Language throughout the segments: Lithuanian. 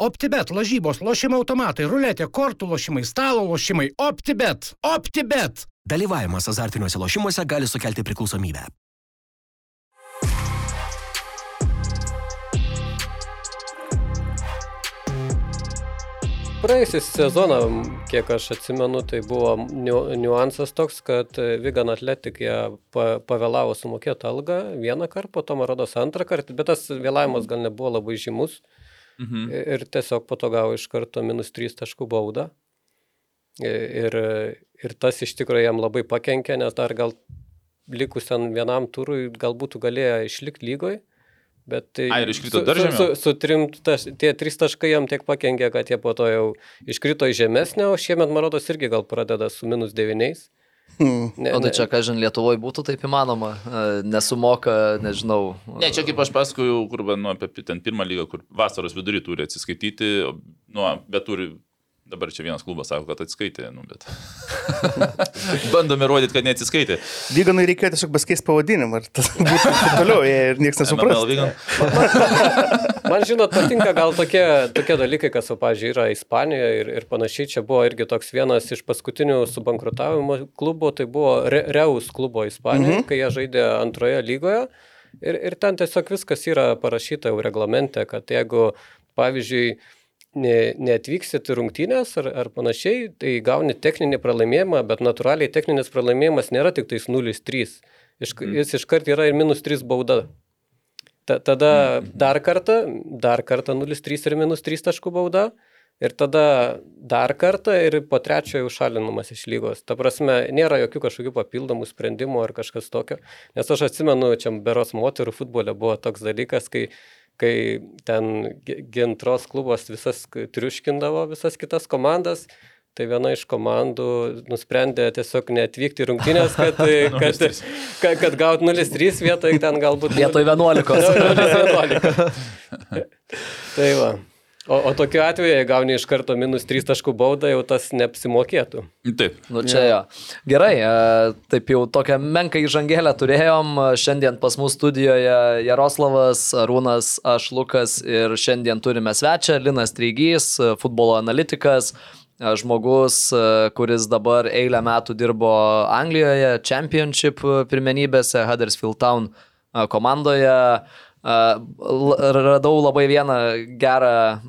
OptiBet, lažybos, lošimo automatai, ruletė, kortų lošimai, stalo lošimai. OptiBet. OptiBet. Dalyvavimas azartiniuose lošimuose gali sukelti priklausomybę. Praėjusią sezoną, kiek aš atsimenu, tai buvo niuansas toks, kad Vigan Atletik jie pavėlavo sumokėti algą vieną kartą, po to man rodos antrą kartą, bet tas vėlavimas gal nebuvo labai žymus. Mhm. Ir tiesiog po to gavo iš karto minus 3 taškų baudą. Ir, ir tas iš tikrųjų jam labai pakenkė, nes dar gal likusiam vienam turui gal būtų galėję išlikti lygoje. Bet tai A, ir iškrito dar žemiau? Su, su, su trim, taš, tie trys taškai jam tiek pakengė, kad jie po to jau iškrito į žemesnę, o šiemet, man rodos, irgi gal pradeda su minus devyniais. Hmm. Ne, o tai čia, ką žin, Lietuvoje būtų taip įmanoma, e, nesumoka, nežinau. Ne, čia kaip aš pasakojau, kur, nu, apie ten pirmą lygą, kur vasaros vidurį turi atsiskaityti, nu, bet turi Dabar čia vienas klubas sako, kad atskaitė, nu, bet. Bandome rodyti, kad neatsiskaitė. Vyganui reikėjo tiesiog pasikeisti pavadinimą ir tas būtų toliau ir niekas nesupras. Man žinot, patinka gal tokie, tokie dalykai, kas, pavyzdžiui, yra Ispanijoje ir, ir panašiai. Čia buvo irgi toks vienas iš paskutinių subankrutavimo klubų, tai buvo Re Reus klubo Ispanijoje, mhm. kai jie žaidė antroje lygoje. Ir, ir ten tiesiog viskas yra parašyta jau reglamente, kad jeigu, pavyzdžiui, ne, neatvyksit rungtynės ar, ar panašiai, tai gauni techninį pralaimėjimą, bet natūraliai techninis pralaimėjimas nėra tik tais 0-3. Iš, mm. Jis iškart yra ir minus 3 bauda. Ta, tada mm. dar kartą, dar kartą 0-3 ir minus 3 taškų bauda. Ir tada dar kartą ir po trečiojo užšalinamas iš lygos. Ta prasme, nėra jokių kažkokių papildomų sprendimų ar kažkas tokio. Nes aš atsimenu, čia beros moterų futbole buvo toks dalykas, kai kai ten gintros klubas visas triuškindavo visas kitas komandas, tai viena iš komandų nusprendė tiesiog neatvykti į rungtynės, kad, kad, kad, kad gaut 0-3 vietoj ten galbūt... Vietoj 11. 11. tai va. O, o tokiu atveju, jei gauni iš karto minus 3 taškų baudą, jau tas neapsimokėtų. Taip. Nu čia jo. Gerai, e, taip jau tokią menką įžangėlę turėjom. Šiandien pas mus studijoje Jaroslavas, Arūnas, aš Lukas ir šiandien turime svečią Linas Treigys, futbolo analitikas žmogus, e, kuris dabar eilę metų dirbo Anglijoje, Championship pirmenybėse, Huddersfield Town komandoje radau labai vieną gerą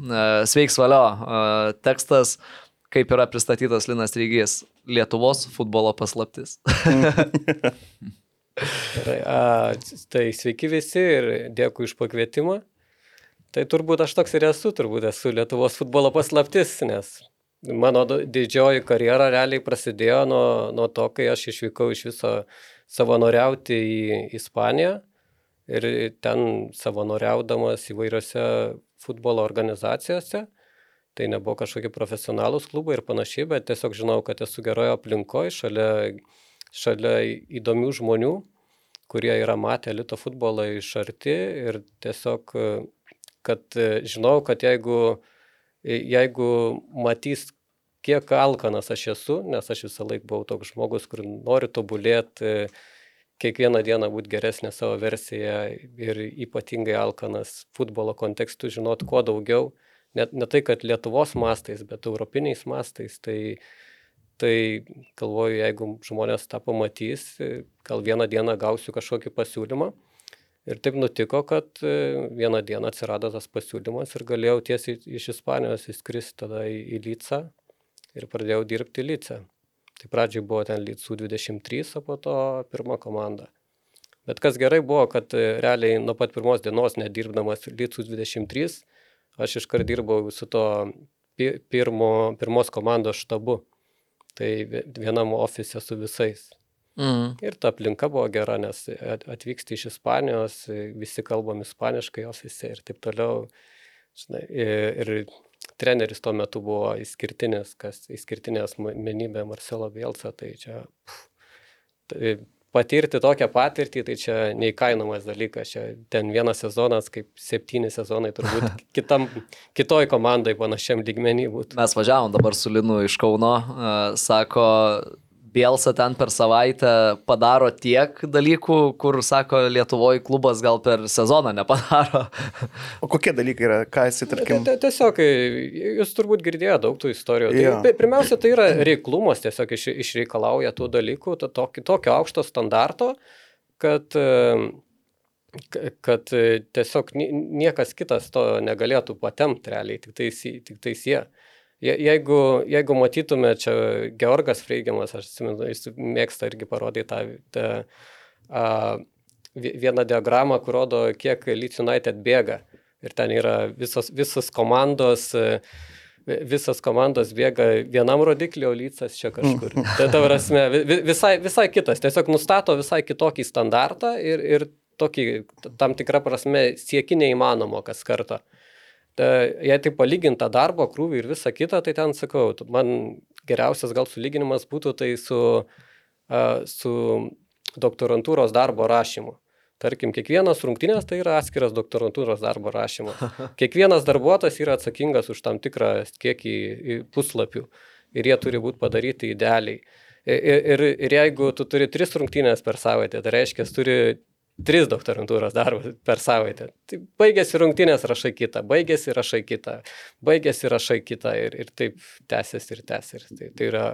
sveiksvalio tekstas, kaip yra pristatytas Linas Rygys - Lietuvos futbolo paslaptis. A, tai sveiki visi ir dėkui iš pakvietimą. Tai turbūt aš toks ir esu, turbūt esu Lietuvos futbolo paslaptis, nes mano didžioji karjera realiai prasidėjo nuo, nuo to, kai aš išvykau iš viso savanoriauti į Ispaniją ir ten savanoriaudamas įvairiose futbolo organizacijose. Tai nebuvo kažkokie profesionalūs klubai ir panašiai, bet tiesiog žinau, kad esu geroje aplinkoje, šalia, šalia įdomių žmonių, kurie yra matę elito futbolą iš arti ir tiesiog, kad žinau, kad jeigu, jeigu matys, kiek alkanas aš esu, nes aš visą laiką buvau toks žmogus, kur nori tobulėti, kiekvieną dieną būti geresnė savo versija ir ypatingai alkanas futbolo kontekstų žinot kuo daugiau, net ne tai, kad Lietuvos mastais, bet europiniais mastais, tai, tai galvoju, jeigu žmonės tą pamatys, gal vieną dieną gausiu kažkokį pasiūlymą. Ir taip nutiko, kad vieną dieną atsirado tas pasiūlymas ir galėjau tiesiai iš Ispanijos įskristi tada į, į Lycą ir pradėjau dirbti Lycą. Tai pradžiai buvo ten Lytsų 23, o po to pirma komanda. Bet kas gerai buvo, kad e, realiai nuo pat pirmos dienos, nedirbdamas Lytsų 23, aš iškart dirbau su to pirmo, pirmos komandos štabu. Tai vienam ofise su visais. Mm. Ir ta aplinka buvo gera, nes atvyksti iš Ispanijos, visi kalbam ispaniškai ofise ir taip toliau. Žinai, ir treneris tuo metu buvo išskirtinis, kas išskirtinė asmenybė Marcelo Bielsa, tai čia pff, tai patirti tokią patirtį, tai čia neįkainomas dalykas, čia ten vienas sezonas, kaip septyni sezonai turbūt kitam, kitoj komandai panašiam lygmenį būtų. Mes važiavom dabar su Linu iš Kauno, uh, sako, Bielsa ten per savaitę padaro tiek dalykų, kur, sako, Lietuvoje klubas gal per sezoną nepadaro. O kokie dalykai yra, ką esi, tarkim? T- Tiesiog, e, jūs turbūt girdėjote daug tų istorijų. Tai, Jo. pi- pirmiausia, tai yra reiklumas, tiesiog iš, išreikalauja tų dalykų, to, tokio, tokio aukšto standarto, kad, e, kad e, tiesiog ni- niekas kitas to negalėtų patemti realiai, tik tais, tik tais jie. Je- Jeigu, jeigu matytume čia Georgas Freigiamas, aš atsimenu, jis mėgsta irgi parodyti tą, tą a, vi- vieną diagramą, kur rodo, kiek Leeds United bėga. Ir ten yra visos, visos komandos, e, vi- visas komandos bėga vienam rodikliu, o Lycas čia kažkur. Tai ta prasme, vi- vi- visai, visai kitas, tiesiog nustato visai kitokį standartą ir, ir tokį tam tikrą prasme sieki neįmanomo kas kartą. Ta, jei tai palyginta darbo krūvį ir visa kita, tai ten sakau, man geriausias gal sulyginimas būtų tai su, su doktorantūros darbo rašymu. Tarkim, kiekvienas rungtynės tai yra atskiras doktorantūros darbo rašymas. Kiekvienas darbuotojas yra atsakingas už tam tikrą kiekį puslapių ir jie turi būti padaryti idealiai. Ir, ir, ir jeigu tu turi tris rungtynės per savaitę, tai reiškia, turi tris doktorantūros darbus per savaitę. Tai baigėsi rungtynės, rašai kitą, baigėsi, rašai kitą, baigėsi, rašai kitą ir, ir taip tęsiasi ir tęsiasi. Tai, tai yra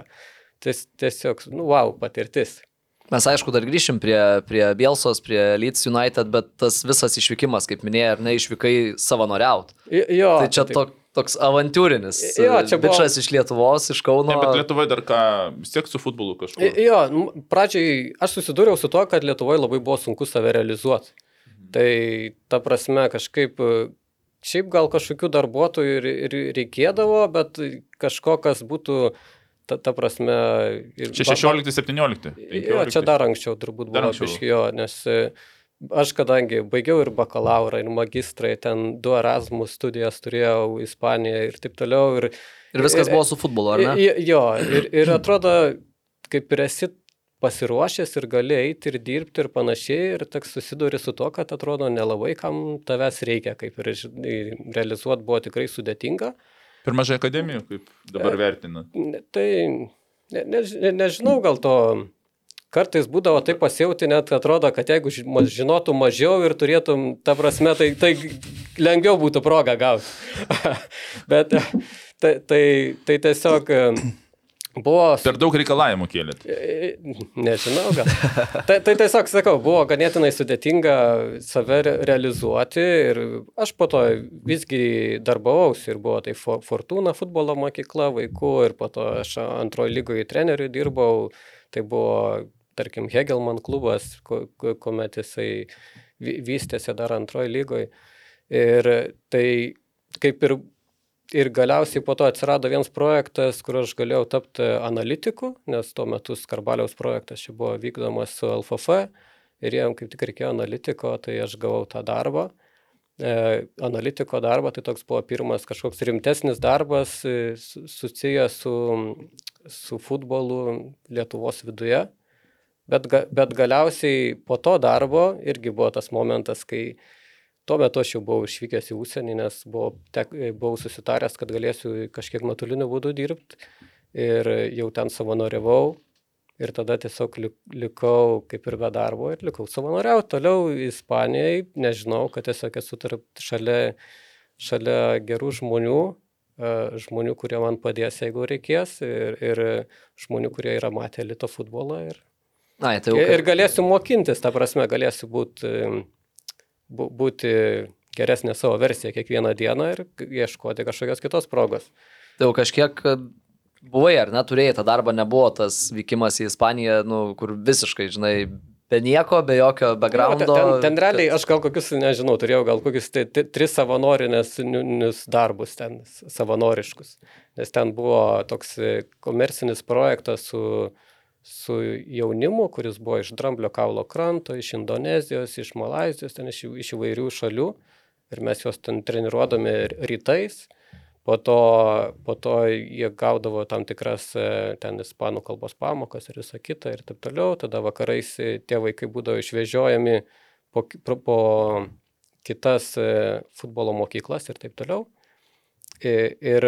ties, tiesiog, nu, wow, patirtis. Mes aišku dar grįšim prie, prie Bielsos, prie Leeds United, bet tas visas išvykimas, kaip minėjai, ar ne, išvykai savanoriaut. Jo, Tai čia taip. tok, toks avantūrinis. Jo, čia buvo- Bičas iš Lietuvos, iš Kauno. Ne, bet Lietuvoje dar ką, vis tiek su futbolu kažkur. Jo, nu, pradžiai aš susidūriau su to, kad Lietuvoje labai buvo sunku save realizuoti. Tai ta prasme kažkaip, šiaip gal kažkokių darbuotojų ir, ir reikėdavo, bet kažko, kas būtų, ta, ta prasme... ir Čia ba- 16-17. Jo, čia dar anksčiau turbūt Dar buvo anksčiau. biški jo, nes aš kadangi baigiau ir bakalaurą, ir magistrai, ten du Erasmus studijas turėjau Ispanijoje ir taip toliau. Ir, Ir viskas buvo su futbolu, ar ne? Jo, ir, ir atrodo, kaip ir esi pasiruošęs ir gali eiti ir dirbti ir panašiai, ir tik susiduri su to, kad atrodo nelabai kam tavęs reikia, kaip ir realizuoti buvo tikrai sudėtinga. Per mažai akademijų, kaip dabar vertina. Ne- Tai ne, ne, nežinau, gal to kartais būdavo taip pasijauti, net atrodo, kad jeigu ži- ma- žinotum mažiau ir turėtum, ta prasme, tai, tai lengviau būtų proga gauti. Bet tai, tai, tai tiesiog e, buvo... Per daug reikalavimų kėlėt. E, Nežinau, gal. Tai, tai tiesiog sakau, buvo ganėtinai sudėtinga save re- realizuoti ir aš po to visgi darbavausi ir buvo tai Fo- Fortuna futbolo mokykla vaikų ir po to aš antrojo lygoje treneriu dirbau, tai buvo, tarkim, Hegelman klubas, ku- ku- kuomet jisai vy- vystėsi dar antrojo lygoje. Ir tai kaip ir Ir galiausiai po to atsirado vienas projektas, kur aš galėjau tapti analitiku, nes tuo metu Skarbaliaus projektas čia buvo vykdomas su LFF ir jiem kaip tik reikėjo analitiko, tai aš gavau tą darbą. E, analitiko darbą, tai toks buvo pirmas kažkoks rimtesnis darbas e, su- susijęs su, su futbolu Lietuvos viduje. Bet, bet galiausiai po to darbo irgi buvo tas momentas, kai Tuo metu aš jau buvau išvykęs į užsienį, nes buvau, tek, buvau susitaręs, kad galėsiu kažkiek nuotoliniu būdu dirbti. Ir jau ten savanoriavau. Ir tada tiesiog lik- likau kaip ir be darbo ir likau savanoriauti. Toliau Ispanijai, nežinau, kad tiesiog esu tarp šalia, šalia gerų žmonių, e, žmonių, kurie man padės, jeigu reikės, ir, ir žmonių, kurie yra matę elito futbolą. Ir, Na, tai jau. ir, ir galėsiu mokintis, ta prasme, galėsiu būti būti geresnė savo versija kiekvieną dieną ir ieškoti kažkokios kitos progos. Tai jau kažkiek buvai, ar ne, turėjai tą darbą, nebuvo tas vykimas į Ispaniją, nu, kur visiškai, žinai, be nieko, be jokio Jo, backgroundo. ten, ten, ten realiai aš gal kokius, nežinau, turėjau gal kokius tai, tai, tris savanorinės darbus ten, savanoriškus. Nes ten buvo toks e, komercinis projektas su, su jaunimu, kuris buvo iš Dramblio kaulo kranto, iš Indonezijos, iš Malazijos, ten iš, iš įvairių šalių. Ir mes juos ten treniruodami rytais. Po to, po to jie gaudavo tam tikras e, ten ispanų kalbos pamokas ir visą kitą ir taip toliau. Tada vakarais e, tie vaikai būdavo išvežiojami po, po kitas e, futbolo mokyklas ir taip toliau. Ir,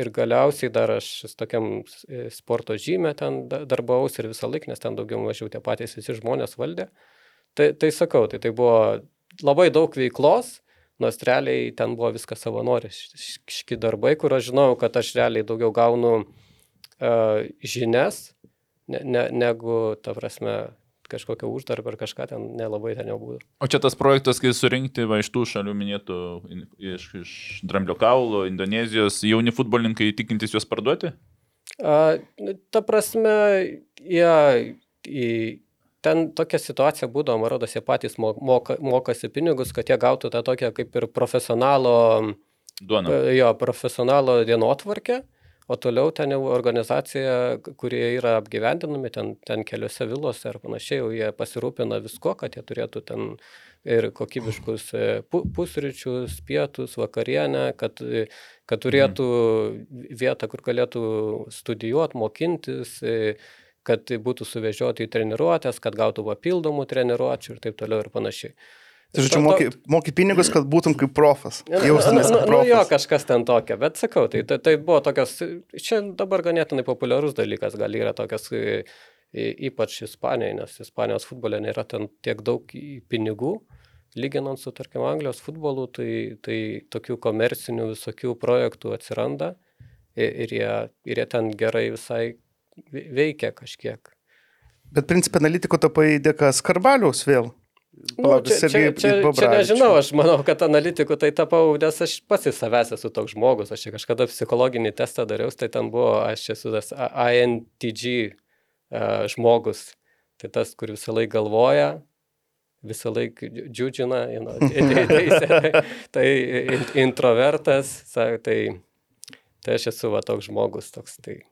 ir, galiausiai dar aš tokiam e, sporto žymė ten da- darbavausi ir visą laiką, nes ten daugiau mažiau tie patys visi žmonės valdė. Tai, tai sakau, tai tai buvo labai daug veiklos, nors realiai ten buvo viskas savanoriški darbai, kur aš žinau, kad aš realiai daugiau gaunu uh, žinias, ne, ne, negu, ta prasme, kažkokią uždarbą ar kažką ten nelabai ten jau būtų. O čia tas projektas, kai surinkti va iš tų šalių minėtų, in- iš, iš Dramblio kaulo, Indonezijos, jauni futbolininkai tikintis juos parduoti? A, nu, ta prasme, jie į, ten tokia situacija būdavo, man rodos, jie patys mo- moka, mokasi pinigus, kad jie gautų tą tokią kaip ir profesionalo, Duona. e, jo, profesionalo dienotvarkę, o toliau ten jau organizacija, kurie yra apgyvendinami, ten, ten keliose vilose ar panašiai, jau jie pasirūpina visko, kad jie turėtų ten ir kokybiškus e, pu- pusryčius, pietus, vakarienę, kad, e, kad turėtų vietą, kur galėtų studijuoti, mokintis, e, kad būtų suvežioti į treniruotės, kad gautų papildomų treniruočių ir taip toliau ir panašiai. Tai žodžiu, moki, moki pinigus, kad būtum kaip profas. Nu, Jaustumės nu, kaip nu, jo, profas. kažkas ten tokio, bet sakau, tai, tai, tai buvo tokios, čia dabar ganėtinai populiarus dalykas, gal yra tokios, y- y- ypač Ispanijoje, nes Ispanijos futbole nėra ten tiek daug pinigų, lyginant su, tarkim, Anglijos futbolu, tai, tai tokių komercinių visokių projektų atsiranda ir, ir, jie, ir jie ten gerai visai ve- veikia kažkiek. Bet principė analitiko tapai dėka Skarbaliaus vėl. Nu, čia, čia, čia, čia nežinau, aš manau, kad analitiku tai tapau, nes aš pats į savęs esu toks žmogus, aš čia kažkada psichologinį testą dariau, tai ten buvo, aš esu tas INTG uh, žmogus, tai tas, kur visą laiką galvoja, visą laiką džiu- džiudžina, you know, tai, tai, tai in- introvertas, tai, tai aš esu va toks žmogus, toks tai.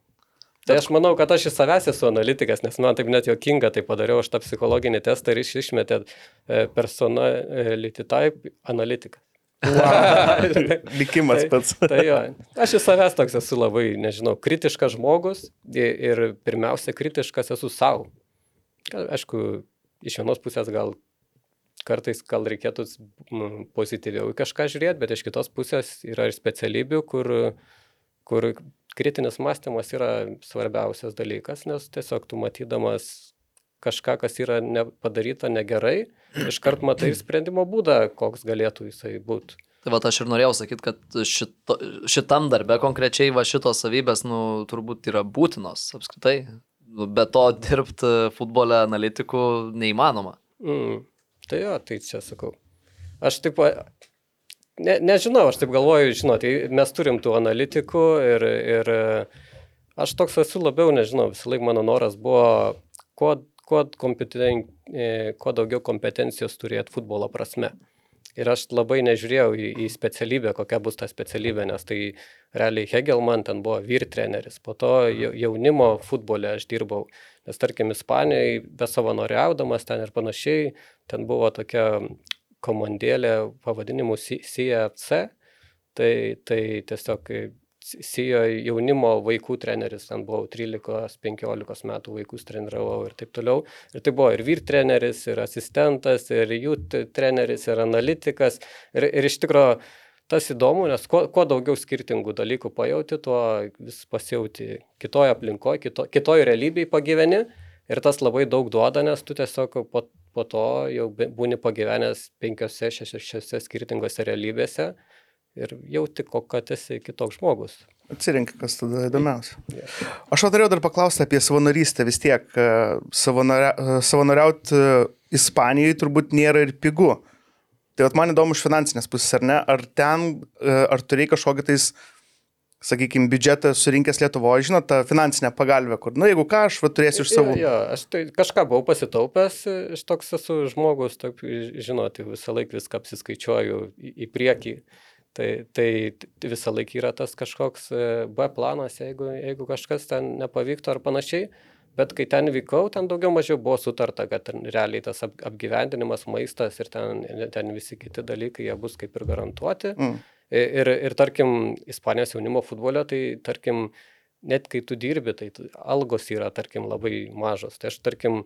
Tai aš manau, kad aš iš savęs esu analitikas, nes man taip net jokinga, tai padariau aš tą psichologinį testą ir iš, išmetė e, personality type analitikas. Likimas Tai- pats. Tai jo, aš iš savęs toks esu labai, nežinau, kritiškas žmogus ir pirmiausia kritiškas esu savo. Aišku, iš vienos pusės gal kartais gal reikėtų pozityviau į kažką žiūrėti, bet iš kitos pusės yra ir specialybių, kur, kur kritinis mąstymas yra svarbiausias dalykas, nes tiesiog tu matydamas kažką, kas yra padaryta negerai, iškart matai sprendimo būdą, koks galėtų jisai būti. Tai va aš ir norėjau sakyti, kad šito, šitam darbe konkrečiai va šitos savybės, nu, turbūt yra būtinos apskritai. Nu, Be to dirbti futbole analitikų neįmanoma. Mm. Tai jo, tai čia sakau. Aš taip, ne, nežinau, aš taip galvoju, žinot, mes turim tų analitikų ir, ir e, aš toks esu labiau, nežinau, visą laiką mano noras buvo, kuo, kuo, kompeten, e, kuo daugiau kompetencijos turėti futbolo prasme. Ir aš labai nežiūrėjau į, į specialybę, kokia bus ta specialybė, nes tai realiai Hegelman ten buvo vyr treneris, po to jau- jaunimo futbole aš dirbau, nes tarkim Ispanijoje, besavanoriaudamas ten ir panašiai, ten buvo tokia komandėlė pavadinimu CFC, tai, tai tiesiog Sijo jaunimo vaikų treneris, ten buvau 13-15 metų vaikus treniravau ir taip toliau. Ir tai buvo ir vyr treneris, ir asistentas, ir jų treneris, ir analitikas. Ir, ir iš tikrųjų tas įdomu, nes kuo, kuo daugiau skirtingų dalykų pajauti, tuo vis pasijauti kitoje aplinkoje, kito, kitoje realybėje pagyveni. Ir tas labai daug duoda, nes tu tiesiog po, po to jau būni pagyvenęs penkiose, šešiose skirtingose realybėse ir jauti, kokia esi kitoks žmogus. Atsirink, kas tada įdomiausia. Aš norėjau dar paklausti apie savanorystę. Vis tiek e, e, savanoriauti e, Ispanijoje turbūt nėra ir pigu. Tai man įdomu iš finansinės pusės, ar ne? Ar ten, ar turėjai kažkokį tais, sakykime, biudžetą surinkęs Lietuvoje, žinot, tą finansinę pagalbę, kur, nu, jeigu ką, aš va, turėsiu iš savo. Jo, jo, aš tai kažką buvau pasitaupęs, aš toks esu žmogus, tok, žinot, visą laiką viską apsiskaičiuoju į, į priekį. Tai, tai visą laiką yra tas kažkoks e, B planas, jeigu, jeigu kažkas ten nepavyktų ar panašiai. Bet kai ten vykau, ten daugiau mažiau buvo sutarta, kad realiai tas ap, apgyvendinimas, maistas ir ten, ten visi kiti dalykai, jie bus kaip ir garantuoti. Mm. Ir, ir tarkim, Ispanijos jaunimo futbole, tai tarkim, net kai tu dirbi, tai algos yra, tarkim, labai mažos. Tai aš, tarkim,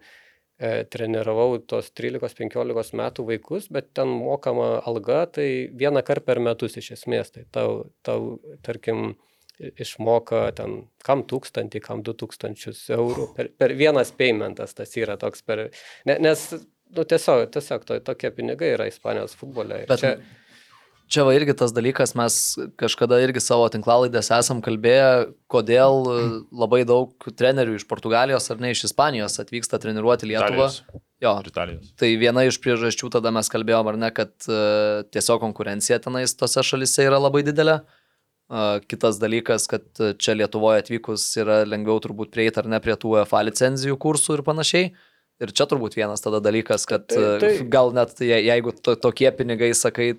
e, treniravau tos 13-15 metų vaikus, bet ten mokama alga, tai vieną kartą per metus iš esmės. Tai tau, tau tarkim, išmoka ten kam tūkstantį, kam du tūkstančius eurų. Per, per vienas paymentas tas yra toks per... Ne, nes, nu, tiesiog, tiesiog to, tokie pinigai yra Ispanijos futbole. Bet čia, Čia va irgi tas dalykas, mes kažkada irgi savo tinklalaidės esam kalbėję, kodėl e, labai daug trenerių iš Portugalijos ar ne iš Ispanijos atvyksta treniruoti Lietuvą. Italijos. Jo, Italijos. tai viena iš priežasčių tada mes kalbėjom, ar ne, kad uh, tiesiog konkurencija tenais tose šalise yra labai didelė. Uh, kitas dalykas, kad čia Lietuvoje atvykus yra lengviau turbūt prieiti ar ne prie tų UEFA licenzijų kursų ir panašiai. Ir čia turbūt vienas tada dalykas, kad Tai- tai, gal net je, jeigu to, tokie pinigai, sakai,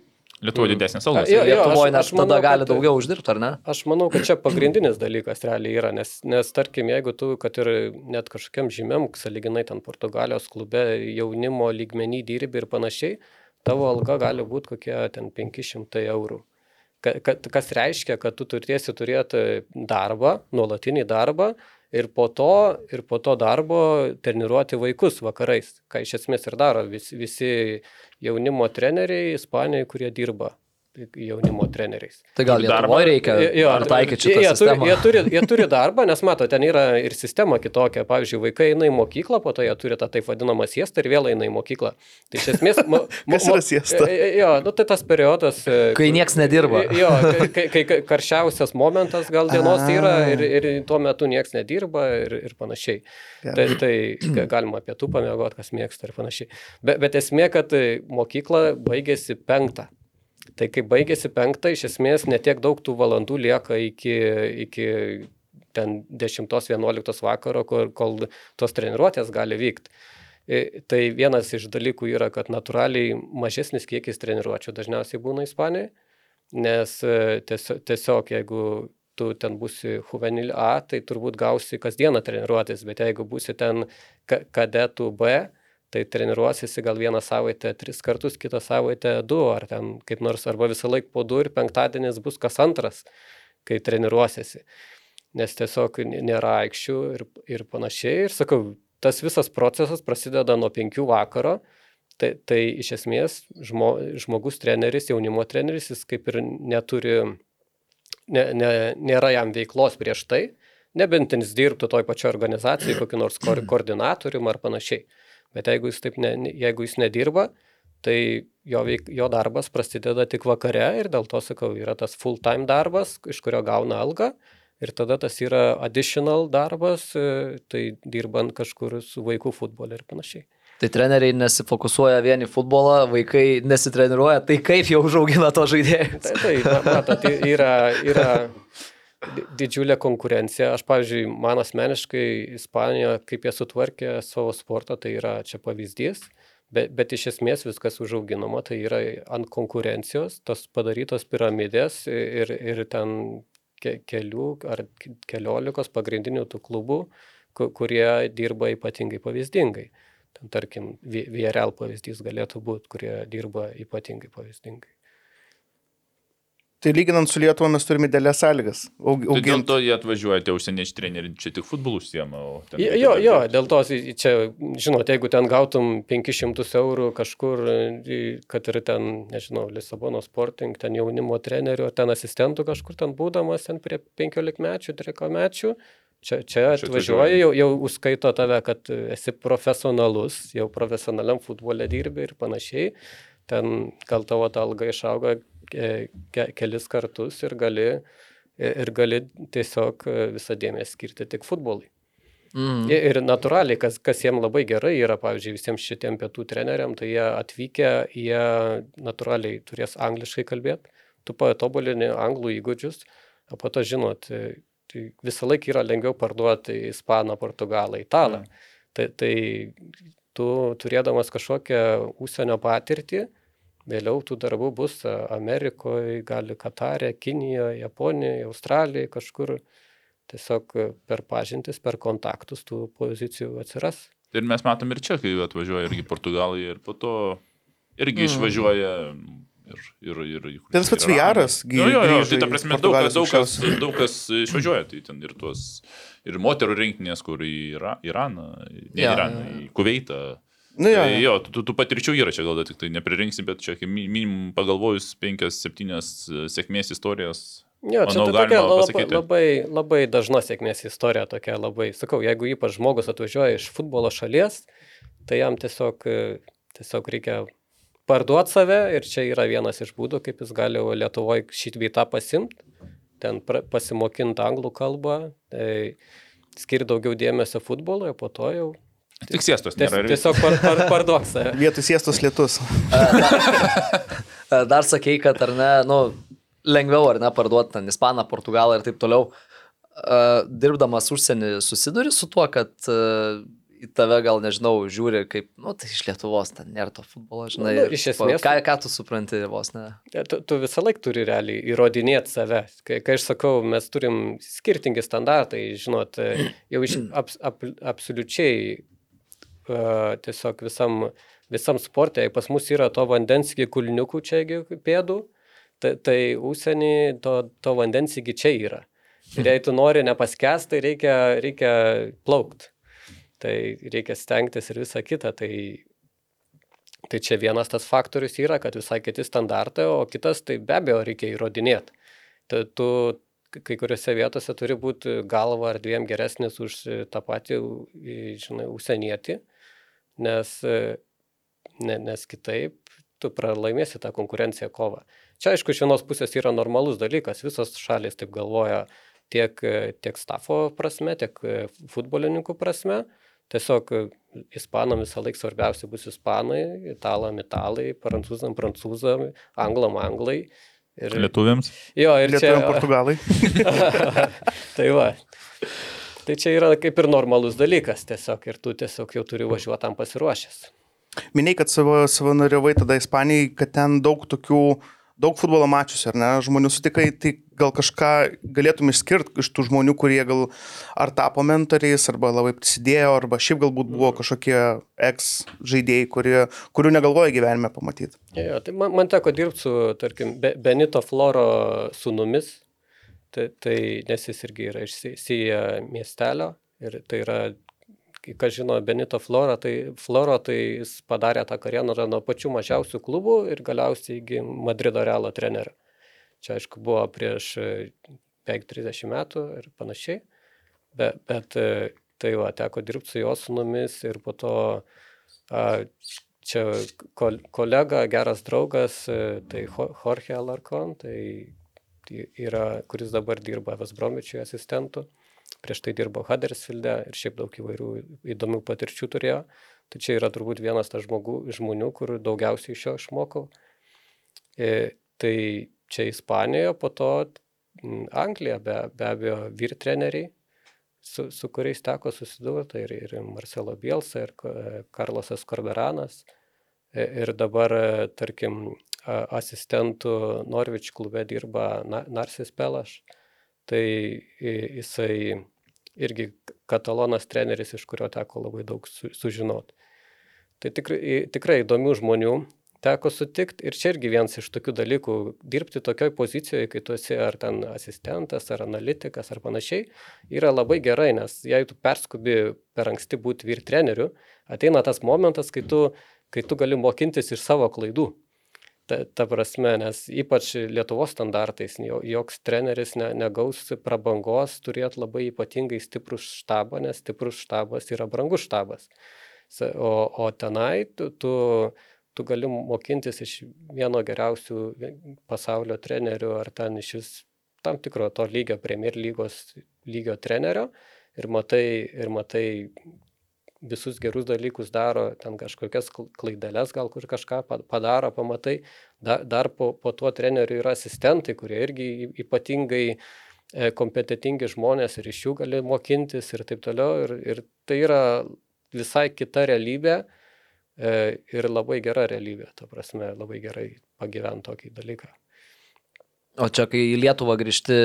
Lietuvoje didesnės algos. Jo, jo, Lietuvoje aš- net manau, tada gali kad- daugiau uždirbti, ar ne? Aš manau, kad čia pagrindinis dalykas realiai yra, nes, nes tarkim, jeigu tu, kad ir net kažkokiam žymiam, saliginai ten Portugalijos klube jaunimo lygmenį dirbi ir panašiai, tavo alga gali būti kokie ten 500 eurų. Ka- ka- Kas reiškia, kad tu turėsi turėti darbą, nuolatinį darbą ir po to, ir po to darbo treniruoti vaikus vakarais, ką iš esmės ir daro visi, visi jaunimo treneriai Ispanijoje, kurie dirba jaunimo treneriais. Tai gal? Lietuvoje reikia Jo, ar taikyti jie- šitą jie sistemą? jie, turi, jie turi darbą, nes mato, ten yra ir sistema kitokia. Pavyzdžiui, vaikai eina į mokyklą, po to jie turi tą taip vadinamą siestą ir vėl eina į mokyklą. Tai iš esmės... Mo, mo, Kas yra siesta? e, Jo, nu, tai tas periodas... e, Kai nieks nedirba. Jo, kai, kai, kai karščiausias momentas gal dienos yra ir, ir tuo metu nieks nedirba ir, ir panašiai. Tai, tai ga- galima pietų pamiegoti, kas mėgsta ir panašiai. Bet, bet esmė, kad e, mokykla baigėsi penktą. Tai kai baigėsi penktą, iš esmės netiek daug tų valandų lieka iki, iki ten 10-11 vakaro, kol, kol tos treniruotės gali vykti. Tai vienas iš dalykų yra, kad natūraliai mažesnis kiekis treniruočio dažniausiai būna Ispanijoje, nes e, tiesiog, tiesiog jeigu tu ten būsi juvenil A, tai turbūt gausi kasdieną treniruotis, bet jeigu būsi ten ka- kadetų B, tai treniruosiesi gal vieną savaitę tris kartus, kitą savaitę du, ar ten kaip nors, arba visą laiką po du ir penktadienis bus kas antras, kai treniruosiesi. Nes tiesiog nėra aikščių ir, ir panašiai. Ir sakau, tas visas procesas prasideda nuo penkių vakaro. Tai, tai iš esmės žmo, žmogus treneris, jaunimo treneris, jis kaip ir neturi, ne, ne, nėra jam veiklos prieš tai, nebent jis dirbtų toj pačioj organizacijai, kokiu nors ko, koordinatorium ar panašiai. Bet jeigu jis, taip ne, jeigu jis nedirba, tai jo, veik, jo darbas prasideda tik vakare ir dėl to, sakau, yra tas full-time darbas, iš kurio gauna algą. Ir tada tas yra additional darbas, e, tai dirbant kažkur su vaikų futbolu ir panašiai. Tai treneriai nesifokusuoja vien į futbolą, vaikai nesitreniruoja, tai kaip jau užaugina to žaidėjus? Tai, tai ma- matot, yra, yra didžiulė konkurencija. Aš, pavyzdžiui, man asmeniškai Ispanijoje, kaip jie sutvarkė savo sportą, tai yra čia pavyzdys. Bet, bet iš esmės viskas užauginama, tai yra ant konkurencijos, tos padarytos piramidės ir, ir ten ke, kelių ar ke- keliolikos pagrindinių tų klubų, ku- kurie dirba ypatingai pavyzdingai. Ten, tarkim, VRL pavyzdys galėtų būti, kurie dirba ypatingai pavyzdingai. Tai lyginant su Lietuva mes turime dėlės sąlygas. Aug, Tai dėl to jie atvažiuoja, tie užsieniečiai treneriai, čia tik futbolų ten Jo, jo, jo, dėl to čia, žinot, jeigu ten gautum 500 eurų kažkur, kad ir ten, nežinau, Lisabono Sporting, ten jaunimo trenerių, ten asistentų kažkur ten būdamas, ten prie 15 mečių, 13 mečių, čia, čia Čia atvažiuoji, jau, jau užskaito tave, kad esi profesionalus, jau profesionaliam futbole dirbi ir panašiai. Ten gal tavo ta alga išauga ke, ke, kelis kartus ir gali, ir gali tiesiog visą dėmesį skirti tik futbolui. Mm. Ir ir natūraliai, kas, kas jiems labai gerai yra, pavyzdžiui, visiems šitiem pietų treneriam, tai jie atvykę, jie natūraliai turės angliškai kalbėti, tu patobulini anglų įgūdžius, o po to žinot, e, tai visą laiką yra lengviau parduoti ispaną, portugalą, italą. Mm. Tai, tai tu turėdamas kažkokią užsienio patirtį, vėliau tų darbų bus a, Amerikoje, gali Katare, Kinijoje, Japonijoje, Australijoje, kažkur tiesiog e, per pažintis, per kontaktus tų pozicijų atsiras. Ir mes matom ir čia, kai atvažiuoja irgi portugalai ir po to irgi Mm. išvažiuoja Ir, ir, ir, ir, Tai tas pats. Viaras gi Jo, jo, jo, tai ta prasme, daug, daug, kas, daug kas išvažiuoja, tai ten ir tuos, ir moterų rinktinės, kur į Ira, Iraną, ne Jo, Iraną, jo, į Kuveitą. Nu, jo, Tai jo. tų, tų patirčių yra čia gal tik tai nepririnksi, bet čia minimum pagalvojus penkias, septynias e, sėkmės istorijas. Jo, čia Manau, tokia labai, labai, labai dažna sėkmės istorija, tokia labai, sakau, jeigu ypač žmogus atvažiuoja iš futbolo šalies, tai jam tiesiog, e, tiesiog reikia parduoti save ir čia yra vienas iš būdų, kaip jis gali Lietuvoje šit vietą pasimti, ten pasimokinti anglų kalbą, tai skirti daugiau dėmesio futbolui, po to jau Tik ties, nėra. ir- tiesiog par, par, parduok save. Vietų siestos lietus. E, Dar sakei, kad ar ne, nu, lengviau ar ne parduoti ten Ispaną, Portugalą ir taip toliau. Dirbdamas užsienį susiduri su tuo, kad į tave gal nežinau, žiūri kaip, nu, tai iš Lietuvos ten nėra to futbolo, žinai. Nu, ir iš esmės- Ką, ką tu supranti vos ne? Tu, tu visą laiką turi realiai įrodinėti save. Kai, kai aš sakau, mes turim skirtingi standartai, žinot, e, jau iš abs, ap, absoliučiai tiesiog visam, visam sportė, pas mus yra to vandens iki kulniukų čia iki pėdų, tai, tai užsienį to, to vandens iki čia yra. Ir jei tu nori nepaskęsti, tai reikia, reikia plaukti. Tai reikia stengtis ir visa kita. Tai Tai čia vienas tas faktorius yra, kad visai kiti standartai, o kitas tai be abejo reikia įrodinėti. Tai tu kai kuriuose vietose turi būti galva ar dviem geresnis už tą patį, žinai, užsienietį, nes, ne, nes kitaip tu pralaimėsi tą konkurenciją kovą. Čia aišku, iš vienos pusės yra normalus dalykas, visos šalis taip galvoja tiek, tiek stafo prasme, tiek futbolininkų prasme. Tiesiog ispanam visą laiką svarbiausia bus ispanai, italam italai, prancūzam prancūzam, anglam anglai. Ir... Lietuviams. Jo, ir Lietuviam čia... portugalai. tai va. Tai čia yra kaip ir normalus dalykas tiesiog ir tu tiesiog jau turi važiuoti tam pasiruošęs. Minėjai, kad savo savanoriavai tada Ispanijai, kad ten daug tokių, daug futbolo mačius, ar ne, žmonių sutikai, tai gal kažką galėtum išskirti iš tų žmonių, kurie gal ar tapo mentoriais, arba labai prisidėjo, arba šiaip galbūt buvo kažkokie ex žaidėjai, kurie, kurių negalvoja gyvenime pamatyti. Jo, tai man, man teko dirbti su, tarkim, Be- Benito Floro sunumis, tai, tai nes jis irgi yra iš Si- Sija miestelio ir tai yra, kas žino Benito Floro, tai, Floro, tai jis padarė tą karjerą nuo pačių mažiausių klubų ir galiausiai iki Madrido Realo trenerio. Čia aišku buvo prieš e, beveik 30 metų ir panašiai, bet, bet tai va, teko dirbti su jo sunumis ir po to a, čia kol, kolega, geras draugas, e, tai Jo- Jorge Alarcon, tai yra, kuris dabar dirba Vesbromičiui asistentų, prieš tai dirbo Huddersfielde ir šiaip daug įvairių įdomių patirčių turėjo. Tai čia yra turbūt vienas tas žmogų, žmonių, kur daugiausiai iš jo išmokau. E, tai čia Ispanijoje, po to Anglija, be, be abejo, vyr treneriai, su, su kuriais teko susidurti, tai ir, ir Marcelo Bielsa, ir Ka- Karlosas Korberanas. E, Ir dabar, tarkim, asistentų Norvič klube dirba Na- Narsis Pelaš. Tai jisai irgi katalonas treneris, iš kurio teko labai daug su, sužinoti. Tai tikrai, tikrai įdomių žmonių teko sutikti ir čia irgi vienas iš tokių dalykų - dirbti tokioj pozicijoje, kai tu esi ar ten asistentas, ar analitikas, ar panašiai, yra labai gerai, nes jei tu perskubi per anksti būti vyr treneriu, ateina tas momentas, kai tu, kai tu gali mokintis iš savo klaidų. Ta, ta prasme, nes ypač Lietuvos standartais jo- joks treneris ne, negaus prabangos turėti labai ypatingai stiprų štabą, nes stiprus štabas yra brangus štabas. O, o tenai tu, tu, tu gali mokintis iš vieno geriausių pasaulio trenerių ar ten iš vis tam tikro to lygio, Premier lygos lygio trenerio ir matai, ir matai visus gerus dalykus daro, ten kažkokias kl- klaideles gal kur kažką pa- padaro, pamatai. Dar, dar po, po tuo treneriu yra asistentai, kurie irgi ypatingai e, kompetitingi žmonės ir iš jų gali mokintis ir taip toliau. Ir, ir tai yra visai kita realybė e, ir labai gera realybė, ta prasme, labai gerai pagyventi tokį dalyką. O čia, kai į Lietuvą grįžti,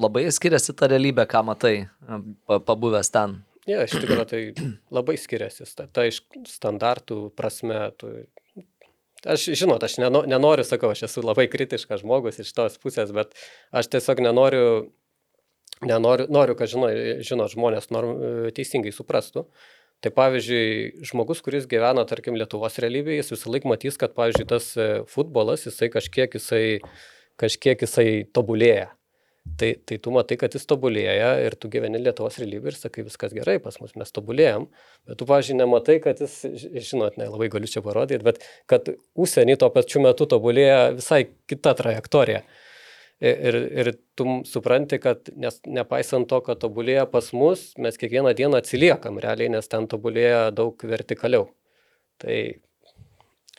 labai skiriasi ta realybė, ką matai, pa- pabuvęs ten. Ne, iš tikrųjų tai labai skiriasi. Ta, ta iš standartų prasme, tu, Aš, žinot, aš neno, nenoriu, sakau, aš esu labai kritiškas žmogus iš tos pusės, bet aš tiesiog nenoriu, nenoriu, noriu, kad, žino, žinot, žmonės norm, teisingai suprastų. Tai pavyzdžiui, žmogus, kuris gyvena, tarkim, Lietuvos realybėje, jis visą laiką matys, kad, pavyzdžiui, tas e, futbolas, jisai kažkiek jisai, kažkiek jisai tobulėja. Tai, tai tu matai, kad jis tobulėja ir tu gyveni Lietuvos realybėje ir sakai, viskas gerai, pas mus mes tobulėjom, bet tu, pažiūrėjau, nematai, kad jis, žinot, nelabai galiu čia parodyti, bet kad užsienį tuo pačiu metu tobulėja visai kita trajektorija. Ir, ir tu supranti, kad nes, nepaisant to, kad tobulėja pas mus, mes kiekvieną dieną atsiliekam realiai, nes ten tobulėja daug vertikaliau. Tai,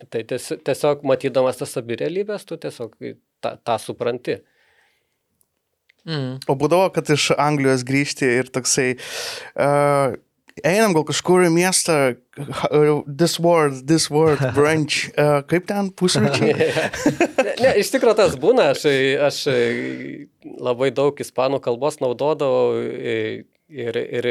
tai tiesiog matydamas tas abi realybės, tu tiesiog tą, tą supranti. Mm. O būdavo, kad iš Anglijos grįžti ir toksai, uh, einam gal kažkur į miestą, this word, this word, branch, uh, kaip ten pusryčiai? ne, iš tikrųjų tas būna, aš, aš labai daug ispanų kalbos naudodavau ir, ir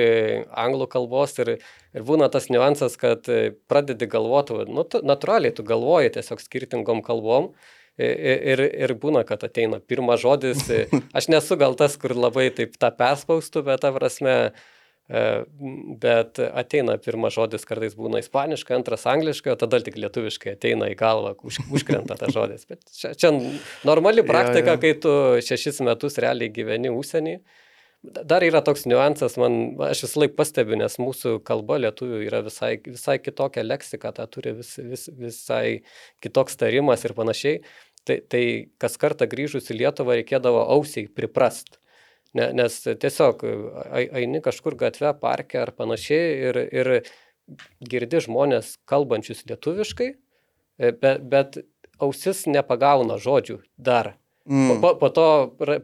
anglų kalbos ir, ir būna tas niuansas, kad pradedi galvoti, nu, tu, natūraliai tu galvoji tiesiog skirtingom kalbom ir, ir būna, kad ateina pirmas žodis. Aš nesu gal tas, kur labai taip tą perspaustų, bet ta prasme, e, bet ateina pirmas žodis, kartais būna ispaniškai, antras angliškai, o tada tik lietuviškai ateina į galvą, už, užkrenta tas žodis. Bet čia, čia normali praktika, ja, ja. kai tu šešis metus realiai gyveni užsienį. Dar yra toks niuansas, man, aš vis laik pastebiu, nes mūsų kalba lietuvių yra visai, visai kitokia leksika, ta turi vis, vis, visai kitoks tarimas ir panašiai. Tai, tai kas kartą grįžus į Lietuvą reikėdavo ausiai priprast. Ne, nes tiesiog eini kažkur gatve, parke ar panašiai ir, ir girdi žmonės kalbančius lietuviškai, e, bet, bet ausis nepagauna žodžių dar. Mm. Po, po to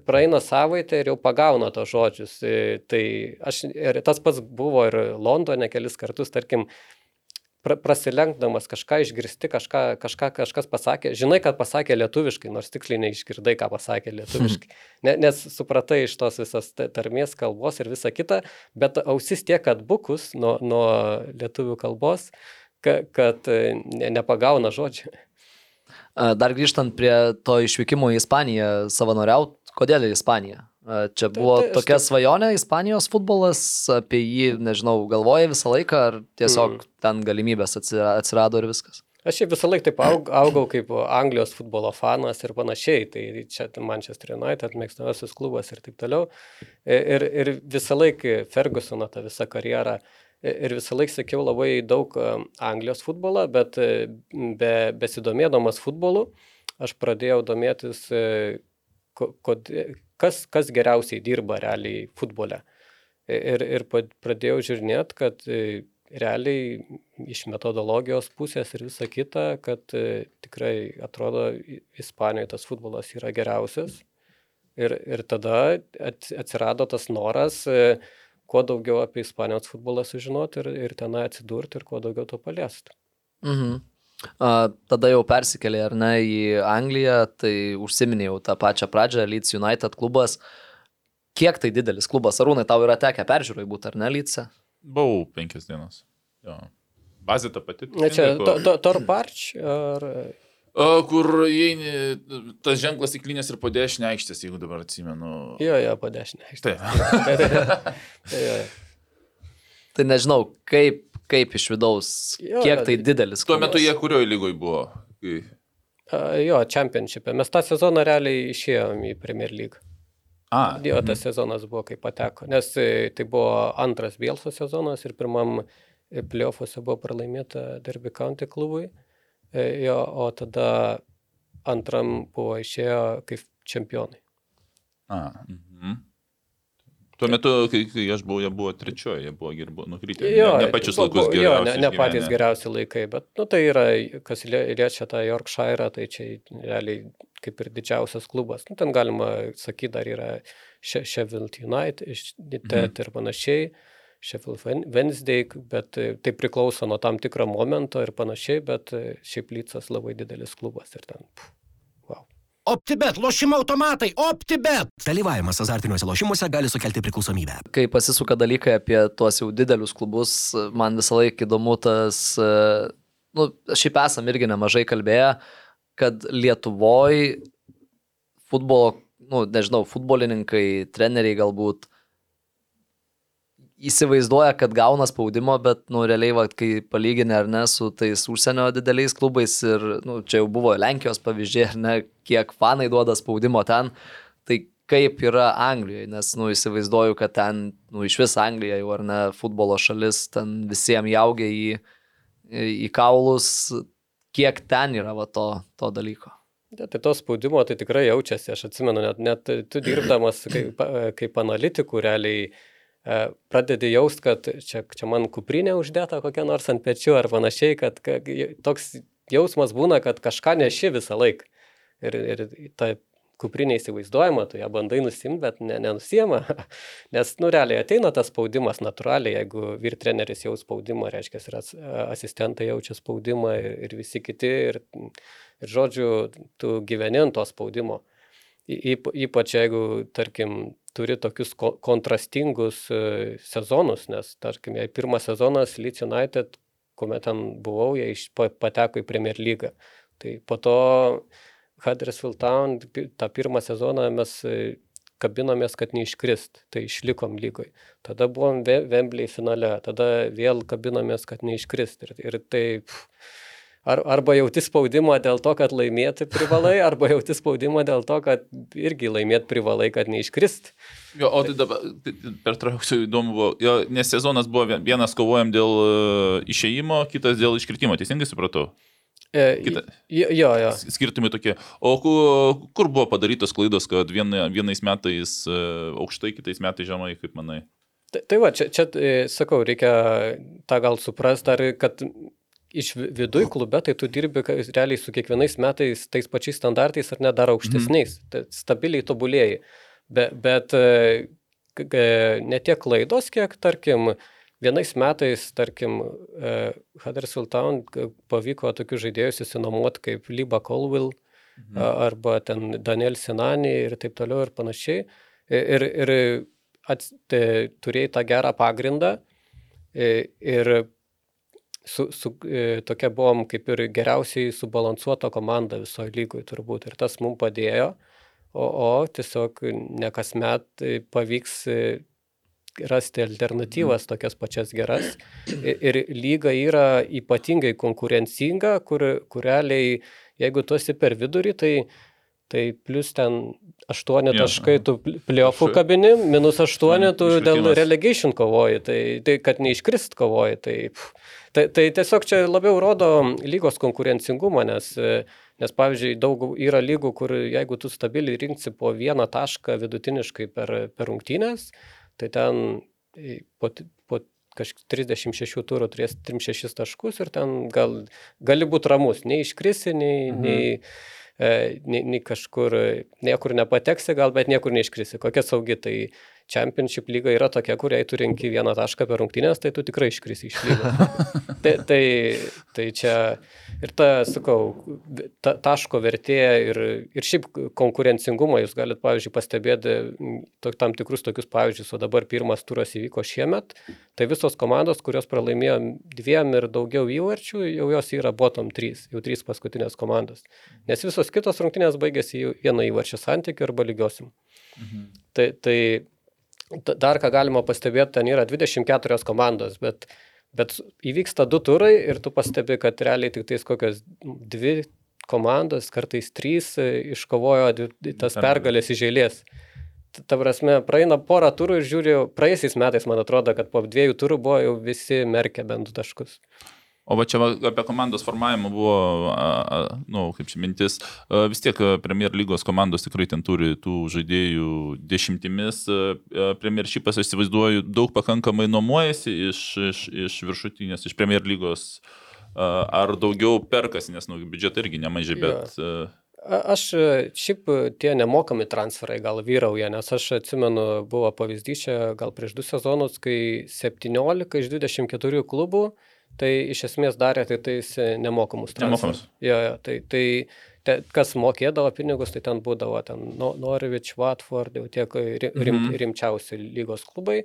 praeina savaitę ir jau pagauna tos žodžius. E, tai aš, ir tas pats buvo ir Londone kelis kartus, tarkim, pra, prasilenkdamas kažką išgirsti, kažką, kažką kažkas pasakė, žinai, kad pasakė lietuviškai, nors tiksliai neišgirdai, ką pasakė lietuviškai, ne, nes supratai iš tos visas tarmės kalbos ir visa kita, bet ausis tiek atbukus nuo, nuo lietuvių kalbos, kad, kad ne, nepagauna žodžių. Dar grįžtant prie to išvykimo į Ispaniją savanoriaut, kodėl į Ispaniją? Čia buvo tai, tai, tokia tai... svajonė, Ispanijos futbolas, apie jį, nežinau, galvoja visą laiką, ar tiesiog mm. ten galimybės atsirado ir viskas? Aš šiaip visą laiką taip aug, augau kaip Anglijos futbolo fanas ir panašiai, tai čia Manchester United, mėgstamiausias klubas ir taip toliau. Ir, ir visą laiką Fergusono tą visą karjerą ir visą laiką sekiau labai daug Anglijos futbolą, bet be, besidomėdamas futbolu, aš pradėjau domėtis, kod, kas, kas geriausiai dirba realiai futbole. Ir, ir pradėjau žiūrėti, kad e, realiai iš metodologijos pusės ir visa kita, kad e, tikrai atrodo Ispanijoje tas futbolas yra geriausias. Ir, ir tada atsirado tas noras e, kuo daugiau apie Ispanijos futbolą sužinoti ir, ir tenai atsidurti ir kuo daugiau to paliesti. Mhm. A, tada jau persikėlė ar ne į Angliją, tai užsiminėjau tą pačią pradžią, Leeds United klubas. Kiek tai didelis klubas, Arūnai, tau yra tekę peržiūrai būti, ar ne, Leeds? Buvau penkias dienas. Jo. Bazė ta pati. Na čia, to, to, Torparč ar... O, kur įeini, tas ženklas įklinės ir po dešinę aikštės, jeigu dabar atsimenu. Jo, jo, po dešinę aikštės. Taip. tai, tai nežinau, kaip kaip iš vidaus, jo, kiek tai didelis. Tuo metu jie kurioje lygoje buvo? Kai... Jo, čempionshipė. Mes tą sezoną realiai išėjom į Premier League. A. Jo, tas mhm. sezonas buvo kaip pateko, nes e, tai buvo antras Bielso sezonas ir pirmam e, playoffuose buvo pralaimėta Derby County klubui, e, jo, o tada antram buvo išėjo kaip čempionai. A. Mhm. Tuo metu, kai, kai aš buvau, jie buvo trečioje, jie buvo, buvo nukrytę. Jo, ne, ne pačius laikus geriausi. Jo, ne, ne patys geriausi laikai, bet nu, tai yra, kas liečia tą Yorkshire, tai čia realiai kaip ir didžiausias klubas. Nu, ten galima sakyti, dar yra Sheffield United, mhm. ir panašiai. Sheffield Wednesday, bet e, tai priklauso nuo tam tikro momento ir panašiai, bet e, šiaip Lycas labai didelis klubas ir ten. Pff, OptiBet, lošimo automatai, OptiBet. Dalyvavimas azartiniuose lošimuose gali sukelti priklausomybę. Kai pasisuka dalykai apie tuos jau didelius klubus, man visą laiką įdomu tas, e, nu, šiaip esam irgi nemažai kalbėję, kad Lietuvoje futbolo, nu, nežinau, futbolininkai, treneriai galbūt įsivaizduoja, kad gauna spaudimo, bet, nu, realiai, va, kai palyginė ar ne su tais užsienio dideliais klubais ir, nu, čia jau buvo Lenkijos pavyzdžiai, ar ne, kiek fanai duoda spaudimo ten, tai kaip yra Anglijoje, nes, nu, įsivaizduoju, kad ten, nu, iš vis Anglija jau, ar ne, futbolo šalis, ten visiems jaugia į, į kaulus, kiek ten yra va to, to dalyko. Ja, tai to spaudimo tai tikrai jaučiasi, aš atsimenu, net, net tu dirbdamas kaip, kaip analitikų realiai pradedi jaust, kad čia, čia man kuprinė uždėta kokia nors ant pečių ar panašiai, kad, toks jausmas būna, kad kažką neši visą laiką. Ir, ir ta kuprinė įsivaizduojama, tu ją bandai nusimti, bet ne, nenusiema. Nes, nu, realiai ateina tas spaudimas natūraliai, jeigu vyr treneris jau spaudimą, reiškia, ir asistentai jaučia spaudimą ir, ir visi kiti. Ir, Ir žodžiu, tu gyveni ant to spaudimo. Į, ypač jeigu, tarkim, turi tokius ko kontrastingus e, sezonus, nes, tarkim, jei pirmas sezonas Leeds United, kuomet ten buvau, jie iš, pateko į Premier League. Tai po to Huddersfield Town, tą pirmą sezoną mes e, kabinomės, kad neiškrist, tai išlikom lygoj. Tada buvom Wembley finale, tada vėl kabinomės, kad neiškrist. Ir, ir tai... Pff, Ar, arba jauti spaudimą dėl to, kad laimėti privalai, arba jauti spaudimą dėl to, kad irgi laimėti privalai, kad neiškrist. Jo, o tai dabar, tai pertrauksiu, įdomu buvo, jo, nes sezonas buvo vienas kovojam dėl uh, išėjimo, kitas dėl iškritimo, teisingai supratau? E, Kita, jo, jo. Skirtumai tokie. O kur, kur buvo padarytos klaidos, kad viena, vienais metais uh, aukštai, kitais metais žemai, kaip manai? Tai, tai va, čia, čia, e, sakau, reikia tą gal suprasti, ar kad iš viduj klube, tai tu dirbi realiai su kiekvienais metais tais pačiais standartais ar net dar aukštesniais, mm. tai stabiliai tobulėjai. Be, bet e, ne tiek klaidos, kiek, tarkim, vienais metais, tarkim, e, Huddersfield Town pavyko tokius žaidėjus įsinamuoti kaip Liba Colville mhm. arba ten Daniel Senani ir taip toliau ir panašiai. Ir, ir ats, tai, turėjai tą gerą pagrindą ir su, su, e, tokia buvom kaip ir geriausiai subalansuota komanda visoje lygoje turbūt ir tas mums padėjo, o, o tiesiog ne kasmet e, pavyks e, rasti alternatyvas tokias pačias geras. Ir, ir lyga yra ypatingai konkurencinga, kur, kur realiai, jeigu tu esi per vidurį, tai Tai plus ten 8 ja, taškai tu pliofų kabini, minus 8 tu dėl relegation kovoji, tai, tai kad neiškrist kovoji. Tai, tai, tai tiesiog čia labiau rodo lygos konkurencingumą, nes, nes pavyzdžiui, daug yra lygų, kur jeigu tu stabiliai rinksi po vieną tašką vidutiniškai per, per rungtynės, tai ten po, po kažkiek 36 turų turės 36 taškus ir ten gal, gali būti ramus, nei iškrisi, nei... Mhm. nei E, nei, nei kažkur, niekur nepateksi gal, bet niekur neiškrisi. Kokia saugi, tai Championship lyga yra tokia, kuriai tu renki vieną tašką per rungtynės, tai tu tikrai iškrisi iš lygos. tai, tai, tai čia ir ta, sakau, ta, taško vertė ir, ir šiaip konkurencingumą jūs galite, pavyzdžiui, pastebėti to, tam tikrus tokius pavyzdžius, o dabar pirmas turas įvyko šiemet, tai visos komandos, kurios pralaimėjo dviem ir daugiau įvarčių, jau jos yra bottom 3, jau 3 paskutinės komandos. Nes visos kitos rungtynės baigėsi vieno įvarčio santykiu arba lygiosim. Mhm. Tai, tai dar ką galima pastebėti, ten yra 24 komandos, bet, bet įvyksta du turai ir tu pastebi, kad realiai tik tais kokios dvi komandos, kartais trys e, iškovojo tas pergalės iš eilės. Ta prasme, praeina porą turų ir žiūriu, praeisiais metais man atrodo, kad po dviejų turų buvo jau visi merkę bent du taškus. O va čia va, apie komandos formavimą buvo, na, nu, kaip čia mintis, vis tiek Premier lygos komandos tikrai ten turi tų žaidėjų dešimtimis. Premier šipas, aš įsivaizduoju, daug pakankamai nuomojasi iš, iš, iš viršutinės, iš Premier lygos. Ar daugiau perkasi, nes nu, biudžetai irgi nemažai, bet... Ja. Aš šiaip tie nemokami transferai gal vyrauja, nes aš atsimenu, buvo pavyzdys čia gal prieš du sezonus, kai 17 iš 24 klubų uh, tai iš esmės darė tai tais e, nemokamus. Nemokamus. Jo, jo, tai, tai te, kas mokėdavo pinigus, tai ten būdavo ten Norwich, Watford, jau tiek rim, mhm. rimčiausi lygos klubai.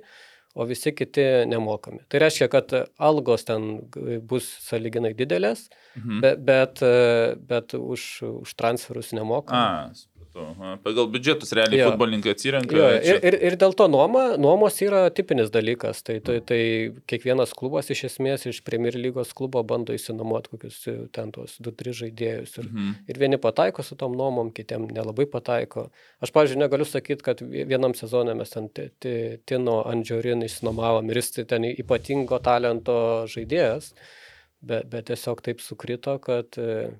o visi kiti nemokami. Tai reiškia, kad algos ten bus saliginai didelės, Mhm. bet, bet, bet už, už transferus nemokami. A, supratau. Pagal biudžetus realiai Jo. futbolininkai atsirenka. Jo, čia- ir, ir, ir dėl to nuoma, nuomos yra tipinis dalykas. Tai, tai, tai kiekvienas klubas iš esmės iš Premier lygos klubo bando įsinuomoti kokius e, ten tuos 2-3 žaidėjus. Ir, Mhm. ir vieni pataiko su tom nuomom, kitiem nelabai pataiko. Aš, pavyzdžiui, negaliu sakyti, kad vienam sezonė mes ten ti- ti- Tino Andžiorin išsinuomavom ir jis tai ten ypatingo talento žaidėjas. Bet, bet tiesiog taip sukrito, kad e,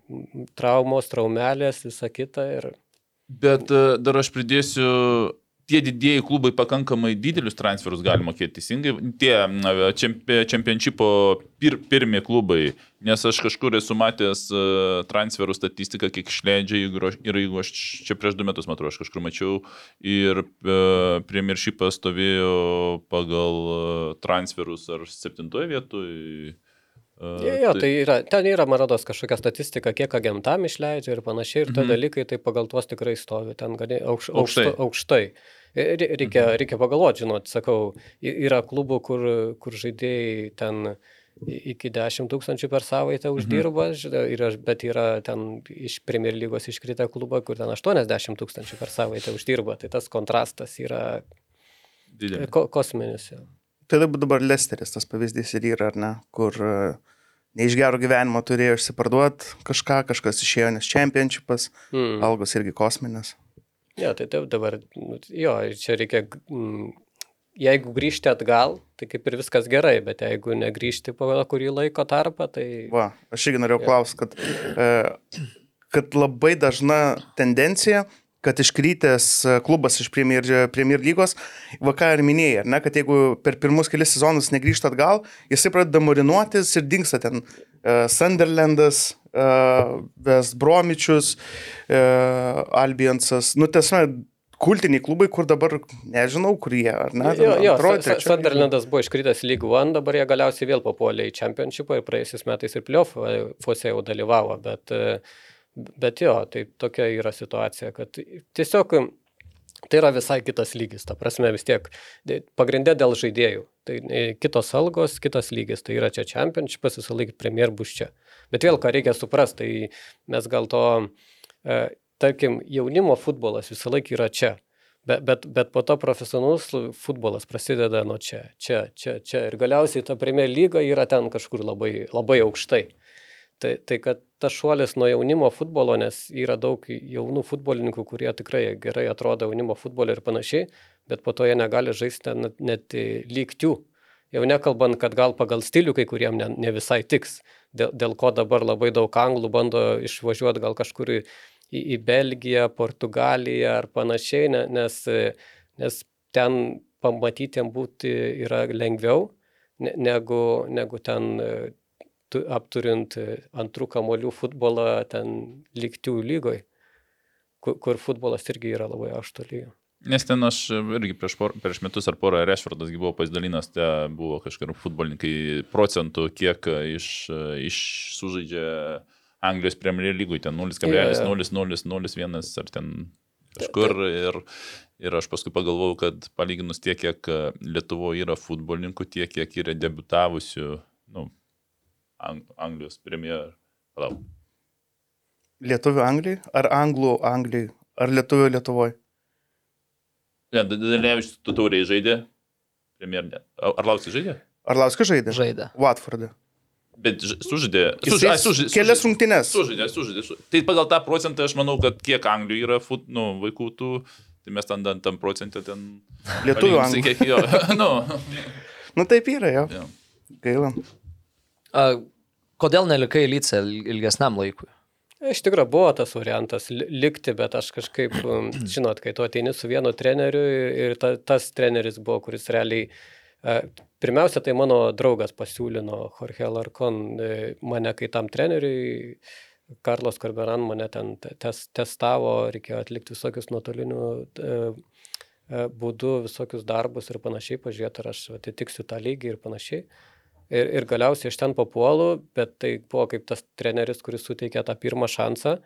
traumos, traumelės, visa kita ir Bet e, dar aš pridėsiu, tie didieji klubai pakankamai didelius transferus gali mokėti teisingai. Tie čempionšipo pir, pirmie klubai, nes aš kažkur esu matęs e, transferų statistiką, kiek išleidžia ir jeigu aš čia prieš du metus, matau, aš kažkur mačiau ir e, premjeršipas stovėjo pagal transferus ar septintoje vietoje. Jo, jo, tai yra, ten yra, man rodos, kažkokia statistika, kiek agentam išleidžia ir panašiai, ir tie Mhm. dalykai tai pagal tuos tikrai stovi, ten gali aukš, Aukštai. aukštai. Ir Reikia, Mhm. reikia pagalvoti, žinot, sakau, yra klubų, kur, kur žaidėjai ten iki 10 tūkstančių per savaitę Mhm. uždirba, yra, bet yra ten iš Premier lygos iškritę klubą, kur ten 80 tūkstančių per savaitę uždirba, tai tas kontrastas yra didelė. ko, kosminis. jo. Tai dabar Lesteris tas pavyzdys ir yra, ar ne, kur e, ne iš gero gyvenimo turėjo išsiparduoti kažką, kažkas išėjo, nes čempionšipas, Mm. algos irgi kosminės. Ne, tai dabar, nu, jo, čia reikia, mm, jeigu grįžti atgal, tai kaip ir viskas gerai, bet jeigu negrįžti po kurį laiko tarpą, tai... Va, aš irgi norėjau Jo. klausti, kad, e, kad labai dažna tendencija, kad iškrytęs e, klubas iš Premier, Premier lygos, va ką ir minėjai, ne, kad jeigu per pirmus kelias sezonus negrįžta atgal, jisai pradeda marinuotis ir dinksta ten e, Sunderlandas, e, West Bromičius, e, Albionsas, nu tiesiog kultiniai klubai, kur dabar nežinau, kur jie, ar ne? Jo, jo, Sunderlandas buvo iškritęs League One, dabar jie galiausiai vėl papuolė į Championshipą ir praėjusiais metais ir playoffuose jau dalyvavo, bet, e, bet jo, tai tokia yra situacija, kad tiesiog tai yra visai kitas lygis, ta prasme vis tiek pagrindė dėl žaidėjų. Tai e, kitos algos, kitas lygis, tai yra čia Championshipas, visą laiką Premier bus čia. Bet vėl ką reikia suprasti, tai mes gal to, e, tarkim, jaunimo futbolas visą laiką yra čia. Bet, bet, bet po to profesionalus futbolas prasideda nuo čia, čia, čia, čia. Ir galiausiai ta Premier lyga yra ten kažkur labai, labai aukštai. Tai, tai kad tas šuolis nuo jaunimo futbolo, nes yra daug jaunų futbolininkų, kurie tikrai gerai atrodo jaunimo futbole ir panašiai, bet po to jie negali žaisti net, net lygtių. Jau nekalbant, kad gal pagal stilių kai kuriem ne, ne visai tiks, dėl, dėl ko dabar labai daug anglų bando išvažiuoti gal kažkur į, į, į Belgiją, Portugaliją ar panašiai, ne- nes, nes ten pamatyti jam būti yra lengviau ne- negu, negu ten apturint e, antrų kamolių futbolą ten lygtių lygoj, kur, kur futbolas irgi yra labai aukšto lygio. Nes ten aš irgi prieš, por, prieš metus ar porą Rešfordas buvo pasidalinęs, te buvo kažkur futbolininkai procentų, kiek iš, iš sužaidžia Anglijos Premier lygui, ten 0,0001 ar ten kažkur. Ir, ir aš paskui pagalvojau, kad palyginus tiek, kiek Lietuvoje yra futbolininkų, tiek, kiek yra debutavusių Ang Anglijos Premier. Palauk. Lietuvių Anglijai, ar anglų Anglijai, ar lietuvių Lietuvoje? Ne, Danilevičius tu tauriai žaidė. Premier ne. Ar Lauksas žaidė? Ar Lauskas žaidė? Žaidė. Watforde. Bet sužaidė. Sužaidė. ai, sužaidė- Kelias rungtynes. Sužaidė, sužaidė. Su... Tai pagal tą procentą aš manau, kad kiek Anglijoje yra fut, nu, vaikų tų, tai mes ten tam- tam procentė ten... Lietuvių Anglijai. Kiek jo. nu, Nu taip yra, jo. jo. Gaila. Kodėl nelikai lycė ilgesniam laikui? Iš tikrųjų buvo tas variantas li- likti, bet aš kažkaip, um, žinot, kai tu ateini su vienu treneriu ir ta, tas treneris buvo, kuris realiai, pirmiausia, tai mano draugas pasiūlino Jorge Larkon e, mane kai tam treneriui, Karlos Karberan mane ten te- tes, testavo, reikėjo atlikti visokius nuotolinių e, e, būdų, visokius darbus ir panašiai, pažiūrėti, ar aš atitiksiu tą lygį ir panašiai. Ir, ir galiausiai aš ten papuolu, bet tai buvo kaip tas treneris, kuris suteikė tą pirmą šansą.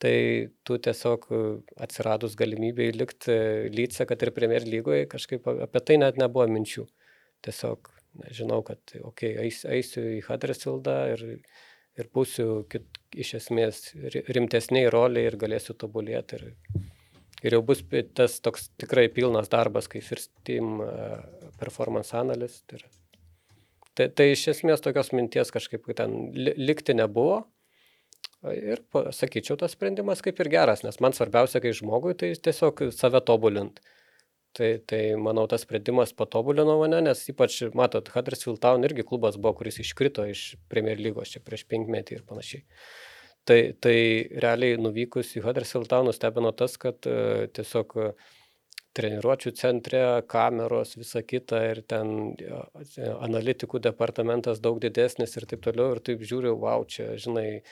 Tai tu tiesiog e, atsiradus galimybėj likti lyce, kad ir Premier lygoje, kažkaip apie tai net nebuvo minčių. tiesiog žinau, kad, okei, okay, eis, eisiu į Huddersfieldą ir, ir būsiu kit, iš esmės rimtesniai roliai ir galėsiu tobulėti. Ir, ir jau bus tas toks tikrai pilnas darbas, kaip First Team uh, Performance Analyst. Ir, tai, tai iš esmės tokios minties kažkaip ten likti nebuvo. Ir sakyčiau, tas sprendimas kaip ir geras, nes man svarbiausia, kai žmogui, tai tiesiog save tobulint. Tai, tai manau, tas sprendimas patobulino mane, nes ypač, matot, Huddersfield Town irgi klubas buvo, kuris iškrito iš Premier lygos čia prieš penkmetį ir panašiai. Tai, tai realiai nuvykus į Huddersfield Town nustebino tas, kad uh, tiesiog uh, treniruočio centre, kameros, visa kita ir ten analitikų departamentas daug didesnis ir taip toliau. Ir taip žiūriu, wow, čia, žinai,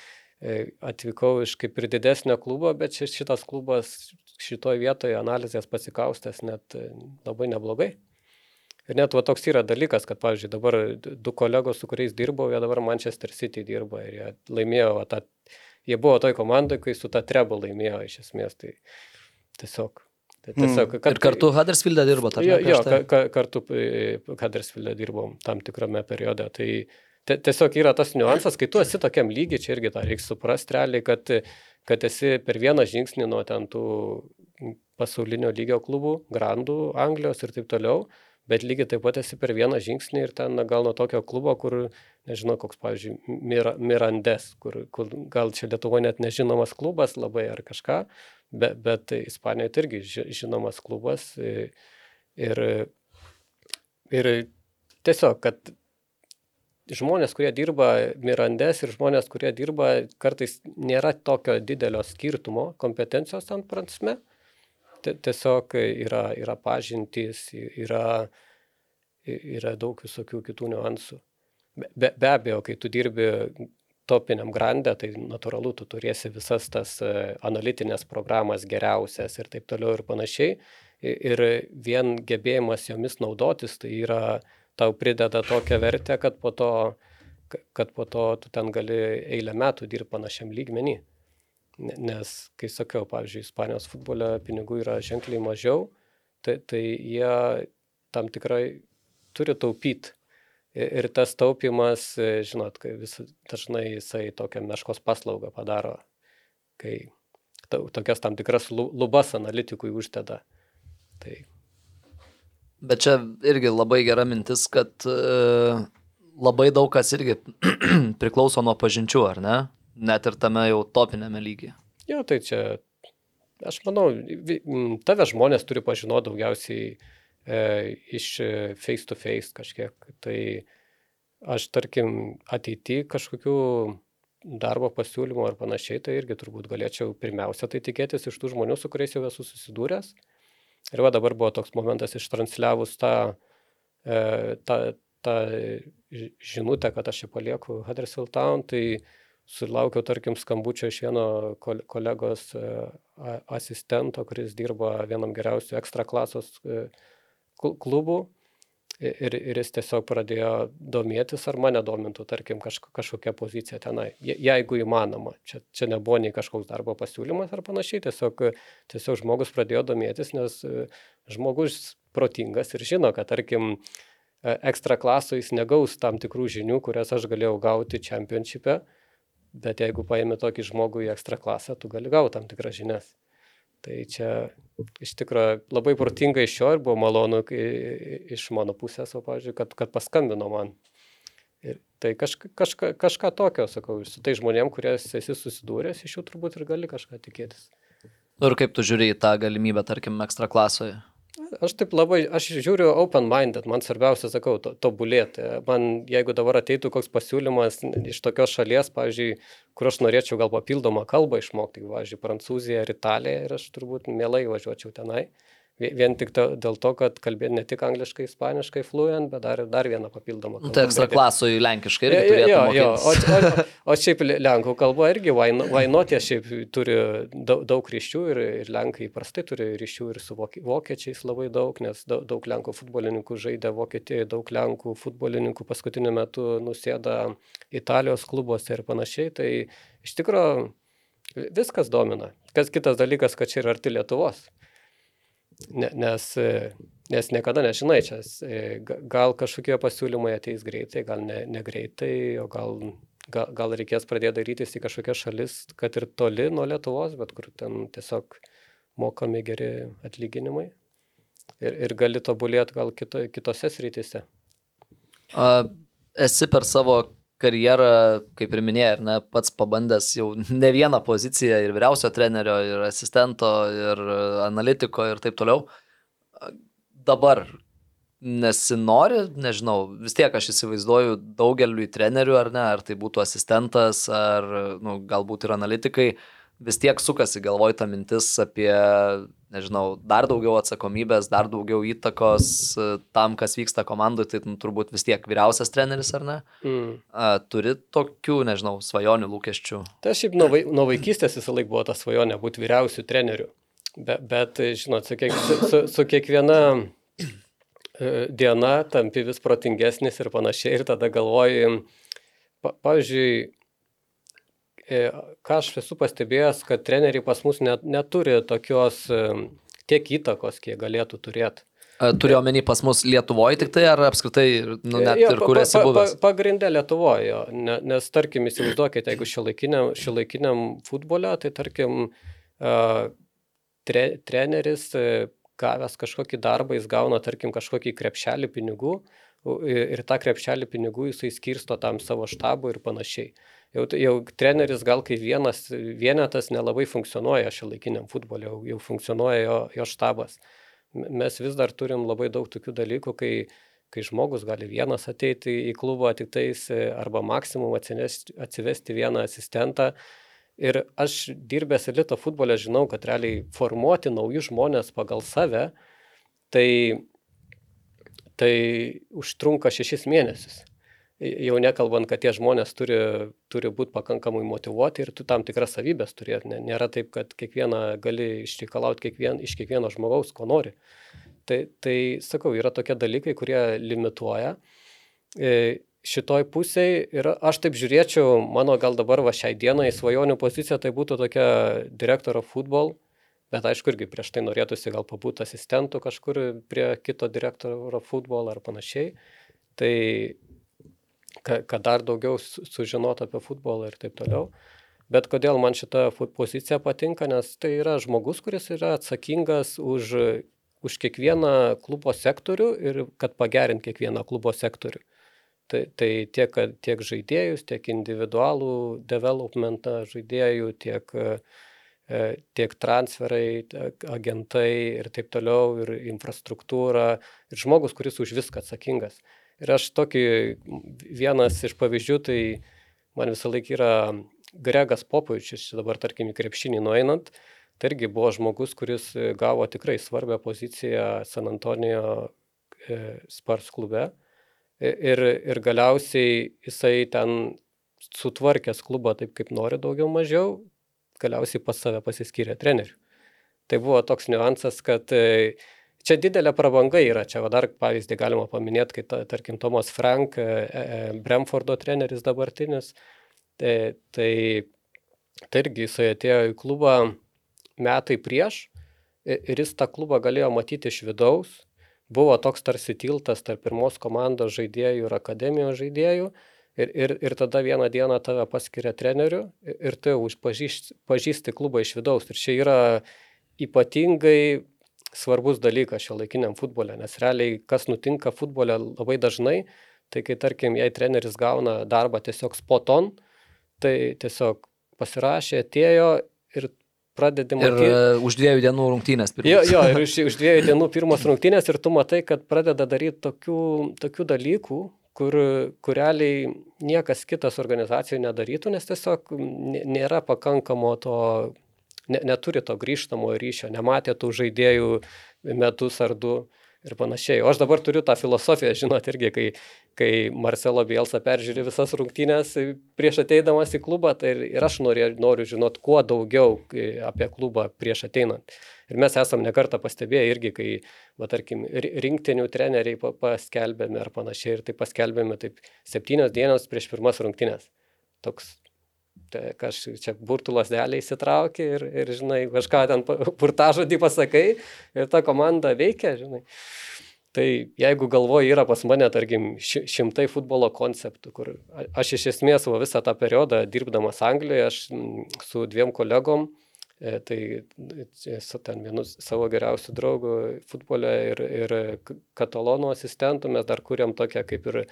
e, atvykau iš kaip ir didesnio klubo, bet šitas klubas šitoje vietoje analizės pasikaustęs net e, labai neblogai. Ir net va toks yra dalykas, kad, pavyzdžiui, dabar du kolegos, su kuriais dirbau, jie dabar Manchester City dirba ir jie laimėjo va, tą, jie buvo toj komandai, kai su tą trebą laimėjo iš esmės. Tai tiesiog. Tai tiesiog kad, ir kartu Huddersfield'e dirbo, ar ne? Jo, jo ka, ka, kartu e, Huddersfield'e dirbom tam tikrame periode. Tai tiesiog yra tas niuansas, kai tu esi tokiam lygiai, čia irgi tą reikia suprasti realiai, kad kad esi per vieną žingsnį nuo ten tų pasaulinio lygio klubų, grandų, Anglijos ir taip toliau, bet lygiai taip pat esi per vieną žingsnį ir ten na, gal nuo tokio klubo, kur, nežinau, koks, pavyzdžiui, Mir Mirandes, kur, kur gal čia Lietuvoje net nežinomas klubas labai ar kažką, bet, bet Ispanijoje tai irgi žinomas klubas ir, ir tiesiog, kad žmonės, kurie dirba Mirandes ir žmonės, kurie dirba, kartais nėra tokio didelio skirtumo kompetencijos tam prasme. Tiesiog yra, yra pažintys, yra, yra daug visokių kitų niuansų. Be, be abejo, kai tu dirbi topiniam grandė, tai natūralu, tu turėsi visas tas e, analitinės programas geriausias ir taip toliau ir panašiai. Ir vien gebėjimas jomis naudotis, tai yra tau prideda tokią vertę, kad po to, kad po to tu ten gali eilę metų dirbti panašiam lygmenį. Nes, kai sakiau, pavyzdžiui, Ispanijos futbole pinigų yra ženkliai mažiau, tai, tai jie tam tikrai turi taupyti. Ir tas taupimas, žinot, vis, dažnai jisai tokią meškos paslaugą padaro, kai tokias tam tikras lubas analitikui uždeda. Tai Bet čia irgi labai gera mintis, kad uh, labai daug kas irgi priklauso nuo pažinčių, ar ne? Net ir tame jau topinėme lygyje. Jo, tai čia, aš manau, tave žmonės turi pažinoti daugiausiai e, iš face to face kažkiek. Tai aš, tarkim, ateity kažkokių darbo pasiūlymų ar panašiai, tai irgi turbūt galėčiau pirmiausia tai tikėtis iš tų žmonių, su kuriais jau esu susidūręs. Ir va dabar buvo toks momentas ištransliavus tą, e, tą, tą žinutę, kad aš čia palieku Huddersfield Town, tai sulaukiau, tarkim, skambučio iš vieno kolegos e, asistento, kuris dirba vienam geriausių ekstra klasos e, klubų ir, ir jis tiesiog pradėjo domėtis, ar mane domintų, tarkim, kaž, kažkokia pozicija tenai, Je, jeigu įmanoma. Čia, čia nebuvo nei kažkoks darbo pasiūlymas ar panašiai, tiesiog, tiesiog žmogus pradėjo domėtis, nes e, žmogus protingas ir žino, kad, tarkim, e, ekstra klaso jis negaus tam tikrų žinių, kurias aš galėjau gauti čempionšype, bet jeigu paėmė tokį žmogų į ekstra klasą, tu gali gauti tam tikras žinias. Tai čia iš tikrųjų labai protinga iš jo ir buvo malonu iš mano pusės, o, pavyzdžiui, kad, kad paskambino man. Ir tai kažka, kažka, kažką tokio, sakau, su tai žmonėm, kurias esi susidūręs, iš jų turbūt ir gali kažką tikėtis. Nu ir kaip tu žiūri į tą galimybę, tarkim, ekstra klasoje? Aš taip labai, aš žiūriu open-minded, man svarbiausia, sakau, to, tobulėti. Man, jeigu dabar ateitų koks pasiūlymas iš tokios šalies, pavyzdžiui, kur aš norėčiau gal papildomą kalbą išmokti, pavyzdžiui, Prancūziją ar Italiją, ir aš turbūt mielai važiuočiau tenai. Vien tik to, dėl to, kad kalbėti ne tik angliškai, ispaniškai, fluent, bet dar, dar vieną papildomą kalbą. Tai ekstra klasui lenkiškai irgi turėtų jo, jo, o, o, o šiaip lenkų kalba irgi vainotė šiaip turi daug, daug ryšių ir, ir lenkai įprastai turi ryšių ir su vokiečiais labai daug, nes daug, daug lenkų futbolininkų žaidė Vokietijoje, daug lenkų futbolininkų paskutiniu metu nusėda Italijos klubuose ir panašiai. Tai iš tikrųjų viskas domina. Kas kitas dalykas, kad čia yra arti Lietuvos. Ne, nes, e, nes niekada nežinai, čia e, ga- gal kažkokie pasiūlymai ateis greitai, gal ne, negreitai, o gal, gal, gal reikės pradėti darytis į kažkokias šalis, kad ir toli nuo Lietuvos, bet kur ten tiesiog mokami geri atlyginimai. Ir, ir gali tobulėti gal kito, kitose srityse. A, esi per savo karjerą, kaip ir minėjai, ne, pats pabandęs jau ne vieną poziciją ir vyriausio trenerio, ir asistento, ir analitiko ir taip toliau. Dabar nesinori, nežinau, vis tiek aš įsivaizduoju daugeliu trenerių, ar ne, ar tai būtų asistentas, ar nu, galbūt ir analitikai, vis tiek sukasi galvoj ta mintis apie, nežinau, dar daugiau atsakomybės, dar daugiau įtakos e, tam, kas vyksta komandoje, tai nu, turbūt vis tiek vyriausias treneris, ar ne? Mm. Turi tokių, nežinau, svajonių, lūkesčių. Tai šiaip nuo, vai, nuo vaikystės visą laiką buvo ta svajonė būti vyriausių trenerių. Be, bet, žinot, su, kiek, su, su, su kiekviena e, diena tampi vis protingesnis ir panašiai. Ir tada galvoji, pa, pavyzdžiui, e, ką aš esu pastebėjęs, kad treneriai pas mus net, neturi tokios e, tiek įtakos, kiek galėtų turėti. Turiu omeny pas mus Lietuvoje tik tai, ar apskritai, nu, net Jo, ir pa- kur pa- esi pa- buvęs? pa- Pagrindė Lietuvoje, ne, nes tarkim, įsivaizduokite, jeigu šiuolaikiniam, šiuolaikiniam futbole, tai tarkim, tre, treneris uh, gavęs kažkokį darbą, jis gauna, tarkim, kažkokį krepšelį pinigų ir tą krepšelį pinigų jisai skirsto tam savo štabui ir panašiai. Jau, jau treneris gal kaip vienas vienetas nelabai funkcionuoja šiuolaikiniam futbole, jau, jau funkcionuoja jo, jo štabas. Mes vis dar turim labai daug tokių dalykų, kai kai žmogus gali vienas ateiti į klubą tik tais e, arba maksimum atsinešti, atsivesti vieną asistentą. Ir aš dirbęs elito futbole žinau, kad realiai formuoti naujus žmonės pagal save, tai, tai užtrunka šešis mėnesius. Jau nekalbant, kad tie žmonės turi, turi būti pakankamai motivuoti ir tu tam tikras savybės turėti. Nėra taip, kad kiekvieną gali išreikalauti kiekvien, iš kiekvieno žmogaus, ko nori. Tai, tai sakau, yra tokie dalykai, kurie limituoja. E, Šitoj pusėje ir aš taip žiūrėčiau, mano gal dabar va šiai dienai svajonių pozicija tai būtų tokia direktoro futbol, bet aišku irgi prieš tai norėtųsi gal pabūti asistentų kažkur prie kito direktoro futbol ar panašiai. Tai kad dar daugiau su- sužinot apie futbolą ir taip toliau. Bet kodėl man šita pozicija patinka, nes tai yra žmogus, kuris yra atsakingas už, už kiekvieną klubo sektorių ir kad pagerint kiekvieną klubo sektorių. Tai, tai tiek, tiek žaidėjus, tiek individualų developmentą žaidėjų, tiek, e, tiek transferai, agentai ir taip toliau, ir infrastruktūra, ir žmogus, kuris už viską atsakingas. Ir aš tokį vienas iš pavyzdžių, tai man visą laiką yra Gregas Popovičius, dabar tarkim į krepšinį nueinant, tai irgi buvo žmogus, kuris gavo tikrai svarbią poziciją San Antonijo e, Spars klube. Ir, ir galiausiai jisai ten sutvarkęs klubą taip, kaip nori daugiau mažiau, galiausiai pas save pasiskyrė treneriu. Tai buvo toks niuansas, kad e, čia didelė prabanga yra. Čia dar pavyzdį galima paminėti, kai, ta, tarkim, Tomas Frank, e, e, Bremfordo treneris dabartinis, tai, tai, tai irgi jisai atėjo į klubą metai prieš ir jis tą klubą galėjo matyti iš vidaus. Buvo toks tarsi tiltas tarp pirmos komandos žaidėjų ir akademijos žaidėjų. Ir, ir, ir tada vieną dieną tave paskiria treneriu ir tu jau pažįsti, pažįsti klubą iš vidaus. Ir čia yra ypatingai svarbus dalykas šio laikiniam futbole, nes realiai kas nutinka futbole labai dažnai, tai kai tarkim, jei treneris gauna darbą tiesiog spoton, tai tiesiog pasirašė, atėjo ir pradedi Ir matyti. e, už dviejų dienų rungtynės Jo, pirmos. jo, ir už, už dviejų dienų pirmos rungtynės ir tu matai, kad pradeda daryti tokių, tokių dalykų, kur, kur realiai niekas kitas organizacijų nedarytų, nes tiesiog nė- nėra pakankamo to, ne, neturi to grįžtamo ryšio, nematė tų žaidėjų metus ar du ir panašiai. O aš dabar turiu tą filosofiją, žinot, irgi, kai, kai Marcelo Bielsa peržiūri visas rungtynės prieš ateidamas į klubą, tai ir, aš noriu, noriu žinot kuo daugiau apie klubą prieš ateinant. Ir mes esam nekartą pastebėję irgi, kai, va, tarkim, ri- rinktinių treneriai pa- paskelbėme ar panašiai, ir tai paskelbėme taip septynios dienos prieš pirmas rungtynės. Toks Tai kaž čia burtų lasdelį įsitrauki ir, ir, žinai, kažką ten burtažodį pasakai ir ta komanda veikia, žinai. Tai jeigu galvoji yra pas mane, tarkim, šimtai futbolo konceptų, kur aš iš esmės visą tą periodą dirbdamas Anglijoje, aš su dviem kolegom, e, tai su ten vienu savo geriausiu draugu futbole ir, ir katalonų asistentų mes dar kuriam tokią kaip ir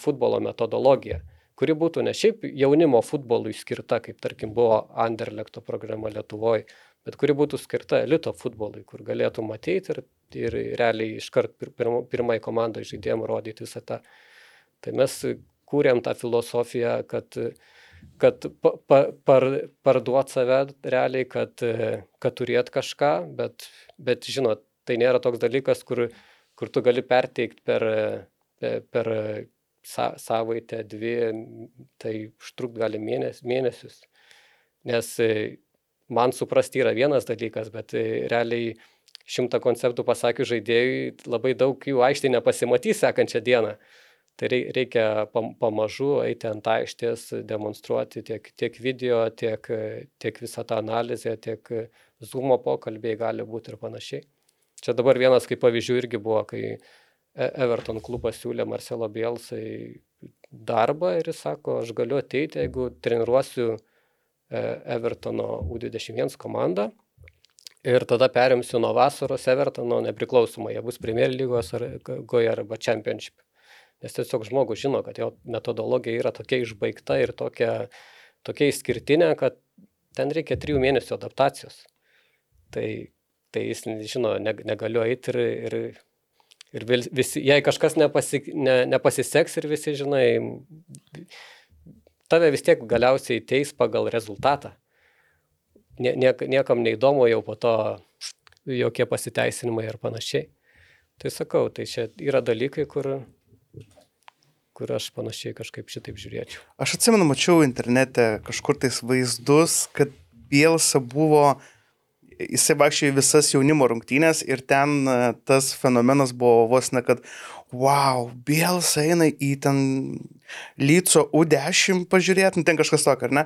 futbolo metodologiją kuri būtų ne šiaip jaunimo futbolui skirta, kaip tarkim buvo Anderlekto programa Lietuvoje, bet kuri būtų skirta elito futbolui, kur galėtų matyti ir, ir realiai iškart pir, pirma, pirmai komandai žaidėjim rodyti visą tą. Tai mes kūrėm tą filosofiją, kad, kad pa, pa, par, parduot save realiai, kad, kad turėt kažką, bet, bet žinot, tai nėra toks dalykas, kur, kur tu gali perteikti per, per, per sa, savaitę, dvi, tai užtrukt gali mėnes, mėnesius. Nes e, man suprasti yra vienas dalykas, bet e, realiai šimtą konceptų pasakius žaidėjui labai daug jų aikštėje nepasimatys sekančią dieną. Tai reikia pamažu eiti ant aikštės, demonstruoti tiek, tiek video, tiek, tiek visą tą analizę, tiek zoomo pokalbiai gali būti ir panašiai. Čia dabar vienas kaip pavyzdžių irgi buvo, kai E, Everton klubas siūlė Marcelo Bielsai darbą ir jis sako, aš galiu ateiti, jeigu treniruosiu e, Evertono U21 komandą ir tada perimsiu nuo vasaros Evertono nepriklausomai, jie bus Premier lygos ar Goja arba Championship. Nes tiesiog žmogus žino, kad jo metodologija yra tokia išbaigta ir tokia, tokia išskirtinė, kad ten reikia trijų mėnesių adaptacijos. Tai, tai jis žino, negaliu eiti ir, ir Ir visi, jei kažkas nepasi, ne, nepasiseks ir visi, žinai, tave vis tiek galiausiai teis pagal rezultatą. Nie, niek, niekam neįdomu jau po to jokie pasiteisinimai ir panašiai. Tai sakau, tai čia yra dalykai, kur, kur aš panašiai kažkaip šitaip žiūrėčiau. Aš atsimenu, mačiau internete kažkur tais vaizdus, kad Bielsa buvo uh, jisai vaikščiojo visas jaunimo rungtynės ir ten e, tas fenomenas buvo vos ne, kad wow, Bėls eina į ten Lyco U10 pažiūrėti, nu, ten kažkas tokio, ar ne?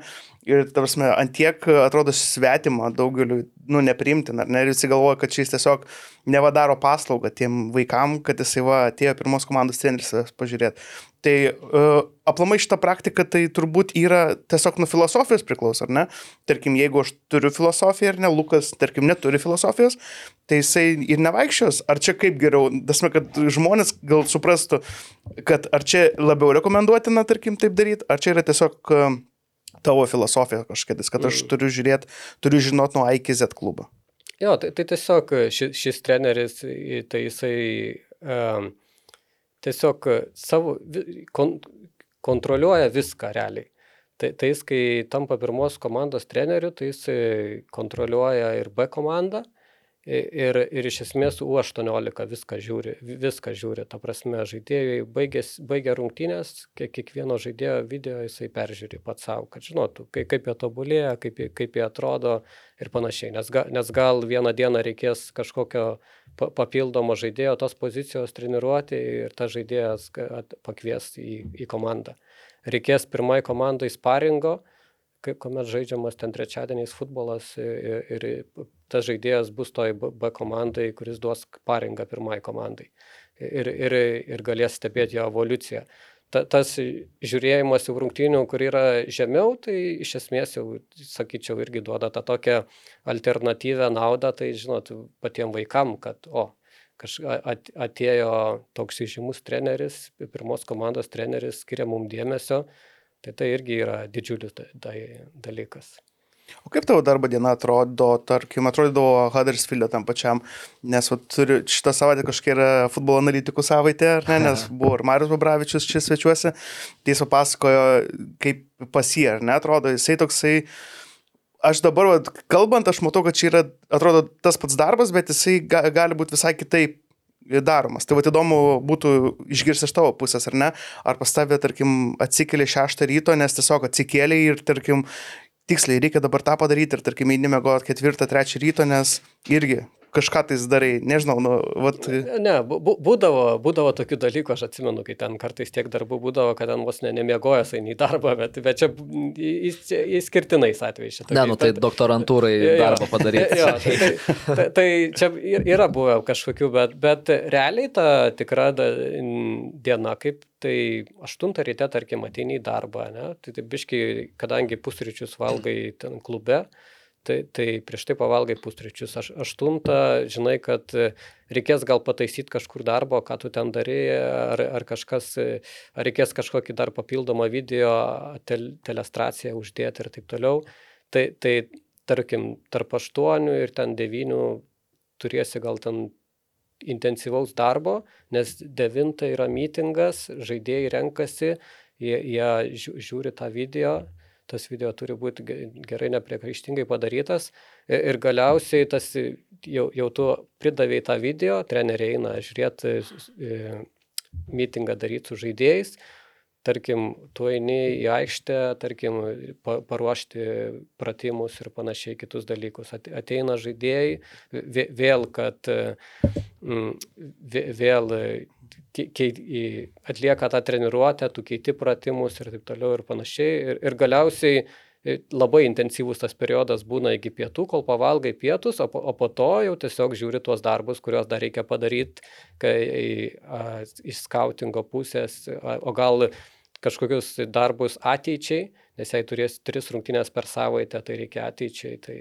Ir, tarsi, antiek atrodo svetima daugeliu, nu, neprimtina, ar ne? Ir visi galvoja, kad šis tiesiog nevadaro paslaugą tiem vaikam, kad jisai va atėjo pirmos komandos treneris pažiūrėti. Tai uh, aplamai šitą praktiką tai turbūt yra tiesiog nuo filosofijos priklauso, ar ne? Tarkim, jeigu aš turiu filosofiją ar ne, Lukas, tarkim, neturi filosofijos, tai jisai ir nevaikščios. Ar čia kaip geriau, dasme, kad žmonės gal suprastų, kad ar čia labiau rekomenduotina, tarkim, taip daryti, ar čia yra tiesiog uh, tavo filosofija kažkokia, kad aš mm. turiu žiūrėti, turiu žinoti nuo A iki Z klubą. Jo, tai, tai tiesiog šis, šis treneris, tai jisai um, tiesiog savo kon, kontroliuoja viską realiai. Tai, tai jis, kai tampa pirmos komandos treneriu, tai jis kontroliuoja ir B komandą, Ir, ir iš esmės U18 viską žiūri, viską žiūri, ta prasme, žaidėjai baigės, baigia rungtynės, kiek, kiekvieno žaidėjo video jisai peržiūri pats savo, kad žinotų, kaip, kaip jie tobulėja, kaip, kaip jie atrodo ir panašiai. Nes, ga, nes gal vieną dieną reikės kažkokio papildomo žaidėjo tos pozicijos treniruoti ir tas žaidėjas pakvies į, į komandą. Reikės pirmai komandai sparingo, kai, kuomet žaidžiamas ten trečiadieniais futbolas ir, ir tas žaidėjas bus toj B komandai, kuris duos paringą pirmai komandai ir, ir, ir galės stebėti jo evoliuciją. Ta, tas žiūrėjimas į rungtynių, kur yra žemiau, tai iš esmės jau, sakyčiau, irgi duoda tą tokią alternatyvę naudą, tai žinot, patiems vaikam, kad, o, kažkas atėjo toks įžymus treneris, pirmos komandos treneris, skiria mums dėmesio, Tai tai irgi yra didžiulis dalykas. O kaip tavo darbo diena atrodo, tarkim, atrodydavo Huddersfield'e tam pačiam, nes va, turi, šitą savaitę kažkiek yra futbolo analitikų savaitė, ar ne, nes buvo ir Marius Babravičius čia svečiuose, tai jis papasakojo, kaip pasie, ar ne, atrodo, jisai toksai, aš dabar, va, kalbant, aš matau, kad čia yra, atrodo, tas pats darbas, bet jisai ga, gali būti visai kitaip daromas. Tai va įdomu būtų išgirsti iš tavo pusės, ar ne? Ar pas tavę, tarkim, atsikeli šeštą ryto, nes tiesiog atsikėlė ir, tarkim, tiksliai reikia dabar tą padaryti ir, tarkim, eini mėgoti ketvirtą, trečią ryto, nes irgi kažką tais darai, nežinau, nu, vat, Ne, būdavo, būdavo tokių dalykų, aš atsimenu, kai ten kartais tiek darbų būdavo, kad ten vos ne, nemiegojęs eini į darbą, bet, bet čia įskirtinais atvejais. Ne, nu tai doktorantūrai Jo, darbą padaryti. Jo, tai, tai, tai, tai čia ir- yra buvę kažkokių, bet, bet realiai ta tikra da, diena, kaip tai 8 ryte, tarkim, ateini į darbą, ne? tai, tai biškai, kadangi pusryčius valgai ten klube, tai, tai prieš tai pavalgai pusryčius. Aš aštuntą žinai, kad e, reikės gal pataisyti kažkur darbo, ką tu ten darai, ar, ar kažkas, e, ar reikės kažkokį dar papildomą video, tel, telestraciją uždėti ir taip toliau. Tai, tai tarkim, tarp aštuonių ir ten devynių turėsi gal ten intensyvaus darbo, nes devintą yra mitingas, žaidėjai renkasi, jie, jie žiū- žiūri tą video, tas video turi būti ge- gerai nepriekaištingai padarytas ir, galiausiai tas jau, jau tu pridavėjai tą video, treneriai eina žiūrėti mitingą daryti su žaidėjais, tarkim, tu eini į aikštę, tarkim, pa- paruošti pratimus ir panašiai kitus dalykus. Ate- Ateina žaidėjai, vė- vėl, kad vė- vėl kei- kei- į- atlieka tą treniruotę, tu keiti pratimus ir taip toliau ir panašiai. Ir, ir galiausiai e, labai intensyvus tas periodas būna iki pietų, kol pavalgai pietus, o po, o po to jau tiesiog žiūri tuos darbus, kuriuos dar reikia padaryti, kai a, iš skautingo pusės, a, o gal kažkokius darbus ateičiai, nes jei turės tris rungtynės per savaitę, tai reikia ateičiai. Tai,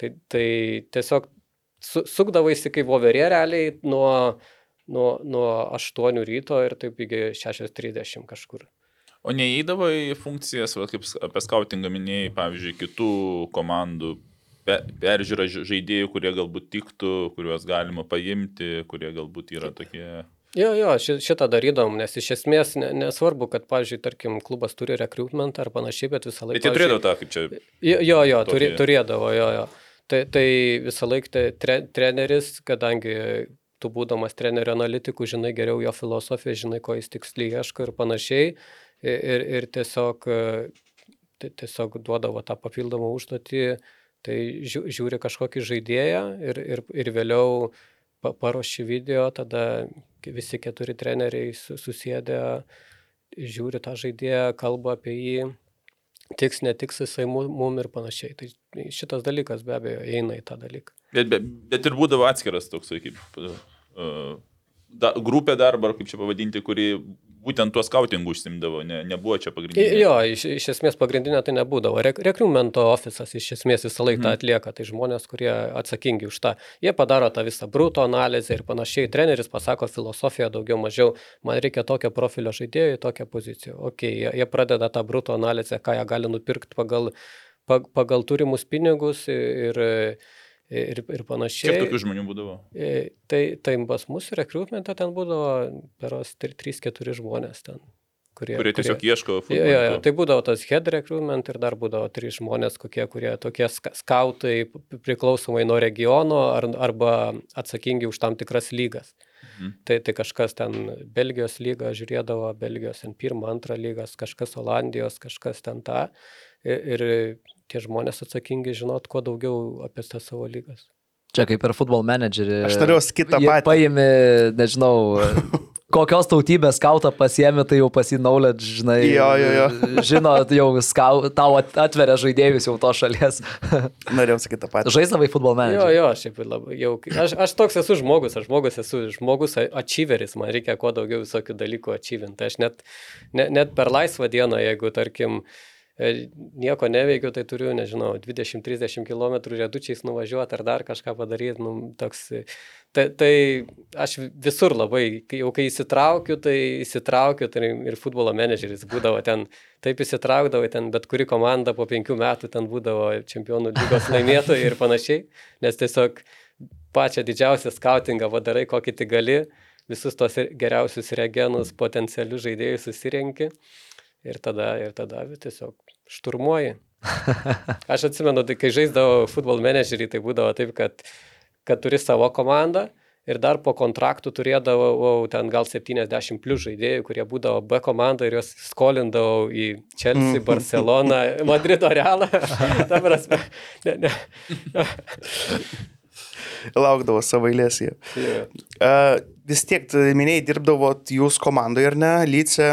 tai, tai tiesiog su, sukdavaisi kaip voverė realiai nuo, nuo, nuo 8 ryto ir taip iki 6.30 kažkur. O neįdavo į funkcijas, va, kaip apie skautingą minėjai, pavyzdžiui, kitų komandų pe, peržiūra ž- žaidėjų, kurie galbūt tiktų, kuriuos galima paimti, kurie galbūt yra tokie... Jo, jo, ši- šitą darydom, nes iš esmės ne, nesvarbu, kad, pavyzdžiui, tarkim, klubas turi rekrutmentą ar panašiai, bet visą laiką... Bet jie turėdavo tą, kaip čia... Jo, jo, turi, turėdavo, jo, jo. Tai, tai visą laiką tre, treneris, kadangi tu būdamas trenerio analitikų, žinai geriau jo filosofiją, žinai, ko jis tiksliai ieško ir panašiai. Ir, ir, ir tiesiog, tiesiog duodavo tą papildomą užduotį, tai žiū- žiūri kažkokį žaidėją ir, ir, ir vėliau pa- paruoši video, tada visi keturi treneriai su- susėdę žiūri tą žaidėją, kalba apie jį, tiks, netiks jisai mu- mum ir panašiai. Tai šitas dalykas be abejo eina į tą dalyką. Bet, bet, bet ir būdavo atskiras toks, kaip da, grupė darbo, ar kaip čia pavadinti, kuri būtent tuo skautingu užsimdavo, ne, nebuvo čia pagrindinė. Jo, iš, iš esmės pagrindinė tai nebūdavo. Rek rekrumento ofisas iš esmės visą laiką tą atlieka. Tai žmonės, kurie atsakingi už tą. Jie padaro tą visą bruto analizę ir panašiai. Treneris pasako filosofiją daugiau mažiau. Man reikia tokio profilio žaidėjo į tokią poziciją. Ok, jie, jie pradeda tą bruto analizę, ką jie gali nupirkti pagal, pag- pagal turimus pinigus ir, ir, ir panašiai. Kiek tokių žmonių būdavo? E, Tai, tai pas mus rekrutmente ten būdavo peros 3-4 žmonės ten. Kurie, Kurie tiesiog ieško Jo, jo, jo, tai būdavo tas head recruitment ir dar būdavo trys žmonės, kokie, kurie tokie ska- skautai priklausomai nuo regiono ar, arba atsakingi už tam tikras lygas. Mhm. Tai, tai kažkas ten Belgijos lygą žiūrėdavo, Belgijos ten pirmą, antrą lygas, kažkas Olandijos, kažkas ten tą. Ir, ir tie žmonės atsakingi žinot kuo daugiau apie tas savo lygas. Čia kaip ir futbol menedžerį. Aš turėjau kitą patį. Paimi, nežinau, kokios tautybės skautą pasiemi, tai jau pasinaulėt, žinai. Jo, jo, jo. Žino, jau skau, tau at- atveria žaidėjus jau to šalies. Norėjau sakyti tą patį. Žaisdavai futbol Jo, menedžerį. jo, šiaip labai jau. Aš, aš toks esu žmogus, aš žmogus esu žmogus achieveris, man reikia kuo daugiau visokių dalykų achievinti. Aš net, net, net per laisvą dieną, jeigu, tarkim, e, nieko neveikiu, tai turiu, nežinau, 20-30 km rėdučiais nuvažiuoti ar dar kažką padaryti. Nu, toks, e, tai, tai aš visur labai, jau kai įsitraukiu, tai įsitraukiu, tai ir futbolo menedžeris būdavo ten, taip įsitraukdavo ten, bet kuri komanda po penkių metų ten būdavo čempionų lygos laimėtojai ir panašiai, nes tiesiog pačią didžiausią skautingą padarai, kokį tik gali, visus tos geriausius regenus, potencialius žaidėjus susirenki ir tada, ir tada tiesiog šturmuoji. Aš atsimenu, tai kai žaisdavau futbol menedžerį, tai būdavo taip, kad, kad turi savo komandą ir dar po kontraktų turėdavau ten gal 70 plus žaidėjų, kurie būdavo B komanda ir juos skolindavau į Chelsea, Barceloną, Madrido Realą. Ta prasme, ne, ne. laukdavo savo eilės jie. Jo. Uh, vis tiek, minėjai, dirbdavot jūs komandoje, ar ne? Lyce,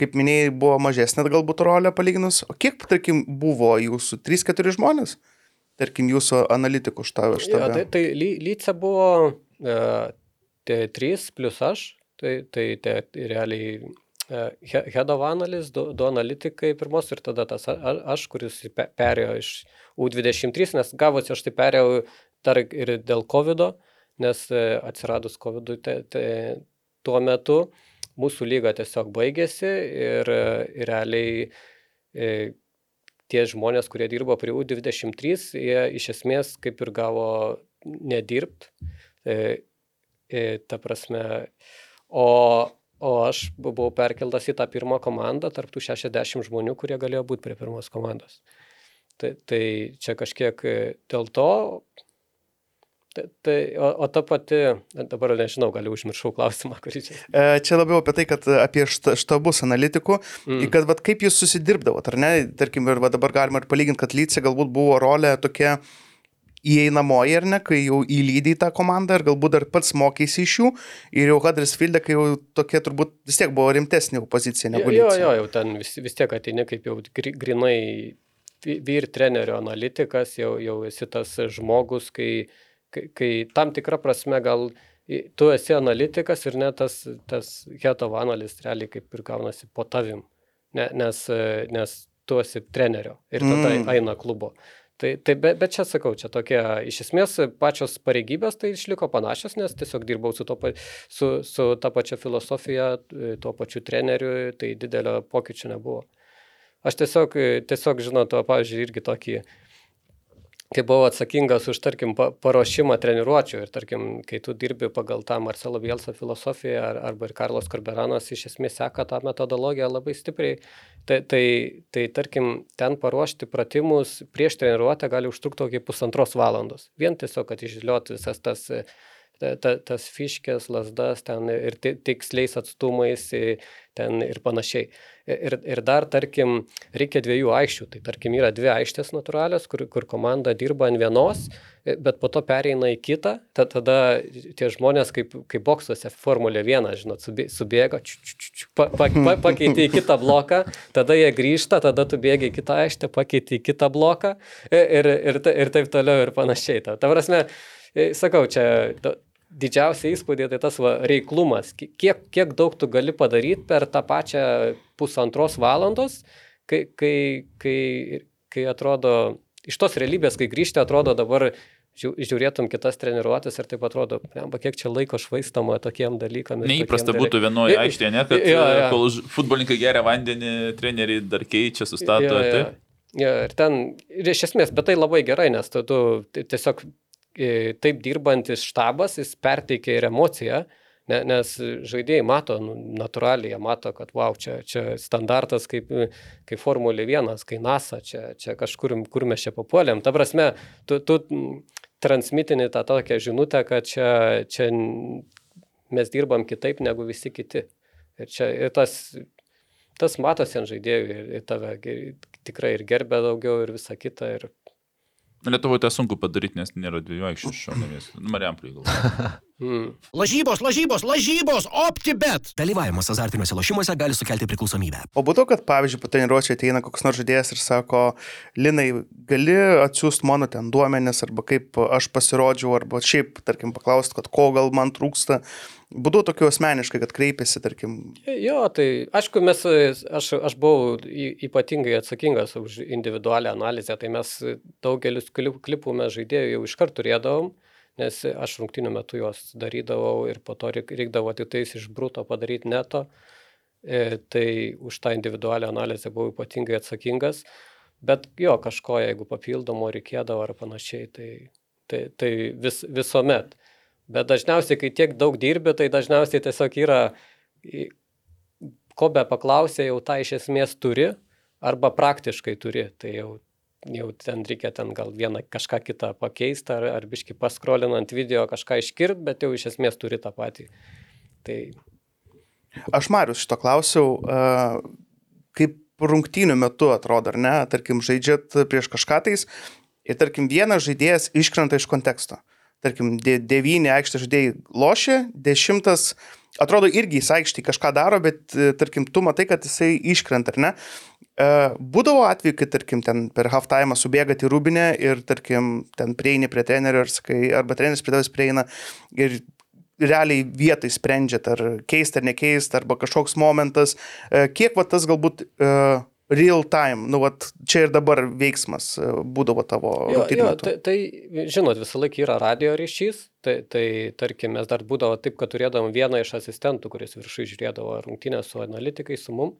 kaip minėjai, buvo mažesnė galbūt rolė palyginus. O kiek, tarkim, buvo jūsų 3-4 žmonės? Tarkim, jūsų analitikų štabė. Jo, tai, tai Ly- Lyce buvo e, tai 3 plus aš, tai, tai, tai realiai e, he- head of analyst, du, du analitikai pirmos ir tada tas a- aš, kuris pe- perėjo iš U23, nes gavosi aš tai perėjau dar ir dėl COVID, nes e, atsiradus COVID te, te, tuo metu mūsų lyga tiesiog baigėsi ir, e, ir realiai e, tie žmonės, kurie dirbo prie U23, jie iš esmės kaip ir gavo nedirbt. E, e, ta prasme, o, o aš buvau perkeltas į tą pirmą komandą tarptų 60 žmonių, kurie galėjo būti prie pirmos komandos. Tai, tai čia kažkiek e, dėl to. Tai, tai, o, o ta pati, dabar nežinau, gal užmiršau klausimą, kurį čia. E, Čia labiau apie tai, kad apie šta- štabus analitikų, mm. kad vat, kaip jūs susidirbdavot, ar ne? Tarkim, ir dabar galima ir palyginti, kad Lyce galbūt buvo rolė tokia įeinamoji, ar ne, kai jau įlydai tą komandą ir galbūt dar pats mokėsi iš jų ir jau Huddersfield, kai jau tokia turbūt vis tiek buvo rimtesnė pozicija Jo, negu jo, Lyce. jo, jau ten vis, vis tiek ateini kaip jau gri- grinai vyr trenerio analitikas, jau, jau esi tas žmogus, kai, kai, kai tam tikrą prasme gal tu esi analitikas ir net tas, tas head of analyst realiai kaip ir gaunasi po tavim, ne, nes, nes tu esi trenerio ir tada Mm. eina klubo. Tai, tai bet, bet čia sakau, čia tokia, iš esmės pačios pareigybės tai išliko panašios, nes tiesiog dirbau su, to, su, su ta pačia filosofija, tuo pačiu treneriu, tai didelio pokyčio nebuvo. Aš tiesiog, tiesiog žinot, pavyzdžiui, irgi tokį, kai buvau atsakingas už, tarkim, pa- paruošimą treniruočio ir, tarkim, kai tu dirbi pagal tą Marcelo Bielso filosofiją ar, arba ir Karlos Korberanas iš esmės seka tą metodologiją labai stipriai, tai, tai, tai tarkim, ten paruošti pratimus prieš treniruotę gali užtrukti kokį pusantros valandos. Vien tiesiog, kad išdėlioti visas tas ta, ta, tas fiškės, lasdas ten ir ti- tiksliais atstumais ten ir panašiai. Ir, ir dar, tarkim, reikia dviejų aikščių. Tai tarkim yra dvi aikštės natūralios, kur, kur komanda dirba ant vienos, bet po to pereina į kitą. Ta, tada tie žmonės, kaip, kaip boksuose, Formulė 1, žinot, subė- subėga, čiu, čiu, čiu, čiu, pa, pa, pa, pakeiti į kitą bloką, tada jie grįžta, tada tu bėgi į kitą aikštę, pakeiti į kitą bloką ir, ir, ta- ir taip toliau ir panašiai. Ta, ta prasme, Sakau, čia didžiausia įspūdė tai tas va, reiklumas. Ki- Kiek, kiek daug tu gali padaryti per tą pačią pusantros valandos, kai, kai, kai, kai atrodo, iš tos realybės, kai grįžti, atrodo dabar žiū- žiūrėtum kitas treniruotės ir taip atrodo, blemba, kiek čia laiko švaistama tokiem dalykam. Neįprasta būtų vienoje aikštėje, ne, kad jo, e, jo. kol futbolininkai geria vandenį, treneriai dar keičia, sustato. Jo, jo. taip. Jo, ir ten, ir iš esmės, bet tai labai gerai, nes tu, tu ti- tiesiog taip dirbantis štabas, jis perteikia ir emociją, ne, nes žaidėjai mato, nu, natūraliai jie mato, kad wow, čia, čia standartas kaip, kaip Formulė 1, kai NASA, čia, čia kažkur, kur mes čia papuolėm. Ta prasme, tu, tu transmitini tą tokią žinutę, kad čia, čia mes dirbam kitaip negu visi kiti. Ir, čia, ir tas, tas matosi ant žaidėjų ir, ir tave ge- tikrai ir gerbė daugiau ir visa kita. Ir, Lietuvoje tai sunku padaryti, nes nėra dviejų aikščių šaunamės. Nu, Mariamplai gal. mm, Lažybos, lažybos, lažybos, optibet. Dalyvavimas azartiniuose lošimuose gali sukelti priklausomybę. O būtų, kad, pavyzdžiui, po treniruočio ateina koks nors žaidėjas ir sako, Linai, gali atsiųsti mano ten duomenis, arba kaip aš pasirodžiau, arba šiaip, tarkim, paklausti, kad ko gal man trūksta. Būtų tokiu asmeniškai, kad kreipiasi, tarkim, Jo, tai aišku, mes, aš, aš buvau ypatingai atsakingas už individualią analizę, tai mes daugelis klip- klipų mes žaidėjų jau iškart turėdavom, nes aš rungtinių metų juos darydavau ir po to reik- reikdavo tik tais iš bruto padaryti neto, e, tai už tą individualią analizę buvau ypatingai atsakingas, bet jo, kažko, jeigu papildomo reikėdavo ar panašiai, tai, tai, tai vis, visuomet. Bet dažniausiai, kai tiek daug dirbi, tai dažniausiai tiesiog yra, ko be paklausė, jau tą iš esmės turi, arba praktiškai turi. Tai jau, jau ten reikia ten gal vieną kažką kitą pakeisti, ar, ar biški paskrolinant video kažką iškirt, bet jau iš esmės turi tą patį. Tai Aš Marius šito klausiau, kaip rungtynių metu atrodo, ar ne, tarkim, žaidžiat prieš kažką tais ir tarkim vienas žaidėjas iškrenta iš konteksto. tarkim, de, devyni aikštės žaidėjai lošia, dešimtas atrodo irgi jis aikštį kažką daro, bet e, tarkim, tu matai, kad jisai iškrenta, ar ne? E, būdavo atveju, kai, tarkim, ten per half time subėgat į rūbinę ir, tarkim, ten prieini prie trenerio ir sakai, arba treneris prie tavęs prieina ir realiai vietai sprendžiat, ar keist ar nekeist, arba kažkoks momentas, E, kiek va tas galbūt e, real time, nu, vat, čia ir dabar veiksmas būdavo tavo Jo, jo, tai, tai, žinot, visą laiką yra radio ryšys, tai, tai tarkim, mes dar būdavo taip, kad turėdavom vieną iš asistentų, kuris viršui žiūrėdavo rungtynės su analitikais, su mum,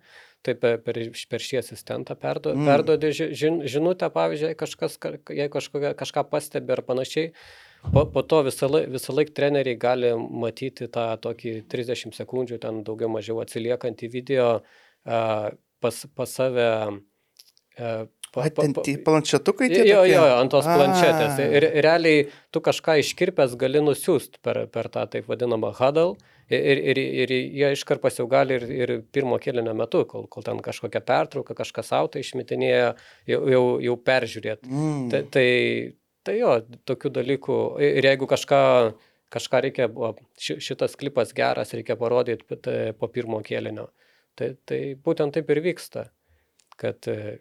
tai per, per, per šį asistentą perdo, Mm. perduodi ži- žin, žinutę, pavyzdžiui, jei kažkas, ka- jei kažkokia, kažką pastebi ar panašiai. Po, po to visą laiką visą laik treneriai gali matyti tą tokį 30 sekundžių, ten daugiau mažiau atsiliekantį video a, pas, pas save. a, pa- pa- pa- planšetukai tie Jo, jo, jo, ant tos A. planšetės. Ir realiai tu kažką iškirpęs gali nusiųsti per, per tą taip vadinamą huddle ir, ir, ir jie iškarpas jau gali ir, ir pirmo kėlinio metu, kol, kol ten kažkokia pertrauka, kažkas auto išmetinėja, jau, jau, jau peržiūrėti. Mm. Tai, tai, tai jo, tokių dalykų. Ir jeigu kažką, kažką reikia, šitas klipas geras, reikia parodyti e, po pirmo kėlinio. Tai, tai būtent taip ir vyksta, kad e,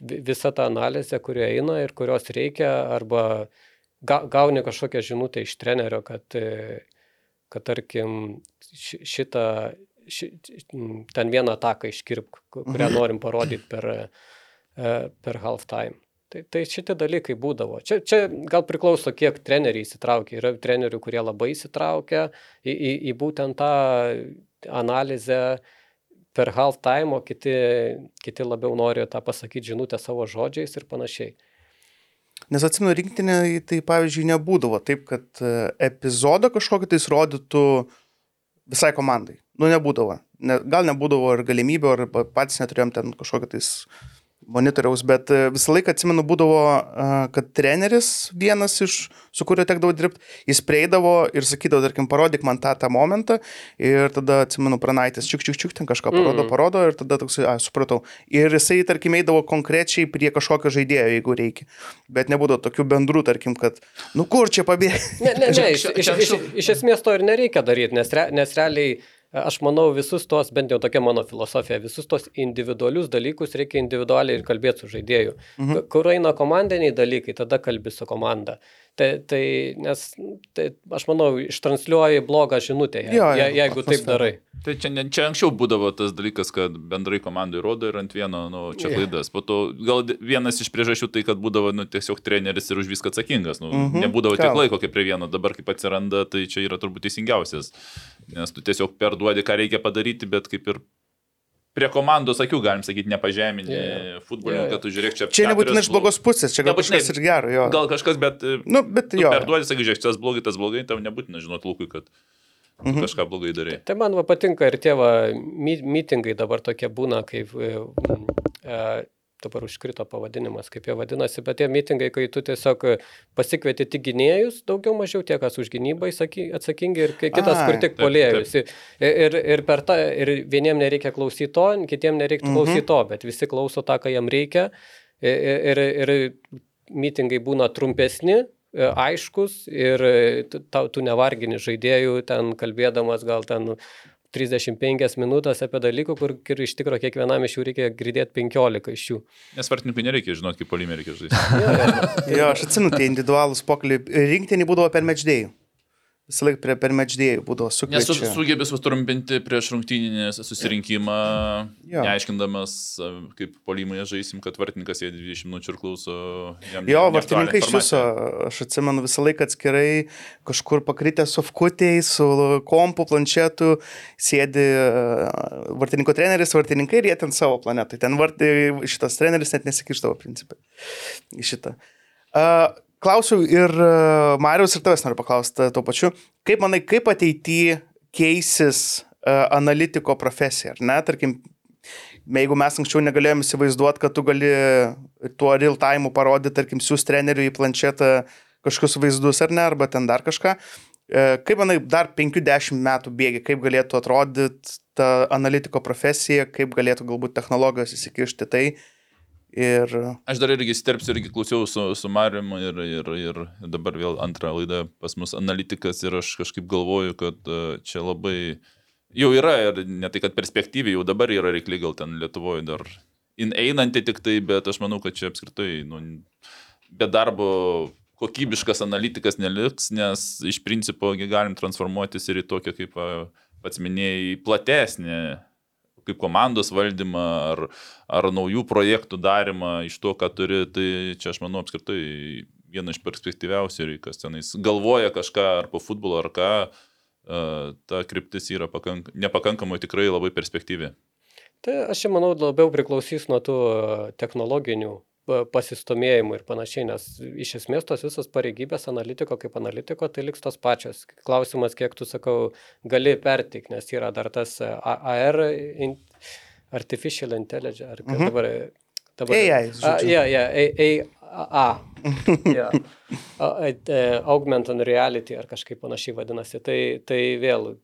vi- visa ta analizė, kuri eina ir kurios reikia, arba ga, gauni kažkokią žinutę iš trenerio, kad, e, kad tarkim, ši- šitą, ši, ten vieną ataką iškirp, ku- kurią norim parodyti per, e, per half time. Tai, tai šitie dalykai būdavo. Čia, čia gal priklauso, kiek treneriai įsitraukia. Yra trenerių, kurie labai įsitraukia į, į, į būtent tą analizę per half time, o kiti, kiti labiau nori tą pasakyti žinutę savo žodžiais ir panašiai. Nes atsimenu, rinktinė tai pavyzdžiui nebūdavo taip, kad e, epizodą kažkokį tais rodytų visai komandai. Nu, nebūdavo. Ne, gal nebūdavo ir galimybė, ar patys neturėjom ten kažkokio tais monitoriaus, bet e, visą laiką atsimenu, būdavo, e, kad treneris vienas iš, su kuriuo tekdavo dirbti, jis prieidavo ir sakydavo, tarkim, parodyk man tą, tą momentą ir tada atsimenu, pranaitis, čiuk, čiuk, čiuk, ten kažką parodo, Mhm. parodo ir tada toksai, a, supratau. Ir jisai, tarkim, eidavo konkrečiai prie kažkokio žaidėjo, jeigu reikia. Bet nebūdavo tokių bendrų, tarkim, kad, nu kur čia pabėgti. Ne, ne, ne, iš, iš, iš, iš esmės to ir nereikia daryti, nes, re, nes realiai aš manau visus tos, bent jau tokia mano filosofija, visus tos individualius dalykus reikia individualiai ir kalbėti su žaidėju. Mhm. Kur eina komandiniai dalykai, tada kalbi su komanda. Tai, tai nes, tai, aš manau, ištransliuoji blogą žinutę, je, Jo, je, jeigu taip atmosfera. darai. Tai čia, ne- čia anksčiau būdavo tas dalykas, kad bendrai komandai rodo ir ant vieno, nu, čia klaidas. Po to gal vienas iš priežasčių tai, kad būdavo, nu, tiesiog treneris ir už viską atsakingas. Nu, Mhm, nebūdavo tiek gal. laiko kaip prie vieno, dabar kaip atsiranda, tai čia yra turbūt teisingiausias. Nes tu tiesiog perduodi, ką reikia padaryti, bet kaip ir prie komandos akių, galim sakyti, nepažeminį Jo. yeah. futbolininką, jo. tu žiūrėk čia. Čia nebūtinai iš blogos pusės, čia gal Nebūtinai. kažkas ir gero, jo. Gal kažkas, bet... e, Nu, bet jo. perduodi, sakai, žiūrėk, tas blogai, tas blogai, tau nebūtina žinoti lūkui, kad Mhm. kažką blogai darai. Tai man va patinka ir tie va, my, mitingai dabar tokie būna, kaip e, e, dabar užkrito pavadinimas, kaip jie vadinasi, bet tie mitingai, kai tu tiesiog pasikvieti tik gynėjus, daugiau mažiau tie, kas už gynybą atsakingi ir kitas, Ai. kur tik polėjus. Ir, ir, ir, tą, ir vieniem nereikia klausyti to, kitiem nereikia Mhm. klausyti to, bet visi klauso tą, ką jam reikia. Ir, ir, ir mitingai būna trumpesni, e, aiškus ir e, tu- tu nevargini žaidėjų ten kalbėdamas gal ten 35 minutės apie dalykų, kur, kur iš tikrųjų kiekvienam iš jų reikia girdėti 15 iš jų. Nes vartininkui nereikia žinoti, kaip polime reikia žaisti. Jo, jo. Jo, aš atsimenu, tie individualūs pokalbiai. Rinktinį būdavo per matchdėjų. Visą laiką prie, per matchdėjų būdavo Nes tu sukviečia. sugebė sutrumpinti prieš rungtyninį susirinkimą, Jo. neaiškindamas, a, kaip polimai žaisim, kad vartininkas sėdi 20 minučių ir klauso. Jam Jo, vartininkai iš viso, aš atsimenu visą laiką atskirai, kažkur pakritę sofkutėjai, su kompu, planšetu, sėdi e, vartininko treneris, vartininkai ir jie ten savo planetai. Ten vartai, šitas treneris net nesikištavo principai šitą. Uh, klausiau ir uh, Marius ir tavęs noriu paklausti tuo pačiu, kaip manai, kaip ateityje keisis uh, analitiko profesija, ar ne? Tarkim, jeigu mes anksčiau negalėjome įsivaizduoti, kad tu gali tuo real time parodyti, tarkim, siūs treneriui į planšetą kažkokius vaizdus ar ne, arba ten dar kažką. E, Kaip manai, dar 5-10 metų bėgi, kaip galėtų atrodyti ta analitiko profesija, kaip galėtų galbūt technologijos įsikišti tai, Ir Aš dar irgi sterpsiu, irgi klausiau su, su Marimu ir, ir, ir dabar vėl antrą laidą pas mus analitikas ir aš kažkaip galvoju, kad e, čia labai jau yra ir ne tai, kad perspektyviai jau dabar yra reikli, gal ten Lietuvoje dar in einanti tik tai, bet aš manau, kad čia apskritai nu, be darbo kokybiškas analitikas neliks, nes iš principo galim transformuotis ir į tokią, kaip pats minėjai, platesnį kaip komandos valdymą ar, ar naujų projektų darimą iš to, ką turi, tai čia aš manau apskritai viena iš perspektyviausių ir kas tenais galvoja kažką ar po futbolo ar ką, e, ta kryptis yra pakank, nepakankamai tikrai labai perspektyvi. Tai aš čia manau labiau priklausys nuo tų e, technologinių pasistumėjimų ir panašiai, nes iš esmės tos visos pareigybės analitiko kaip analitiko tai liks tos pačios. Klausimas, kiek tu, sakau, gali pertik, nes yra dar tas e, AR, Artificial Intelligence, ar kaip Mhm. dabar. dabar AI, žodžiu. ja, ja, A, A, A. ja. A, a, e, augmented reality ar kažkaip panašiai vadinasi. Tai, tai vėl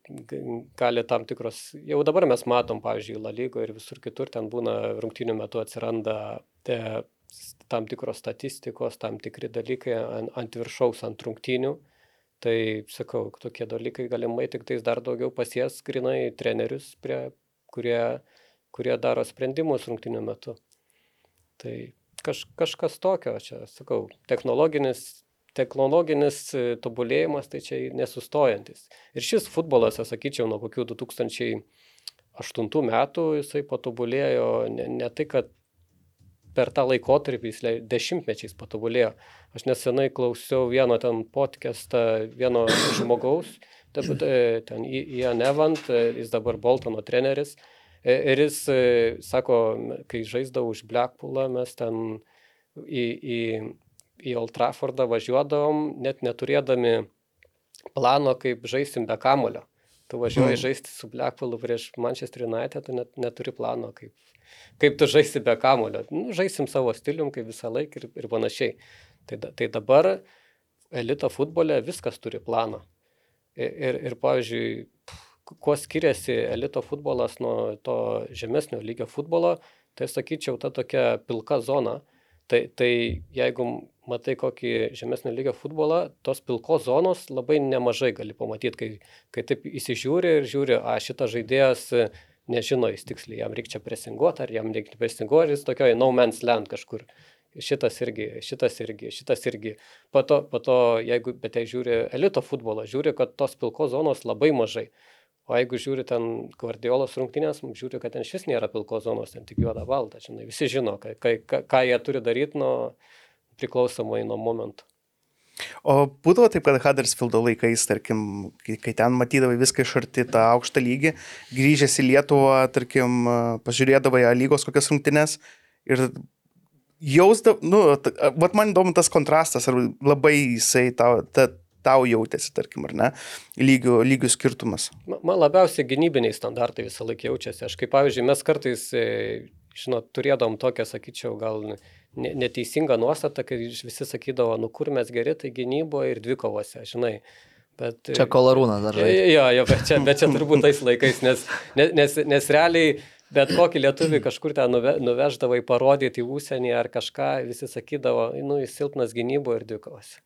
gali tam tikros, jau dabar mes matom, pavyzdžiui, La lygo ir visur kitur ten būna rungtinių metų atsiranda te, tam tikros statistikos, tam tikri dalykai ant, ant viršaus, ant rungtinių. Tai, sakau, tokie dalykai galimai tik tais dar daugiau pasies grinai trenerius, prie, kurie, kurie daro sprendimus rungtinių metu. Tai kaž, kažkas tokio, čia sakau, technologinis, technologinis e, tobulėjimas tai čia nesustojantis. Ir šis futbolas, aš sakyčiau, nuo kokių 2008 metų jisai patobulėjo ne, ne tai, kad per tą laikotarpį jis dešimtmečiais patobulėjo. Aš nesenai klausiau vieno ten podcastą, vieno žmogaus, e, ten Ian Evant, e, jis dabar Boltono treneris. E, Ir jis sako, kai žaisdavau už Blackpoolą, mes ten į, į, į Old Traffordą važiuodavom, net neturėdami plano, kaip žaisim be kamulio. Tu važiuoji žaisti su Blackpoolu prieš Manchester United, tu net neturi plano, kaip, kaip tu žaisi be kamulio. Nu, žaisim savo stilium, kaip visą laiką ir, ir panašiai. Tai, tai dabar elito futbole viskas turi planą. Ir, ir, ir pavyzdžiui, kuo skiriasi elito futbolas nuo to žemesnio lygio futbolo, tai sakyčiau, ta tokia pilka zona. Tai, tai jeigu matai kokį žemesnio lygio futbolą, tos pilkos zonos labai nemažai gali pamatyti, kai, kai taip įsižiūri ir žiūri, a šitas žaidėjas nežino jis tiksliai, jam reikia presinguoti, ar jam reikia presinguoti, jis tokioje no man's land kažkur. Šitas irgi, šitas irgi, šitas irgi. Po to, po to jeigu, bet jei žiūri elito futbolą, žiūri, kad tos pilkos zonos labai mažai. O jeigu žiūri ten Guardiolos rungtynės, žiūri, kad ten šis nėra pilkos zonos, ten tik juoda balta. Žinai, visi žino, ką, ką, ką jie turi daryti nuo priklausomai nuo momentų. O būdavo taip, kad Huddersfieldo laikais, tarkim, kai, ten matydavai viską iš arti tą aukštą lygį, grįžęs į Lietuvą, tarkim, pažiūrėdavai lygos kokias rungtynes ir jausdavai, nu, vat man įdomu tas kontrastas, ar labai jisai tau, ta, tau jautėsi, tarkim, ar ne, lygių, lygių skirtumas. Ma- Man labiausiai gynybiniai standartai visą laiką jaučiasi. Aš kaip pavyzdžiui, mes kartais, e, žinot, turėdom tokią, sakyčiau, gal ne- neteisingą nuostatą, kai visi sakydavo, nu kur mes geri, tai gynyboje ir dvikovose, žinai. Bet, e, Čia kolarūnas dar žaidžia. Jo, jo, bet čia, bet čia turbūt tais laikais, nes, nes, nes, nes realiai bet kokį lietuvį kažkur ten nuve, nuveždavai parodyti į užsienį ar kažką, visi sakydavo, nu, jis silpnas gynybo ir dvikovas.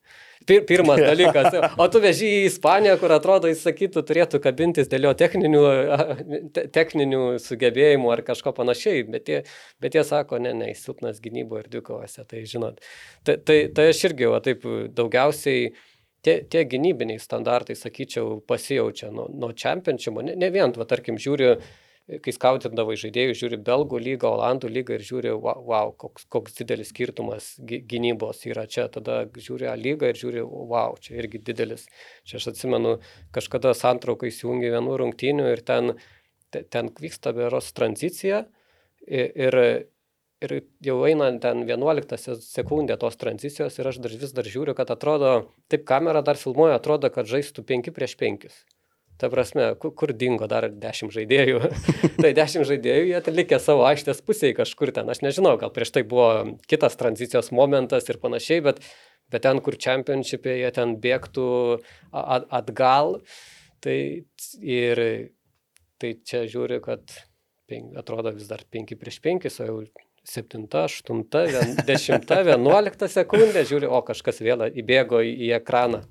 Pir, pirmas dalykas. O tu veži į Ispaniją, kur atrodo, jis sakytų, turėtų kabintis dėl jo techninių, te, techninių sugebėjimų ar kažko panašiai, bet jie, bet jie sako, ne, ne, jis silpnas gynybo ir dvikovose, tai žinot. Tai, tai, tai aš irgi, va, taip daugiausiai tie, tie gynybiniai standartai, sakyčiau, pasijaučia nuo, nuo čempionšimo. Ne, ne vien, va, tarkim, žiūri, kai skautindavai žaidėjų, žiūri belgų lygą, olandų lygą ir žiūri, wow, koks, koks didelis skirtumas gy- gynybos yra čia. Tada žiūri A lygą ir žiūri, wow, čia irgi didelis. Čia aš atsimenu, kažkada santraukai įsijungi vienų rungtynių ir ten, te- ten vyksta beros tranzicija ir, ir jau einant ten 11 se- sekundę tos tranzicijos ir aš dar vis dar žiūriu, kad atrodo, taip kamera dar filmuoja, atrodo, kad žaistų 5 prieš 5. Ta prasme, kur, kur dingo dar 10 žaidėjų. tai 10 žaidėjų, jie likė savo aikštės pusėje kažkur ten. Aš nežinau, gal prieš tai buvo kitas tranzicijos momentas ir panašiai, bet, bet ten, kur čempionšipė, jie ten bėgtų atgal. Tai ir tai čia žiūri, kad penk, atrodo vis dar 5 prieš 5, o jau 7, 8, 10, 11 sekundė, žiūri, o kažkas vėl įbėgo į, į ekraną.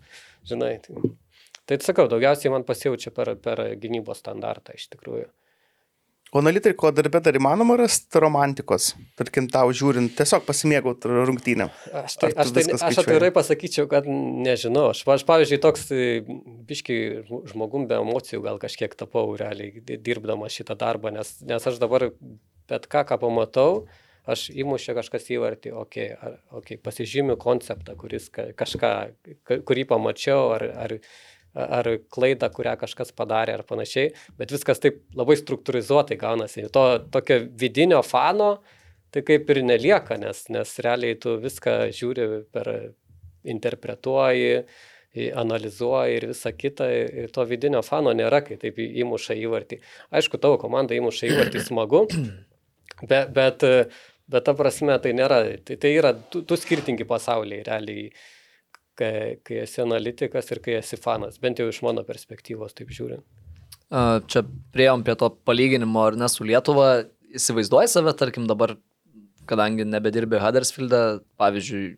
Žinai, tai, tai sakau, daugiausiai man pasijaučia per, per gynybos standartą iš tikrųjų. O analitiko darbė dar įmanoma rasti romantikos, tarkim, tau žiūrint, tiesiog pasimėgauti rungtynėm. Aš, tai, Ar aš, tai, aš atvirai pasakyčiau, kad nežinau. Aš, aš pavyzdžiui, toks e, biški žmogum be emocijų gal kažkiek tapau realiai di- dirbdamas šitą darbą, nes, nes aš dabar bet ką, ką pamatau, aš įmušė kažkas įvartį, okei, okay, okay, pasižymiu konceptą, kuris ka- kažką, ka- kurį pamačiau, ar, ar, ar klaidą, kurią kažkas padarė ar panašiai, bet viskas taip labai struktūrizuotai gaunasi. To tokio vidinio fano, tai kaip ir nelieka, nes, nes realiai tu viską žiūri per interpretuoji, analizuoji ir visa kita, ir to vidinio fano nėra, kai taip įmuša įvartį. Aišku, tavo komanda įmuša įvartį smagu, bet, bet, bet ta prasme tai nėra, tai, tai yra du, du skirtingi pasauliai realiai, kai, kai esi analitikas ir kai esi fanas, bent jau iš mano perspektyvos taip žiūrint. Čia prieėm prie to palyginimo ar ne su Lietuva. Įsivaizduoji save, tarkim, dabar, kadangi nebedirbi Huddersfieldą, pavyzdžiui,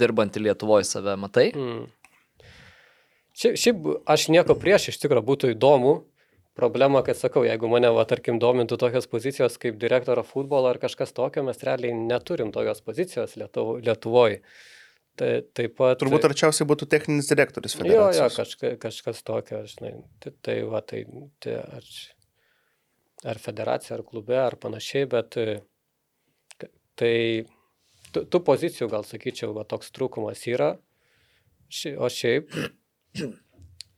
dirbantį Lietuvoje save, matai? Mm. Šiaip, šiaip aš nieko prieš, iš tikrųjų būtų įdomu. Problema, kad sakau, jeigu mane, va, tarkim, domintų tokios pozicijos kaip direktoro futbolo ar kažkas tokio, mes realiai neturim tokios pozicijos Lietuvo, Lietuvoje. Tai, taip pat... Turbūt arčiausiai būtų techninis direktorius Jo, jo, federacijos. kažka, kažkas tokio, žinai. Tai, tai va, tai, tai ar, ar federacija, ar klube, ar panašiai, bet tai tų, tų pozicijų, gal sakyčiau, va, toks trūkumas yra. Ši, o šiaip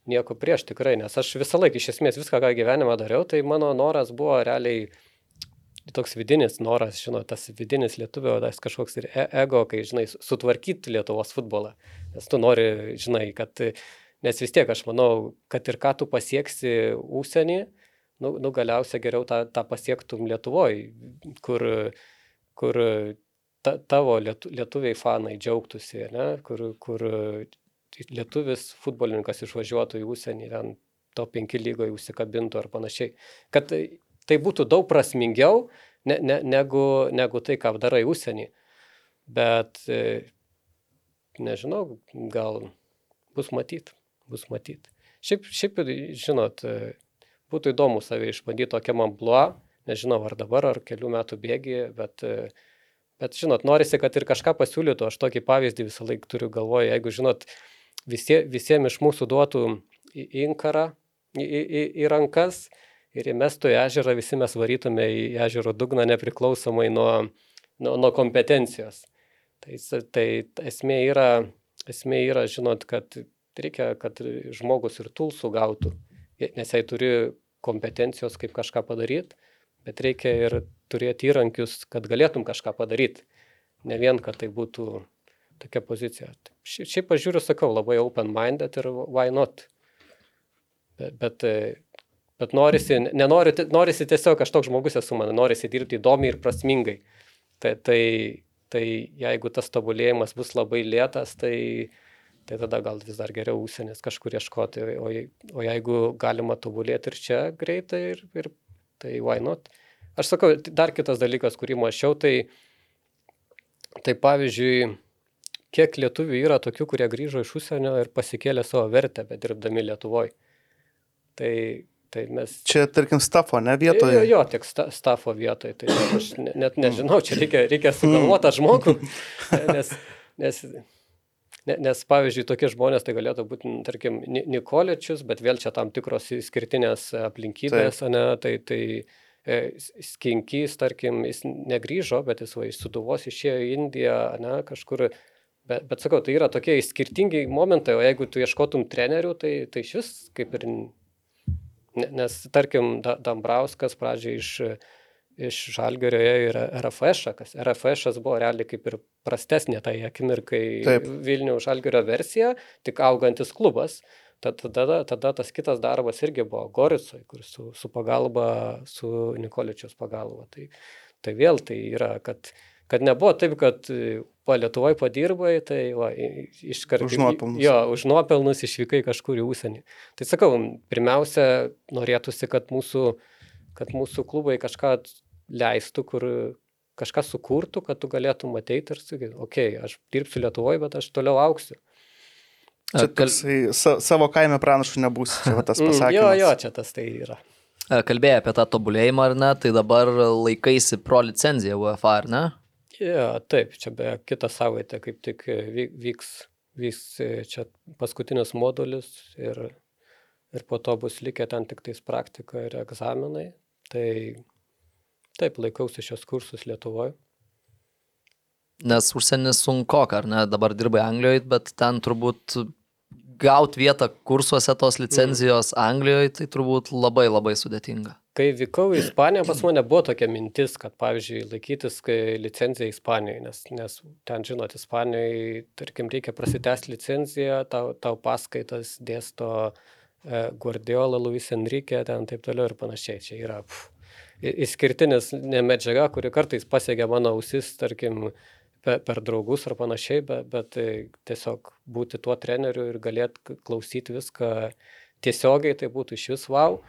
nieko prieš tikrai, nes aš visą laiką iš esmės viską, ką gyvenime dariau, tai mano noras buvo realiai toks vidinis noras, žinot, tas vidinis lietuvio, tas kažkoks ir e- ego, kai, žinai, su- sutvarkyti Lietuvos futbolą. Nes tu nori, žinai, kad, nes vis tiek aš manau, kad ir ką tu pasieksi užsienį, nu, nu galiausiai geriau tą, tą pasiektum Lietuvoje, kur, kur ta, tavo lietu, lietuviai fanai džiaugtųsi, ne? kur, kur lietuvis futbolininkas išvažiuotų į užsienį, ten to penki lygoje užsikabintų ar panašiai. Kad tai, būtų daug prasmingiau ne, ne, negu, negu tai, ką darai užsienį. Bet e, nežinau, gal bus matyt, bus matyt. Šiaip, šiaip žinot, e, būtų įdomu save išbandyti tokiam ampluo, nežinau ar dabar, ar kelių metų bėgi, bet, e, bet žinot, norisi, kad ir kažką pasiūlytų, aš tokį pavyzdį visą laiką turiu galvoje, jeigu žinot, visie, visiems iš mūsų duotų į inkarą, į, į, į, į rankas ir įmestų į ežerą, visi mes varytume į ežero dugną nepriklausomai nuo, nuo, nuo kompetencijos. Tai, tai esmė yra, esmė yra, žinot, kad reikia, kad žmogus ir tulsų gautų, nes jei turi kompetencijos, kaip kažką padaryti, bet reikia ir turėti įrankius, kad galėtum kažką padaryti. Ne vien, kad tai būtų tokia pozicija. Šia- Šiaip aš žiūriu, sakau, labai open-minded ir why not. Bet, bet, bet norisi, nenoriu, norisi tiesiog, aš toks žmogus esu, man norisi dirbti įdomiai ir prasmingai. Tai, tai, tai jeigu tas tobulėjimas bus labai lėtas, tai, tai tada gal vis dar geriau užsienis kažkur ieškoti. O, o jeigu galima tobulėti ir čia greitai, ir, ir, tai why not. Aš sakau, dar kitas dalykas, kurį mačiau, tai, tai pavyzdžiui, kiek lietuvių yra tokių, kurie grįžo iš užsienio ir pasikėlė savo vertę, bet dirbdami Lietuvoje. Tai, tai mes... Čia, tarkim, stafo, ne vietoje. jo, jo, tik sta, stafo vietoje. Tai aš ne- net nežinau, čia reikia, reikia sugalvoti tą žmogų. Nes, nes, ne- nes, pavyzdžiui, tokie žmonės tai galėtų būti, tarkim, Ni- Nikoličius, bet vėl čia tam tikros išskirtinės aplinkybės, o ne, tai, tai e, Skinkys, tarkim, jis negrįžo, bet jis va, iš Suduvos išėjo į Indiją, ne, kažkur. Bet, bet sakau, tai yra tokie skirtingi momentai, o jeigu tu ieškotum trenerių, tai, tai iš vis kaip ir Nes, tarkim, Da- Dambrauskas pradžiai iš, iš Žalgerio ėjo ir RFŠ, buvo realiai kaip ir prastesnė tai akimirkai Taip. Vilniaus Žalgerio versija, tik augantis klubas. Tad- Tada, tada tas kitas darbas irgi buvo Goricoj, kur su, su pagalba, su Nikoličiaus pagalba. Tai, tai vėl tai yra, kad, kad nebuvo taip, kad e, va, Lietuvoje padirbai, tai va, iškart... Už nuopelnus. Jo, už nuopelnus išvykai kažkur į užsienį. Tai sakau, pirmiausia, norėtųsi, kad mūsų, kad mūsų klubai kažką leistų, kur kažką sukurtų, kad tu galėtum ateiti ir sakyti, okei, okay, aš dirbsiu Lietuvoje, bet aš toliau auksiu. Čia Kal- toksai sa, savo kaime pranašu nebus, čia va tas Mm, pasakymas. jo, jo, čia tas tai yra. Kalbėjai apie tą tobulėjimą, ar ne? Tai dabar laikaisi pro licenciją UEFA, ar ne? Ja, taip, čia be kitą savaitę kaip tik e, vy- vyks, vyks e, čia paskutinis modulis ir, ir po to bus likę ten tik tais praktika ir egzaminai. Tai taip, laikausi šios kursus Lietuvoje. Nes užsienis sunku, ar ne? Dabar dirbai Anglijoje, bet ten turbūt gauti vietą kursuose tos licenzijos Anglijoje, tai turbūt labai labai sudėtinga. Kai vykau į Ispaniją, pas mane buvo tokia mintis, kad, pavyzdžiui, laikytis licenciją Ispanijoje, nes, nes ten, žinot, Ispanijoje, tarkim, reikia prasitęsti licenciją, tau, tau paskaitas dėsto e, Guardiola, Luis Enrique, ten taip toliau ir panašiai. Čia yra pff, i- išskirtinis ne medžiaga, kuri kartais pasiekia mano ausis, tarkim, per, per draugus ar panašiai, bet, bet tiesiog būti tuo treneriu ir galėt klausyti viską tiesiogiai, tai būtų iš vis wow.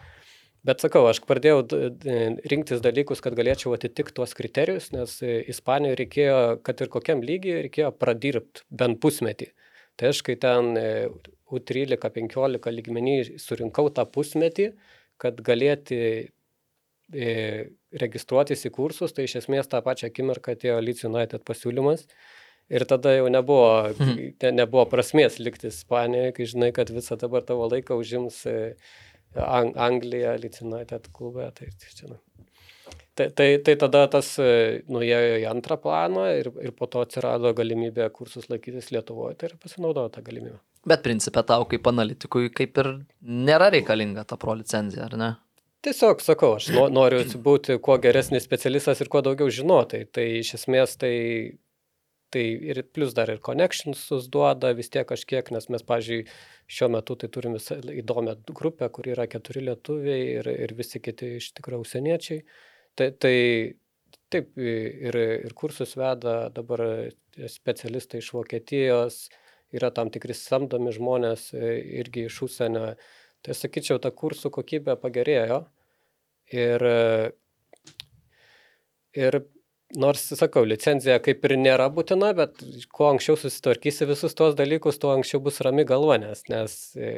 Bet sakau, aš pradėjau rinktis dalykus, kad galėčiau atitikti tuos kriterijus, nes e, Ispanijoje reikėjo, kad ir kokiam lygiai, reikėjo pradirbti bent pusmetį. Tai aš kai ten e, U13-15 lygmenį surinkau tą pusmetį, kad galėti e, registruotis į kursus, tai iš esmės tą pačią akimirką atėjo Leeds United pasiūlymas. Ir tada jau nebuvo, ne, nebuvo prasmės likti Ispanijoje, kai žinai, kad visą dabar tavo laiką užims Ang Anglija, Leeds United klube. Tai, tai, tai, tai, tai tada tas e, nuėjo į antrą planą ir, ir po to atsirado galimybė kursus laikytis Lietuvoje, tai ir pasinaudojau tą galimybę. Bet principė tau kaip analitikui kaip ir nėra reikalinga ta pro licenzija, ar ne? Tiesiog sakau, aš no, noriu būti kuo geresnis specialistas ir kuo daugiau žinoti. Tai iš esmės tai, tai ir plus dar ir connectionsus duoda vis tiek kažkiek, nes mes, pažiūrėjau, šiuo metu tai turim visą įdomią grupę, kur yra keturi lietuviai ir, ir visi kiti iš tikrųjų užsieniečiai. Tai, tai taip ir, ir kursus veda dabar specialistai iš Vokietijos, yra tam tikri samdomi žmonės e, irgi iš užsienio. Tai sakyčiau, ta kursų kokybė pagerėjo. Ir, ir nors, sakau, licenzija kaip ir nėra būtina, bet kuo anksčiau susitvarkysi visus tuos dalykus, tuo anksčiau bus rami galva, nes, nes e,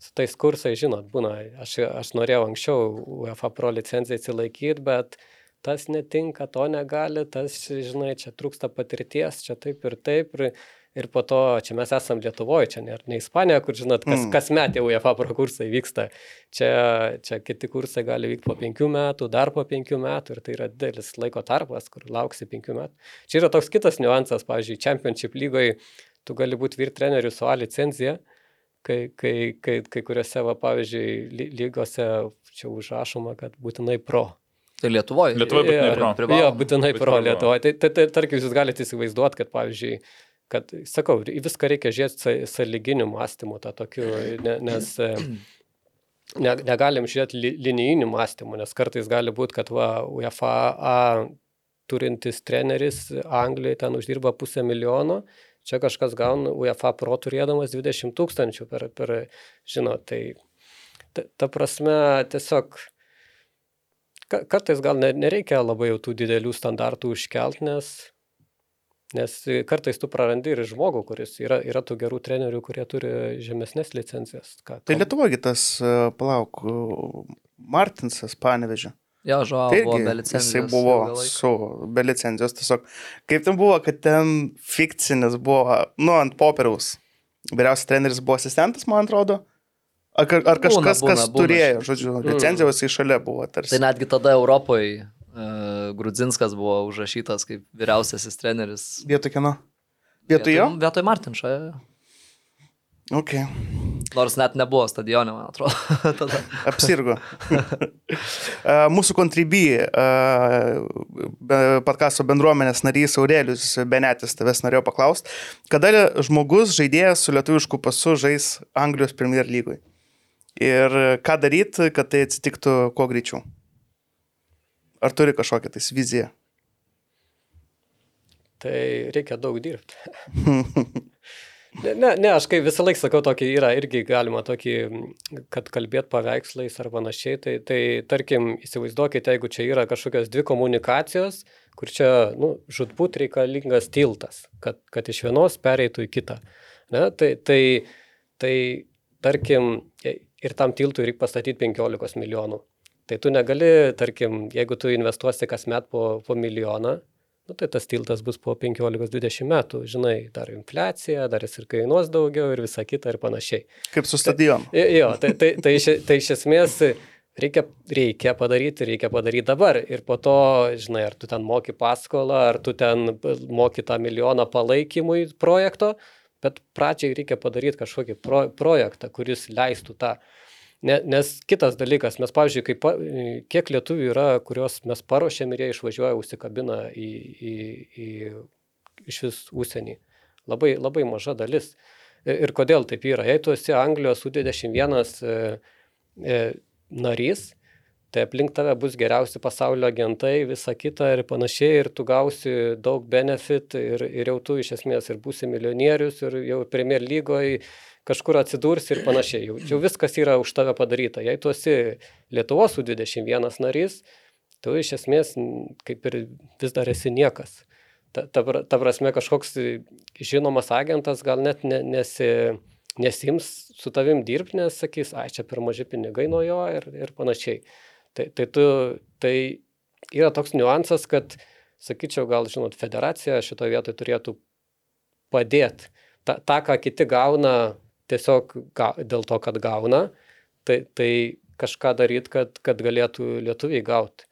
su tais kursais, žinot, būna, aš, aš norėjau anksčiau UEFA Pro licenciją atsilaikyti, bet tas netinka, to negali, tas, žinai, čia trūksta patirties, čia taip ir taip. Ir, Ir po to, čia mes esam Lietuvoje, čia ne, ne Ispanija, kur, žinot, kas, Mm. kas metė UEFA pro kursai vyksta. Čia, čia kiti kursai gali vykti po penkių metų, dar po penkių metų ir tai yra didelis laiko tarpas, kur lauksi penkių metų. Čia yra toks kitas niuansas, pavyzdžiui, Championship lygoje tu gali būti vyr treneriu su A licencija, kai, kai, kai, kai kuriuose, va, pavyzdžiui, ly- lygose čia užrašoma, kad būtinai pro. Tai Lietuvoje. Lietuvoje būtinai pro. Jo, būtinai pro. Lietuvoje. Tai, tai, tai tarkim, jūs galite įsivaizduoti, kad, pavyzdžiui, kad, sakau, į viską reikia žiūrėti sąlyginiu mąstymu, tą tokiu, ne, nes e, ne, negalim žiūrėti li, linijiniu mąstymu, nes kartais gali būti, kad va, UEFA A turintis treneris Anglijoje ten uždirba pusę milijono, čia kažkas gauna UEFA Pro turėdamas 20 tūkstančių per, per žinot, tai ta, ta prasme tiesiog ka- kartais gal ne, nereikia labai jau tų didelių standartų užkelt, nes, nes kartais tu prarandi ir žmogų, kuris yra, yra tų gerų trenerių, kurie turi žemesnės licencijas. Ką, Tai Lietuvoje tas, e, palauk, e, Martinsas panevežė. Jo, žuo, Tai buvo be licencijos. jisai buvo su be licencijos tiesiog. Kaip ten buvo, kad ten fikcinis buvo, nu, ant popieriaus. Vyriausias treneris buvo asistentas, man atrodo. Ar, ar kažkas, būna, kas būna turėjo, žodžiu, licencijos į šalia buvo tarsi. Tai netgi tada Europoje Grudzinskas buvo užrašytas kaip vyriausiasis treneris. Vietoj kieno? Vietoj jo? Vietoj Martinšo. Ok. Nors net nebuvo stadione, man atrodo. tada. Apsirgo. E, Mūsų kontribį podkasto bendruomenės narys Aurelius Benetis tavęs norėjau paklausti, kada žmogus žaidėjas su lietuvišku pasu žais Anglijos Premier lygoj? Ir ką daryti, kad tai atsitiktų kuo greičiau? Ar turi kažkokią tais viziją? Tai reikia daug dirbti. Ne, ne, ne, aš kai visą laiką sakau, tokį yra irgi galima tokį, kad kalbėt paveikslais ar panašiai, tai, tai tarkim, įsivaizduokite, jeigu čia yra kažkokios dvi komunikacijos, kur čia, nu, žudbūt reikalingas tiltas, kad, kad iš vienos pereitų į kitą. Ne, tai, tai, tai, tarkim, ir tam tiltui reikia pastatyti 15 milijonų. Tai tu negali, tarkim, jeigu tu investuosi kasmet po, po milijoną, nu, tai tas tiltas bus po 15-20 metų, žinai, dar infliacija, dar jis ir kainuos daugiau ir visa kita ir panašiai. Kaip su stadionu. Tai, jo, tai, tai, tai, iš, tai iš esmės reikia, reikia padaryti, reikia padaryti dabar. Ir po to, žinai, ar tu ten moki paskolą, ar tu ten moki tą milijoną palaikymui projekto, bet pradžiai reikia padaryti kažkokį pro, projektą, kuris leistų tą Ne, nes kitas dalykas, mes, pavyzdžiui, kaip, kiek lietuvių yra, kuriuos mes paruošėm ir jie išvažiuoja, užsikabina į, į, į iš vis užsienį. Labai, labai maža dalis. Ir, kodėl taip yra? Jei tu esi Anglijos U21 e, e, narys, tai aplink tave bus geriausi pasaulio agentai, visa kita ir panašiai, ir tu gausi daug benefit ir, ir jau tu iš esmės ir būsi milijonierius ir jau Premier lygoje kažkur atsidursi ir panašiai. Jau, jau viskas yra už tave padaryta. Jei tu esi Lietuvos U21 narys, tu iš esmės kaip ir vis dar esi niekas. Ta, ta, ta prasme, kažkoks žinomas agentas gal net ne, nesi, nesims su tavim dirbti, nes sakys, ai čia per maži pinigai nuo jo ir, ir panašiai. Tai, tai, tu, tai yra toks niuansas, kad, sakyčiau, gal, žinot, federacija šitoje vietoje turėtų padėti. Ta, tą, ką kiti gauna tiesiog ga, dėl to, kad gauna, tai, tai kažką daryti, kad, kad galėtų lietuviai gauti.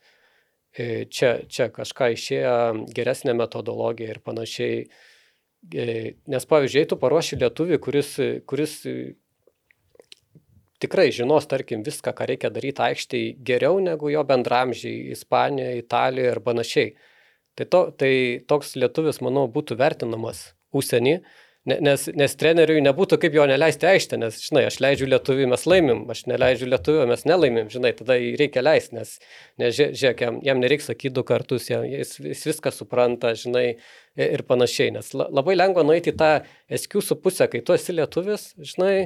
E, čia, čia kažką išėjo geresnė metodologija ir panašiai. E, nes pavyzdžiui, tu paruoši lietuvį, kuris, kuris tikrai žinos, tarkim, viską, ką reikia daryti aikštėje geriau negu jo bendramžiai Ispanijoje, Italijoje ir panašiai. Tai, to, tai toks lietuvis, manau, būtų vertinamas užsienį, Nes, nes treneriui nebūtų kaip jo neleisti aikštę, nes, žinai, aš leidžiu lietuvį, mes laimim, aš neleidžiu lietuvį, mes nelaimim, žinai, tada jį reikia leisti, nes, nes žiūrėk, jam, jam nereikia sakyti du kartus, jis, jis viską supranta, žinai, ir panašiai, nes labai lengva nueiti į tą eskiusų pusę, kai tu esi lietuvis, žinai,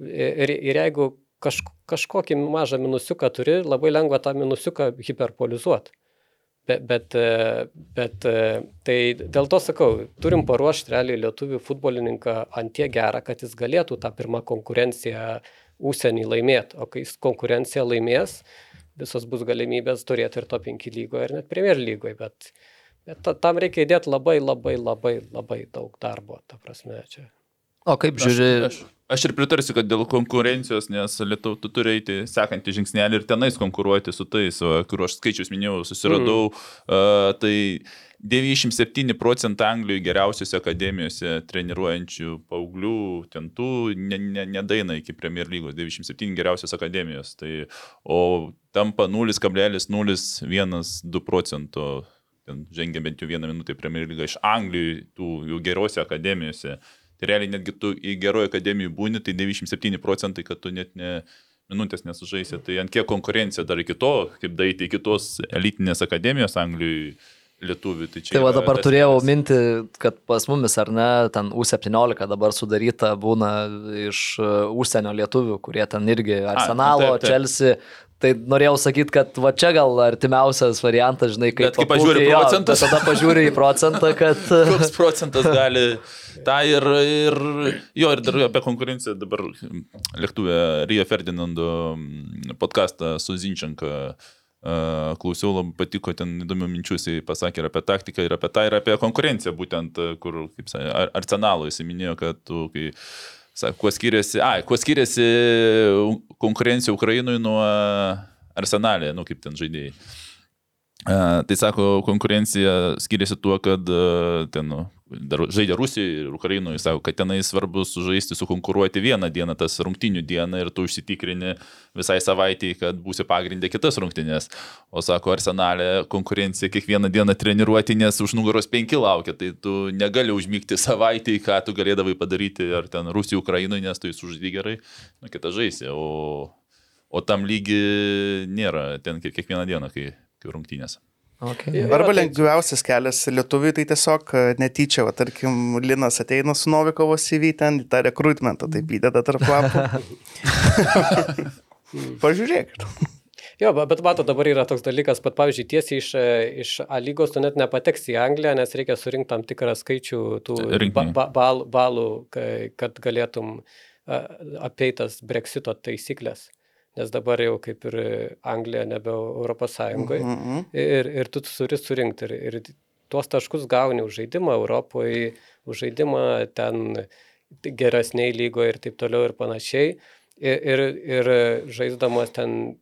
ir, ir jeigu kaž, kažkokį mažą minusiuką turi, labai lengva tą minusiuką hiperpolizuoti. Bet, bet, e, bet e, tai dėl to sakau, turim paruošti realiai lietuvių futbolininką ant tie gerą, kad jis galėtų tą pirmą konkurenciją užsienį laimėti. O kai jis konkurenciją laimės, visos bus galimybės turėti ir to 5 lygoje, ir net Premier lygoje. Bet, bet tam reikia įdėti labai, labai, labai, labai daug darbo. Ta prasme, čia. O kaip žiūri? Aš, aš, Aš ir pritarsiu, kad dėl konkurencijos, nes Lietuvų tu turi eiti sekantį žingsnelį ir tenais konkuruoti su tais, kur aš skaičius minėjau, susiradau. Mm. Uh, tai 97 procentai Anglijoje geriausiose akademijose treniruojančių paauglių, ten tų nedaina ne, ne iki Premier lygos, 97 geriausios akademijos. Tai, o tampa 0,012 procento, ten žengia bent jau vieną minutę Premier lygą iš Anglijų, tų jau gerose akademijose. Tai realiai netgi tu į gerojo akademijų būni, tai 97 procentai, kad tu net ne minutės nesužaisi. Tai ant kiek konkurencija dar iki to, kaip daryti iki tos elitinės akademijos Anglijoje lietuvių. Tai, tai va dabar turėjau minti, kad pas mumis ar ne, ten U17 dabar sudaryta būna iš uh, užsienio lietuvių, kurie ten irgi Arsenalo, Chelsea, Tai norėjau sakyti, kad va čia gal artimiausias variantas, žinai, kaip... Bet kai pažiūri procentas. Tada pažiūri į procentą, kad... Koks procentas gali tą ir, ir... Jo, ir dar apie konkurenciją dabar lėktuvė Rio Ferdinando podcastą su Zinčenka klausiau, labai patiko, ten įdomių minčių jisai pasakė ir apie taktiką, ir apie tą, ir apie konkurenciją, būtent, kur, kaip sakė, arsenalo jisai minėjo, kad tu, kai Sako, kuo skiriasi, ai, kuo skiriasi konkurencija Ukrainui nuo Arsenalė, nu kaip ten žaidėjai. Uh, tai sako, konkurencija skiriasi tuo, kad uh, ten nu, dar žaidė Rusijoje ir Ukrainoje, sako, kad tenai svarbu sužaisti, sukonkuruoti vieną dieną, tas rungtinių dieną ir tu užsitikrini visai savaitėjai, kad būsi pagrindę kitas rungtinės. O sako, arsenalė konkurencija kiekvieną dieną treniruoti, nes už nugaros penki laukia, tai tu negali užmygti savaitėjai, ką tu galėdavai padaryti ar ten Rusijoje, Ukrainoje, nes tu jis užžydė gerai, nu kitą žaisi. O, o tam lygi nėra ten kiekvieną dieną, kai, kai rungtynės. Okay. Arba tai- lengviausias kelias lietuviui, tai tiesiog e, netyčia, va, tarkim, Linas ateina su Novikovo CV ten, į tą rekrutmentą, taip įdeda tarp lapų. Pažiūrėk. Jo, be- bet mato, dabar yra toks dalykas, pat pavyzdžiui, tiesiai iš, e, iš A lygos tu net nepateksi į Angliją, nes reikia surinkti tam tikrą skaičių tų Tai ba, ba, bal, balų, kad galėtum apeitas Brexito taisyklės. Nes dabar jau kaip ir Anglija nebe Europos Sąjungoje. Mm -hmm. Ir, ir tu turi surinkti. Ir, ir tuos taškus gauni už žaidimą Europoje, už žaidimą ten geresniai lygoje ir taip toliau ir panašiai. Ir, ir, ir žaisdamas ten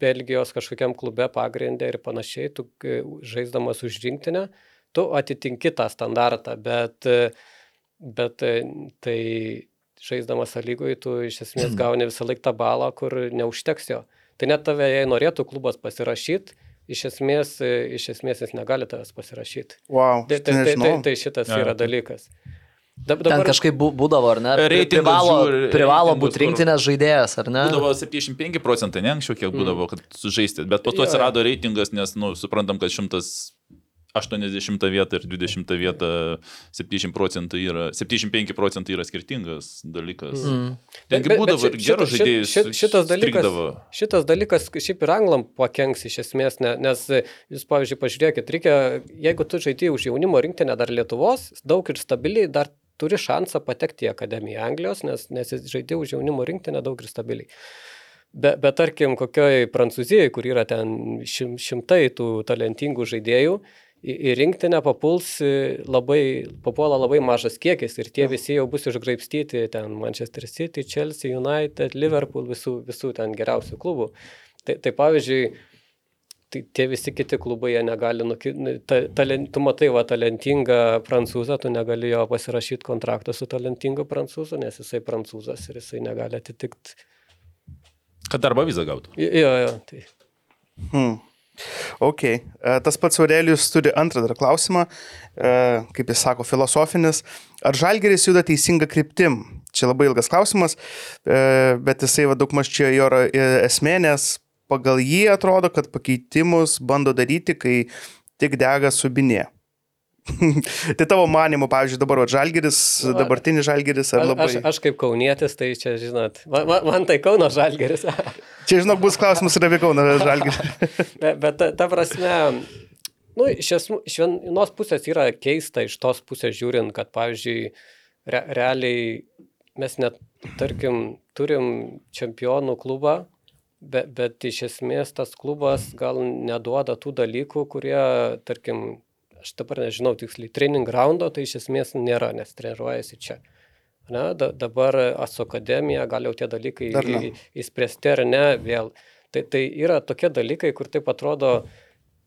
Belgijos kažkokiam klube pagrindę ir panašiai, tu e, žaisdamas už rinktinę, tu atitinki tą standartą, bet, bet e, tai žaisdamas lygoje tu iš esmės gauni visą laiką tą balą, kur neužteks jo. Tai net tave, jei norėtų klubas pasirašyti, iš esmės, iš esmės jis negali tavęs pasirašyti. Wow. Tai, tai, tai, tai, tai šitas Jo. yra dalykas. Dab- Ten kažkaip bū- būdavo, ar ne? Reitingas Privalo, žiūri- privalo būti rinktinės žaidėjas, ar ne? Būdavo 75 procentai, ne anksčiau kiek būdavo, kad sužaisti, bet po to atsirado reitingas, nes, nu, suprantam, kad 180 vieta ir 20 vieta 70 procentų yra, 75 procentai yra skirtingas dalykas. Mm. Tengi būdavo ir šit- gerų šit- šitas dalykas-. Šitas dalykas šiaip ir anglam pakenks iš esmės, ne, nes jūs, pavyzdžiui, pažiūrėkit, reikia, jeigu tu žaidėjai už jaunimo rinktinę dar Lietuvos, daug ir stabiliai dar turi šansą patekti į Akademiją Anglijos, nes, nes žaidėjai už jaunimo rinktinę daug ir stabiliai. Bet, bet tarkim, kokioj Prancūzijoje, kur yra ten šim, šimtai tų talentingų žaidėjų, į, į rinktinę papuls labai, papuola labai mažas kiekis ir tie visi jau bus išgraipstyti ten Manchester City, Chelsea, United, Liverpool, visų, visų ten geriausių klubų. Tai, tai pavyzdžiui, tai tie visi kiti klubai jie negali, nuki... ta, talent, tu matai va talentingą prancūzą, tu negali jo pasirašyti kontraktą su talentingu prancūzu, nes jisai prancūzas ir jisai negali atitikti. Kad darbo vizą gautų. Jo, jo, tai. Hmm. Ok. E, Tas pats Aurelijus turi antrą dar klausimą, e, kaip jis sako, filosofinis. Ar žalgeris juda teisinga kryptim? Čia labai ilgas klausimas, e, bet jisai daug maž čia jo esmė, nes pagal jį atrodo, kad pakeitimus bando daryti, kai tik dega subinė. tai tavo manimu, pavyzdžiui, dabar žalgeris, dabartinis žalgeris, ar labai... Aš, aš kaip kaunietis, tai čia, žinot, man, man- tai Kauno žalgeris. Čia, žinok, bus klausimas ir apie Kauną žalgerį. bet bet ta, ta prasme, nu, iš, esmų, iš vienos pusės yra keista, iš tos pusės žiūrint, kad, pavyzdžiui, re, realiai mes net, tarkim, turim čempionų klubą, bet, bet iš esmės tas klubas gal neduoda tų dalykų, kurie, tarkim, aš dabar nežinau tiksliai, training groundo tai iš esmės nėra, nes treniruojasi čia. Ne, da, dabar ASO akademija, gal jau tie dalykai ne. įspręsti ar ne vėl. Tai, tai yra tokie dalykai, kur taip atrodo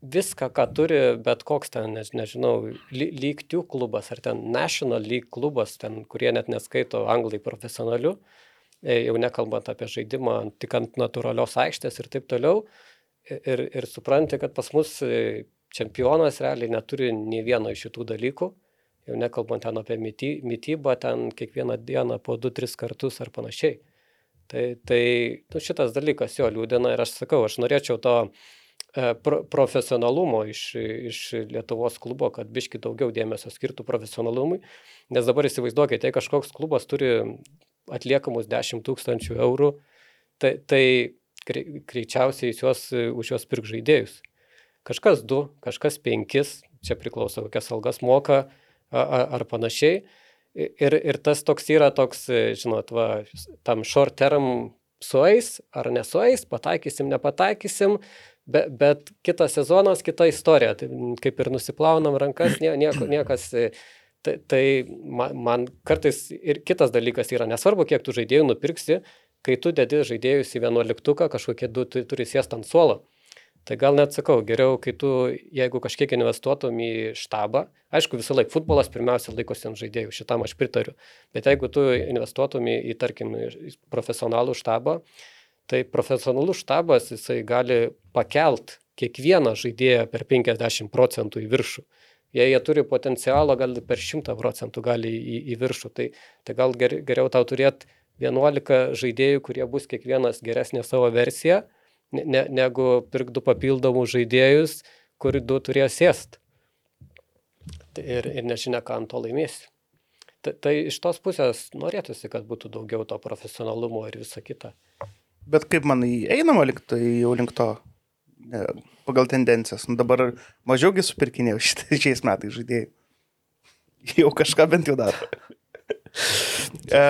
viską, ką turi bet koks ten, než, nežinau, ly- League 2 klubas ar ten National League klubas, ten, kurie net neskaito anglai profesionaliu, e, jau nekalbant apie žaidimą tik ant natūralios aikštės ir taip toliau. Ir, ir supranti, kad pas mus e, čempionas realiai neturi nei vieno iš šitų dalykų. Jau nekalbant ten apie myty- mytybą, ten kiekvieną dieną po 2-3 kartus ar panašiai. Tai, tai nu, šitas dalykas jo liūdina ir aš sakau, aš norėčiau to e, pro, profesionalumo iš, iš Lietuvos klubo, kad biški daugiau dėmesio skirtų profesionalumui. Nes dabar įsivaizduokite, jei kažkoks klubas turi atliekamus 10 tūkstančių eurų, tai, tai grei- greičiausiai juos, už juos pirk žaidėjus. Kažkas du, kažkas penkis, čia priklauso, kokias algas moka ar panašiai. Ir, ir tas toks yra toks, žinot, va, tam short term sueis ar nesueis, pataikysim, nepataikysim, bet, bet kitas sezonas, kita istorija. Tai kaip ir nusiplaunam rankas, nie, nieko, niekas. e, Tai, tai man, man kartais ir kitas dalykas yra, nesvarbu, kiek tų žaidėjų nupirksi, kai tu dedi žaidėjus į vienuoliktuką, kažkokie du tu, turi sėsti ant suolo. Tai gal net sakau, geriau, kai tu, jeigu kažkiek investuotum į štabą, aišku, visą laiką futbolas pirmiausia laikosi ant žaidėjų, šitam aš pritariu, bet jeigu tu investuotum į, į tarkim, profesionalų štabą, tai profesionalus štabas jisai gali pakelt kiekvieną žaidėją per 50 procentų į viršų. Jei jie turi potencialą, gal per 100 procentų gali į, į viršų, tai, tai gal ger, geriau tau turėti 11 žaidėjų, kurie bus kiekvienas geresnė savo versija, ne, ne, negu pirk du papildomus žaidėjus, kur du turėjo sėst. Tai Ir, ir nežinia, ką ant to laimėsi. Tai, tai iš tos pusės norėtųsi, kad būtų daugiau to profesionalumo ir visa kita. Bet kaip manai, einama link to, jau link to ne, pagal tendencijas. Nu, dabar mažiaugi supirkinėjau šiais metais žaidėjai. Jau kažką bent jau daro. E,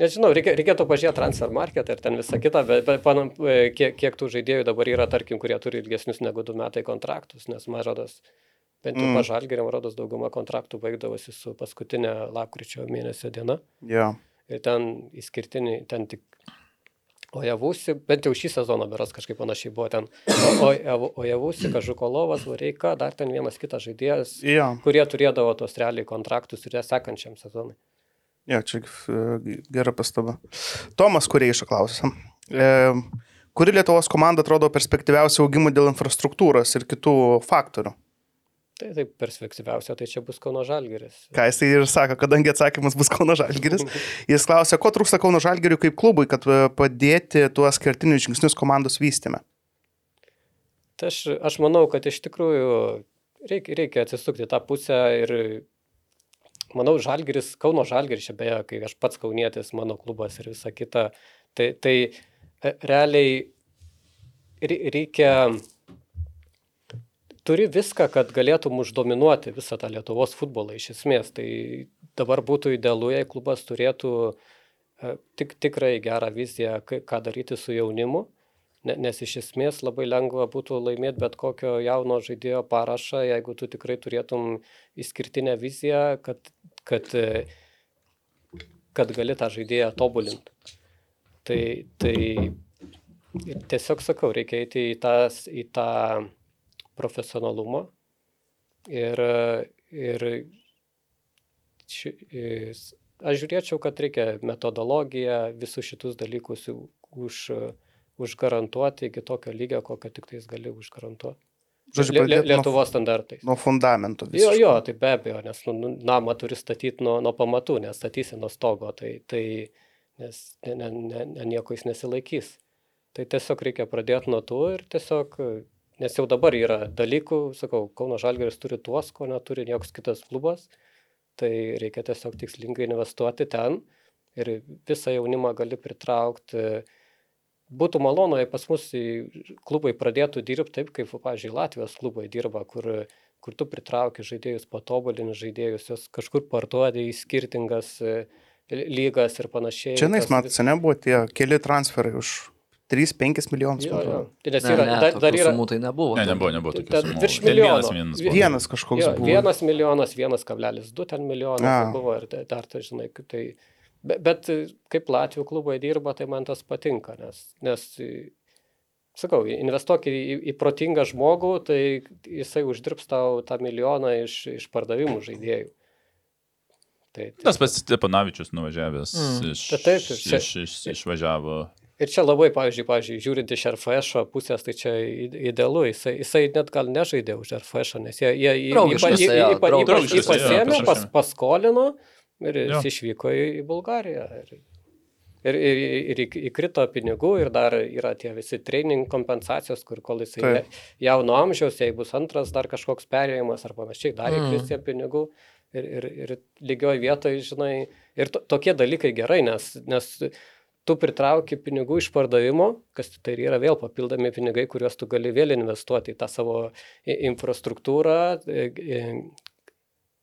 Nežinau, reikia, reikėtų pažiūrėti transfer market ir ten visą kitą, bet, bet panam, e, kiek, kiek tų žaidėjų dabar yra, tarkim, kurie turi ilgesnius negu du metai kontraktus, nes mažodas, bent jau Mm. pažalgeriam rodos dauguma kontraktų baigdavosi su paskutinė lapkričio mėnesio diena. jo. Ir ten išskirtiniai, ten tik Ojavusi, bent jau šį sezoną beras kažkaip panašiai buvo ten. Ojavusi, Kažukolovas, Vareika, dar ten vienas kitas žaidėjas, Jo, kurie turėdavo tos realiai kontraktus ir sekančiam sezonui. Jo, čia e, gera pastaba. Tomas Kureiša klausė. E, kuri Lietuvos komanda atrodo perspektyviausia augimui dėl infrastruktūros ir kitų faktorių? Tai taip perspektyviausia, tai čia bus Kauno Žalgeris. Ką jis tai ir sako, kadangi atsakymas bus Kauno Žalgiris. Jis klausė, ko trūksta Kauno Žalgiriui kaip klubui, kad e, padėti tuos kertinius žingsnius komandos vystime. Tai aš, aš manau, kad iš tikrųjų reikia, reikia atsisukti tą pusę ir manau, Žalgeris, Kauno Žalgeris, čia beje, kai aš pats kaunietis, mano klubas ir visa kita, tai, tai e, realiai re- reikia, turi viską, kad galėtum uždominuoti visą tą Lietuvos futbolą iš esmės. Tai dabar būtų idealu, jei klubas turėtų e, tik, tikrai gerą viziją, ką daryti su jaunimu. Ne- Nes iš esmės labai lengva būtų laimėti bet kokio jauno žaidėjo parašą, jeigu tu tikrai turėtum išskirtinę viziją, kad, kad, kad gali tą žaidėją tobulinti. Tai, tai tiesiog sakau, reikia eiti į, tas, į tą profesionalumą ir, ir ši, aš žiūrėčiau, kad reikia metodologiją, visus šitus dalykus už, užgarantuoti iki tokio lygio, kokio tik tais gali užgarantuoti. Žodžiu, Lie- Lietuvos standartais. Nuo fundamento. Jo, visiškai. jo, tai be abejo, nes nu, nu, namą turi statyti nuo, nuo pamatų, nestatysi nuo stogo, tai, tai nes ne, ne, ne, ne, nieko jis nesilaikys. Tai tiesiog reikia pradėti nuo tų ir tiesiog, nes jau dabar yra dalykų, sakau, Kauno Žalgeris turi tuos, ko neturi joks kitas klubas, tai reikia tiesiog tikslingai investuoti ten ir visą jaunimą gali pritraukti. Būtų malonu, jei pas mus klubai pradėtų dirbti taip, kaip, pavyzdžiui, Latvijos klubai dirba, kur, kur tu pritrauki žaidėjus, patobulini žaidėjus, juos kažkur parduodi į skirtingas e, lygas ir panašiai. Čia, nais, man seniai buvo tie keli transferai už 3-5 milijonus. Jo, jo. Tai Nes Ne, yra, ne, dar, dar tokių yra sumų tai nebuvo. Ne, ten. nebuvo, nebuvo tokių Ten sumų. virš Ten milijono. Vienas vienas buvo. Vienas kažkoks jo, buvo. vienas milijonas, 1,2 ten milijonas A. tai buvo ir tai- dar, tai žinai, kaip tai... Bet, bet e, kaip Latvijų klubai dirba, tai man tas patinka, nes, nes e, sakau, investuok į, į, į protingą žmogų, tai jisai uždirbs tau tą milijoną iš, iš pardavimų žaidėjų. Tai, tai, Tas pats Stepanavičius nuvažiavęs Mm. iš, Tai taip, iš, čia- iš, išvažiavo. Ir čia labai, pavyzdžiui, pavyzdžiui žiūrint iš RFŠ pusės, tai čia idealu. Jisai, jisai net gal nežaidė už RFŠ, nes jie, jie ypač- ypač draugiškas, jį jo, pasėmė, ta pas, paskolino ir Jo. jis išvyko į, į Bulgariją. Ir, ir, ir, ir įk- įkrito pinigų ir dar yra tie visi training kompensacijos, kur kol jisai Taip. ne- jauno amžiaus, jei bus antras dar kažkoks perėjimas ar panašiai, dar Mm. įkris mm. pinigų. Ir, ir, ir lygioj vietoje, žinai, ir to, tokie dalykai gerai, nes, nes tu pritrauki pinigų iš pardavimo, kas tai yra vėl papildomi pinigai, kuriuos tu gali vėl investuoti į tą savo infrastruktūrą,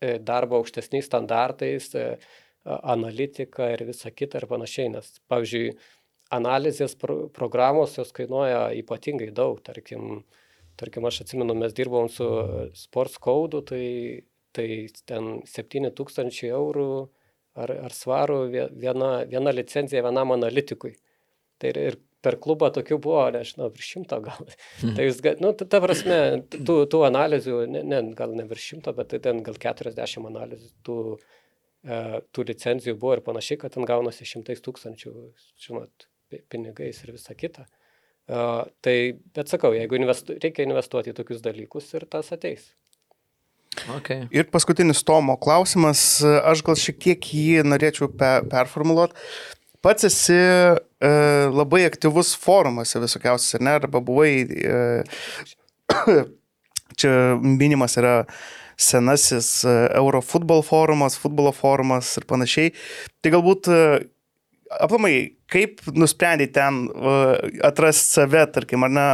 e, darbą aukštesniais standartais, e, a- analitiką ir visa kita ir panašiai. Nes, pavyzdžiui, analizės pro programos jos kainuoja ypatingai daug. Tarkim, tarkim aš atsimenu, mes dirbom su e, sports kodu, tai, tai ten 7000 eurų ar, ar svarų vie- viena, viena licencija vienam analitikui. Tai ir, ir per klubą tokių buvo, nežinau, virš šimto gal. Tai jūs, nu, ta, prasme, tų, tų analizių, ne, ne, gal ne virš šimto, bet tai ten gal 40 analizių tų, e, tų licencijų buvo ir panašiai, kad ten gaunasi šimtais tūkstančių, žinot, pi- pinigais ir visa kita. Uh, tai, bet sakau, jeigu investu, reikia investuoti į tokius dalykus ir tas ateis. Okay. Ir paskutinis Tomo klausimas, aš gal šiek tiek jį norėčiau pe, performuluoti. Pats esi e, labai aktyvus forumuose visokiausias, ne, arba buvai e, čia minimas yra senasis e, Eurofutbol forumas, futbolo forumas ir panašiai. Tai galbūt e, aplamai, kaip nusprendai ten uh, atrasti save, tarkim, ar ne,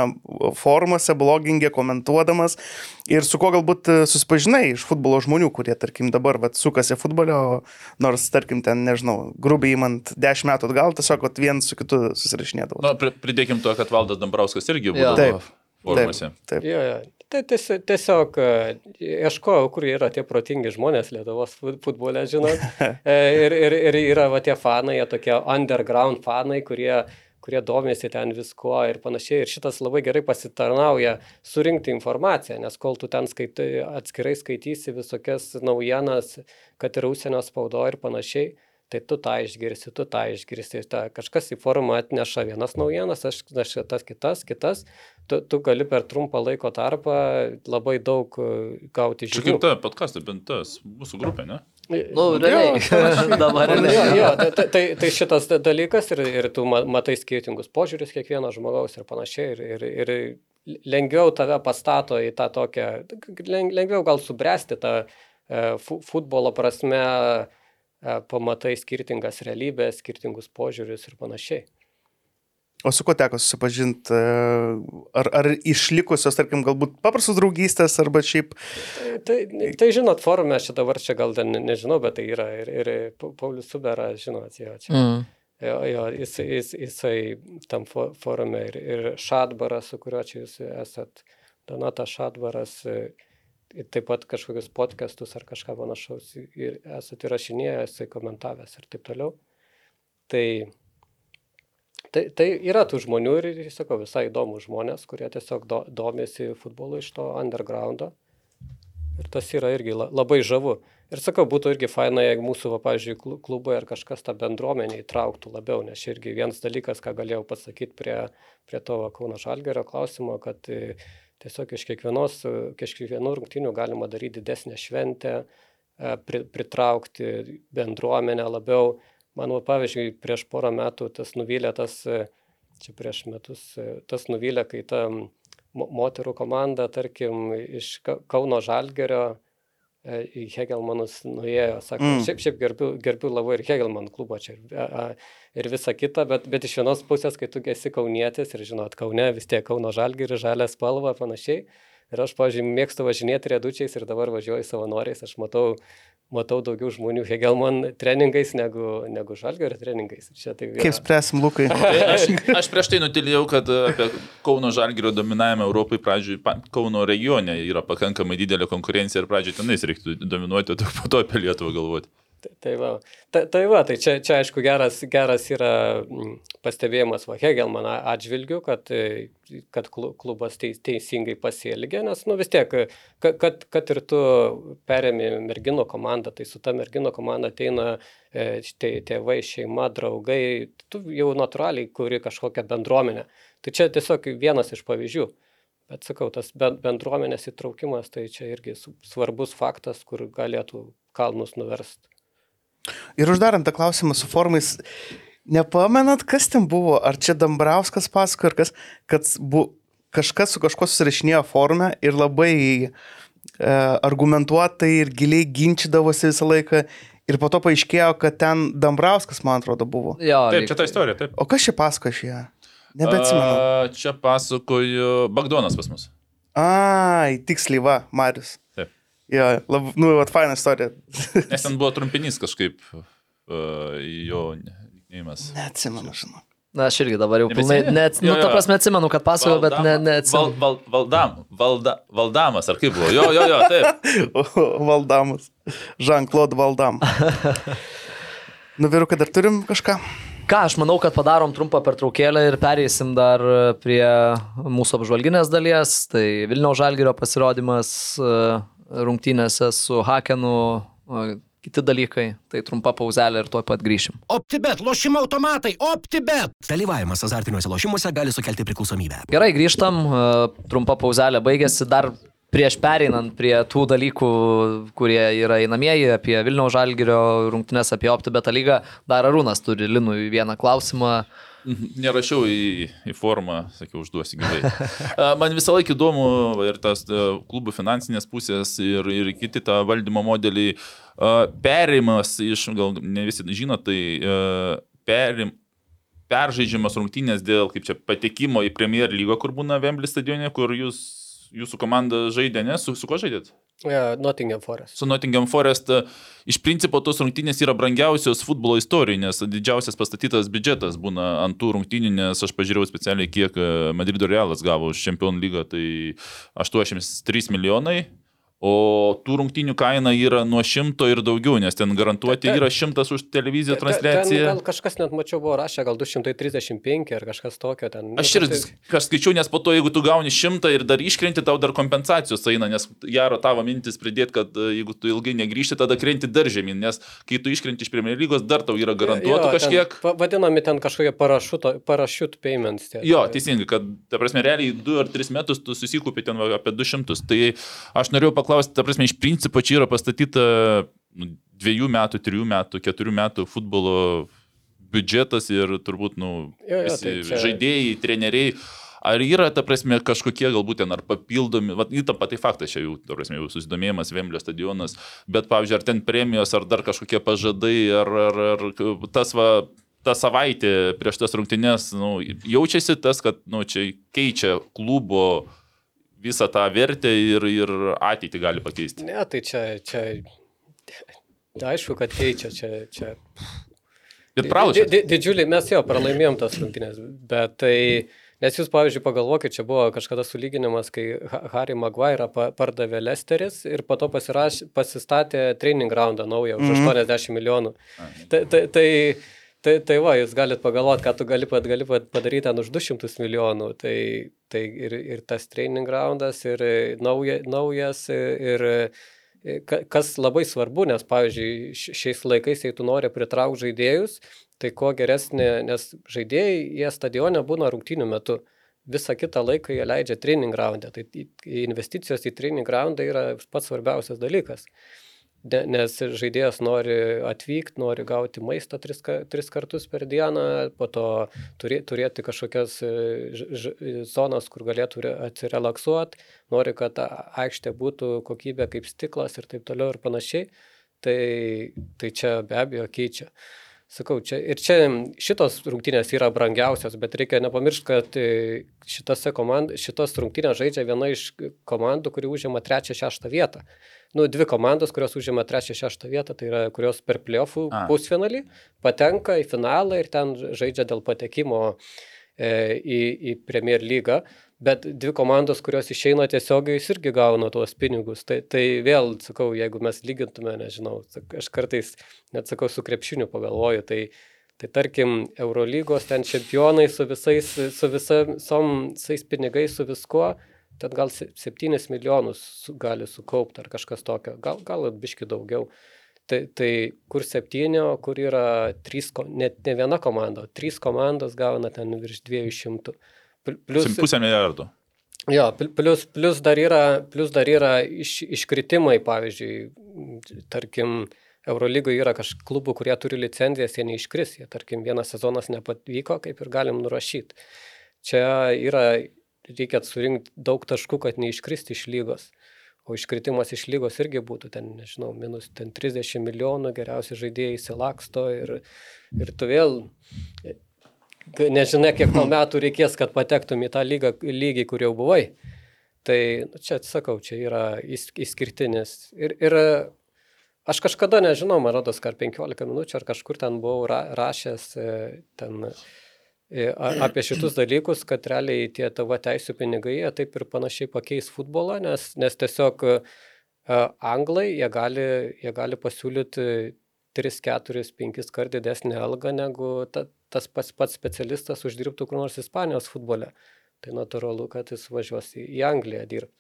forumuose, blogingė, komentuodamas ir su kuo galbūt e, susipažinai iš futbolo žmonių, kurie, tarkim, dabar vat, sukasi futbolio, nors, tarkim, ten, nežinau, grubiai įmant 10 metų atgal, tiesiog vat, vienas su kitu susirašinėdavo. Pri- pridėkim to, kad Valdas Dambrauskas irgi buvo Taip. formuose. Taip. Jo, jo. Tai tiesiog, tiesiog ieškojau, kur yra tie protingi žmonės Lietuvos fut- futbole, žinot. E, Ir, ir, ir yra va tie fanai, jie tokie underground fanai, kurie, kurie domisi ten viskuo ir panašiai. Ir šitas labai gerai pasitarnauja surinkti informaciją, nes kol tu ten skaitai, atskirai skaitysi visokias naujienas, kad ir užsienio spaudo ir panašiai. Tai tu tą išgirsi, tu tą išgirsi. Ta, kažkas į forumą atneša vienas naujienas, aš atnešu tas kitas, kitas. Tu, tu gali per trumpą laiko tarpą labai daug e, gauti Čia žinių. kaip ta podcast'o, bent tas mūsų grupė, ne? Nu, realiai. Dabar realiai. jo, tai, tai- tai, tai šitas da- dalykas ir, ir tu ma- matai skirtingus požiūrius kiekvieno žmogaus ir panašiai. Ir, ir, ir lengviau tave pastato į tą tokią, leng- lengviau gal subręsti tą e, fu- futbolo prasme, e, pamatai skirtingas realybės, skirtingus požiūrius ir panašiai. O su kuo teko susipažinti? Ar, ar išlikusios, tarkim, galbūt paprastos draugystės, arba šiaip... Tai, tai žinot, forume čia dabar čia gal ten ne- nežinau, bet tai yra ir, ir Pa- Paulius Subera, žinot, jo, čia. Mm. Jo, jo jis, jis, jisai tam fo- forume ir, ir Šadbaras, su kuriuo čia jūs esat, Donata Šadbaras, e, ir taip pat kažkokius podcastus ar kažką panašaus ir esat įrašinėję, jisai komentavęs ir taip toliau. Tai, tai, tai yra tų žmonių ir, sakau, visai įdomų žmonės, kurie tiesiog do, domisi futbolu iš to undergroundo. Ir tas yra irgi la- labai žavu. Ir sakau, būtų irgi faina, jeigu mūsų, va, pavyzdžiui, klu- klubai ar kažkas tą bendruomenę įtrauktų labiau, nes irgi vienas dalykas, ką galėjau pasakyti prie, prie to Kauno Žalgerio klausimo, kad tiesiog iš kiekvienos, iš kiekvienų rungtynių galima daryti didesnę šventę, e, pri, pritraukti bendruomenę labiau. Man, va, pavyzdžiui, prieš porą metų tas nuvylė tas, e, čia prieš metus, e, tas nuvylė, kai ta moterų komanda, tarkim, iš Ka- Kauno Žalgerio e, į Hegelmanus nuėjo, sako, Mm. šiaip, šiaip gerbiu, gerbiu labai ir Hegelman klubą čia ir, ir visa kita, bet, bet iš vienos pusės, kai tu esi kaunietis ir žinot, Kaune vis tiek Kauno Žalgerį, žalę spalvą panašiai. Ir aš, pažiūrėjau, mėgstu važinėti riedučiais ir dabar važiuoju savanoriais, aš matau, matau daugiau žmonių Hegelman treningais negu, negu Žalgerio treningais. Ir Čia tai yra- Kaip spręsim, Lukai? Tai aš, aš prieš tai nutilėjau, kad apie Kauno Žalgirio dominavimą Europai pradžioj, pa- Kauno regione yra pakankamai didelė konkurencija ir pradžioj tenais reiktų dominuoti, o tik po to apie Lietuvą galvoti. Tai, tai, va. Ta, tai va, tai čia, čia aišku geras, geras yra mm, pastebėjimas va Hegelman atžvilgiu, kad, e, kad klu- klubas teis, teisingai pasielgė, nes nu, vis tiek, ka- kad, kad ir tu perėmė mergino komandą, tai su ta mergino komanda ateina e, tė, tėvai, šeima, draugai, tu jau natūraliai kuri kažkokią bendruomenę. Tai čia tiesiog vienas iš pavyzdžių. Bet sakau, tas ben- bendruomenės įtraukimas, tai čia irgi svarbus faktas, kur galėtų kalnus nuversti. Ir uždarant tą klausimą su formais, nepamenat, kas ten buvo? Ar čia Dambrauskas pasako, ar kas, kad bu, kažkas su kažkuo susirašinėjo forume ir labai e, argumentuotai ir giliai ginčydavosi visą laiką. Ir po to paaiškėjo, kad ten Dambrauskas, man atrodo, buvo. Jo, Taip, čia ta istorija, taip. O kas čia pasako iš ją? Nebeatsimenu. Čia pasakoju Bagdonas pas mus. Ai, tiksliai, va, Marius. Jo, lab, nu, va, faina istorija. Nes ten buvo trumpinys kažkaip uh, jo neimas. Neatsimenu, žinau. Na, aš irgi dabar jau pilnai, net, nu, Jo, ta jo. prasme atsimenu, kad pasakojau, bet ne, Val, neatsimenu. val, valdam, valda, valdamas, ar kaip buvo? Jo, jo, jo, taip. Valdamas. Jean-Claude Valdam. Nu, vyrukai, dar turim kažką? Ką, aš manau, kad padarom trumpą pertraukėlę ir pereisim dar prie mūsų apžvalginės dalies. Tai Vilniaus Žalgirio pasirodymas e, rungtynėse su Hakenu, kiti dalykai. Tai trumpa pauzelė ir tuoj pat grįšim. OptiBet, lošimo automatai, OptiBet. Dalyvavimas azartiniuose lošimuose gali sukelti priklausomybę. Gerai, grįžtam, trumpa pauzelė baigėsi. Dar prieš pereinant prie tų dalykų, kurie yra einamieji, apie Vilniaus Žalgirio rungtynės, apie OptiBet lygą, dar Arūnas turi Linui vieną klausimą. Nerašiau į, į formą, sakiau, užduosiu gyvai. Man visą laiką įdomu ir tas e, klubų finansinės pusės ir, ir kiti tą valdymo modeliai. A, Perimas iš, gal ne visi žino, tai e, perim, peržaidžiamas rungtynės dėl, kaip čia, patekimo į Premier lygą, kur būna Vembly stadione, kur jūs, jūsų komanda žaidė, ne? Su, su kuo žaidėt? Ja, Nottingham Forest. su Nottingham Forest. e, Iš principo tos rungtynės yra brangiausios futbolo istorijoje, nes didžiausias pastatytas biudžetas būna ant tų rungtynių, nes aš pažiūrėjau specialiai, kiek e, Madrido Realas gavo už Čempionų lygą, tai 83 milijonai. O tų rungtynių kaina yra nuo šimto ir daugiau, nes ten garantuoti yra šimtas už televiziją Ten transliaciją. gal kažkas net mačiau buvo rašę, gal 235 ar kažkas tokio ten. Aš Nu, ir tai- aš skaičiau, nes po to, jeigu tu gauni šimtą ir dar iškrenti, tau dar kompensacijos eina, nes gero tavo mintis pridėti, kad e, jeigu tu ilgai negryžti, tada krenti dar žemyn, nes kai tu iškrenti iš Premier lygos, dar tau yra garantuota ten kažkiek. va- Vadinami ten kažkokie parašut payments. Tie. Jo, teisingai, kad, ta prasme, realiai 2 ar 3 metus tu susikūpi ten apie 200. Tai aš norėjau paklausti, ta prasme, iš principo čia yra pastatyta nu, 2 metų, 3 metų, 4 metų futbolo biudžetas ir turbūt, nu, Jo, jo, tai čia- žaidėjai, treneriai. Ar yra, ta prasme, kažkokie galbūt ten ar papildomi, va, įtampa tai faktas, čia jau, ta prasme, jau susidomėjimas Vemblio stadionas, bet, pavyzdžiui, ar ten premijos, ar dar kažkokie pažadai, ar, ar, ar tas va, tą savaitę prieš tas rungtynes, nu, jaučiasi tas, kad nu, čia keičia klubo visą tą vertę ir, ir ateitį gali pakeisti. Ne, tai čia, čia, aišku, kad keičia čia. čia. Ir pralašė. Di- di- Didžiuliai, mes jo pralaimėjom tas rungtynės, bet tai, nes jūs, pavyzdžiui, pagalvokit, čia buvo kažkada sulyginimas, kai Ha- Harry Maguire pa- pardavė Lesteris ir po to pasiraš, pasistatė training groundą naują už 80 milijonų. Tai, tai, tai, tai, tai va, jūs galite pagalvoti, ką tu gali, pad- gali pad- padaryti ten už 200 milijonų. Tai, tai ir, ir tas training groundas, ir e, nauja, naujas, e, ir e, ka- kas labai svarbu, nes, pavyzdžiui, šiais laikais, jei tu nori pritraukti žaidėjus, tai kuo geresnė, nes žaidėjai, jie stadione būna rungtynių metu. Visą kitą laiką jie leidžia training groundą. Tai investicijos į training groundą yra pats svarbiausias dalykas. Ne- Nes žaidėjas nori atvykti, nori gauti maistą tris, tris kartus per dieną, po to turė, turėti kažkokias e, zonas, kur galėtų re- atsirelaksuoti, nori, kad aikštė būtų kokybė kaip stiklas ir taip toliau ir panašiai. Tai, tai čia be abejo keičia. Sakau, čia, ir čia šitos rungtynės yra brangiausios, bet reikia nepamiršti, kad e, šitose komand, šitos rungtynės žaidžia viena iš komandų, kuri užima trečią, šeštą vietą. Nu, dvi komandos, kurios užima trečią, šeštą vietą, tai yra kurios per playoffų pusfinalį patenka į finalą ir ten žaidžia dėl patekimo e, į, į Premier lygą. Bet dvi komandos, kurios išeina tiesiogiai, jos irgi gauna tuos pinigus. Tai, tai vėl, sakau, jeigu mes lygintume, nežinau, aš kartais net sakau, su krepšiniu pagalvoju, tai, tai tarkim, Eurolygos ten čempionai su visais, su visa- visom visais pinigais, su viskuo, ten gal 7 milijonus gali sukaupti ar kažkas tokio, gal, gal biški daugiau. Tai, tai kur septyni, o kur yra trys, net ne viena komanda, o trys komandos gauna ten virš 200. Pl- Plus, Pusę milijardo. Jo, pl- plus, plus, dar yra, plus dar yra iš, iškritimai, pavyzdžiui, tarkim, Eurolygoje yra kažkokių klubų, kurie turi licenzijas, jie neiškris, jie, tarkim, vienas sezonas nepavyko, kaip ir galim nurašyti. Čia yra, reikia surinkti daug taškų, kad neiškristi iš lygos. O iškritimas iš lygos irgi būtų ten, nežinau, minus ten 30 milijonų, geriausi žaidėjai įsilaksto ir, ir tu vėl Kai nežinai, kiek tau metų reikės, kad patektum į tą lygą, lygį, kur jau buvai. Tai nu, čia atsakau, čia yra išskirtinis. Ir, ir aš kažkada nežinau, man rodos, ar 15 minučių, ar kažkur ten buvau ra, rašęs e, ten e, apie šitus dalykus, kad realiai tie tavo teisų pinigai, taip ir panašiai pakeis futbolą, nes, nes tiesiog e, anglai, jie gali, jie gali pasiūlyti 3, 4, 5 kart didesnį algą negu ta, tas pats, pats specialistas uždirbtų kur nors Ispanijos futbole. Tai natūralu, kad jis važiuos į, į Angliją dirbti.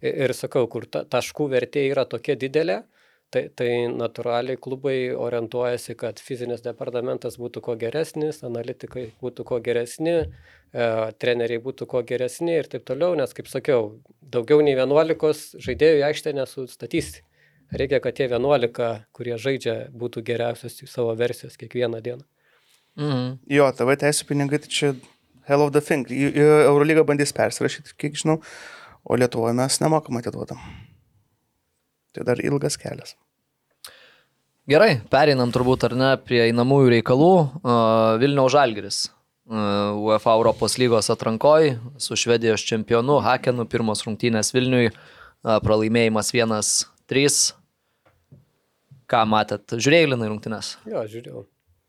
Ir, ir sakau, kur ta, taškų vertė yra tokia didelė, tai, tai natūraliai klubai orientuojasi, kad fizinis departamentas būtų kuo geresnis, analitikai būtų kuo geresni, e, treneriai būtų kuo geresni ir taip toliau, nes, kaip sakiau, daugiau nei 11 žaidėjų aikštę nesustatysi. Reikia, kad tie 11, kurie žaidžia, būtų geriausios savo versijos kiekvieną dieną. Mhm. Jo, TV teisų pinigai, tai čia hell of the thing. Eurolyga bandys persirašyti, kiek žinau, o Lietuvoje mes nemokam atiduodam. Tai dar ilgas kelias. Gerai, pereinam turbūt ar ne prie einamųjų reikalų. Vilniaus Žalgiris. Uh, UEFA Europos lygos atrankoj su Švedijos čempionu Hakenu, pirmos rungtynės Vilniui, pralaimėjimas 1-3. Ką matėt? Žiūrėjai Linai rungtynės? Jo, žiūrėjau.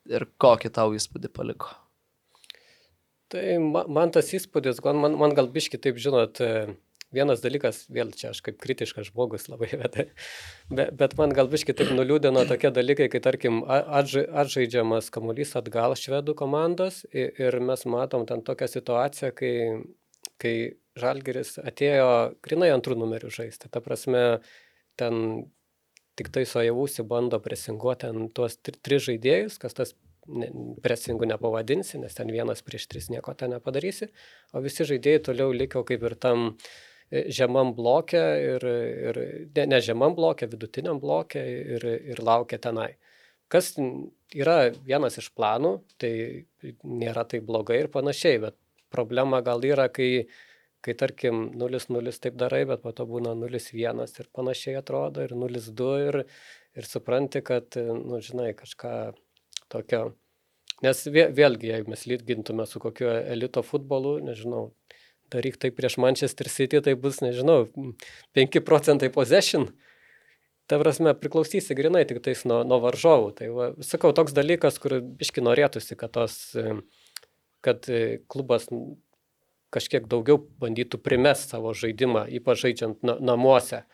Ir kokį tau įspūdį paliko? Tai ma- man tas įspūdis, gal- man, man gal biški taip žinot, e, vienas dalykas, vėl čia aš kaip kritiškas žmogus labai, bet, bet, bet man gal biški taip nuliūdino tokie dalykai, kai tarkim atžaidžiamas kamuolys atgal švedų komandos i- ir mes matom ten tokią situaciją, kai, kai Žalgeris atėjo grinai antrų numerių žaisti. Ta prasme, ten tik tai Sojavusi bando presinguoti ant tuos tri, tris žaidėjus, kas tas ne, presingų nepavadinsi, nes ten vienas prieš tris nieko ten nepadarysi, o visi žaidėjai toliau liko kaip ir tam e, žemam blokė ir, ir ne, ne žemam blokė, vidutiniam blokė ir, ir laukia tenai. Kas yra vienas iš planų, tai nėra tai blogai ir panašiai, bet problema gal yra, kai kai tarkim 0-0 taip darai, bet po to būna 0-1 ir panašiai atrodo, ir 0-2 ir, ir supranti, kad, nu, žinai, kažką tokio. Nes vė, vėlgi, jeigu mes lygintume su kokiu elito futbolu, nežinau, daryk tai prieš Manchester City, tai bus, nežinau, 5 procentai possession. Ta prasme, priklausysi grinai tik tais nuo, nuo varžovų. Tai va, sakau, toks dalykas, kur biški norėtųsi, kad, tos, kad e, klubas kažkiek daugiau bandytų primest savo žaidimą, ypač žaidžiant na, namuose.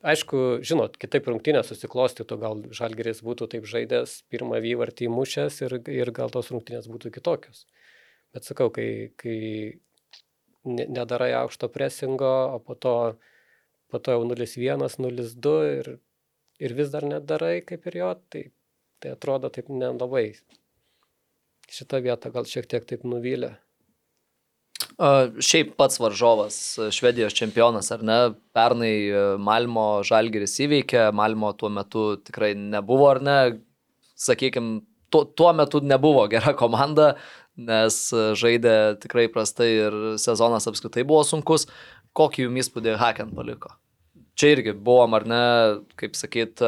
Aišku, žinot, kitaip rungtynės susiklostytų, gal Žalgeris būtų taip žaidęs, pirmą vyvartį įmušęs ir, ir gal tos rungtynės būtų kitokios. Bet sakau, kai, kai ne- nedarai aukšto presingo, o po to, po to jau 0-1, 0-2 ir, ir vis dar nedarai kaip ir jo, tai, tai atrodo taip nelabai. Šitą vietą gal šiek tiek taip nuvylė. Šiaip pats varžovas, Švedijos čempionas, ar ne, pernai Malmo Žalgiris įveikė, Malmo tuo metu tikrai nebuvo, ar ne, sakykime, tuo, tuo metu nebuvo gera komanda, nes žaidė tikrai prastai ir sezonas apskritai buvo sunkus. Kokį jums įspūdį Haken paliko? Čia irgi buvom, ar ne, kaip sakyt,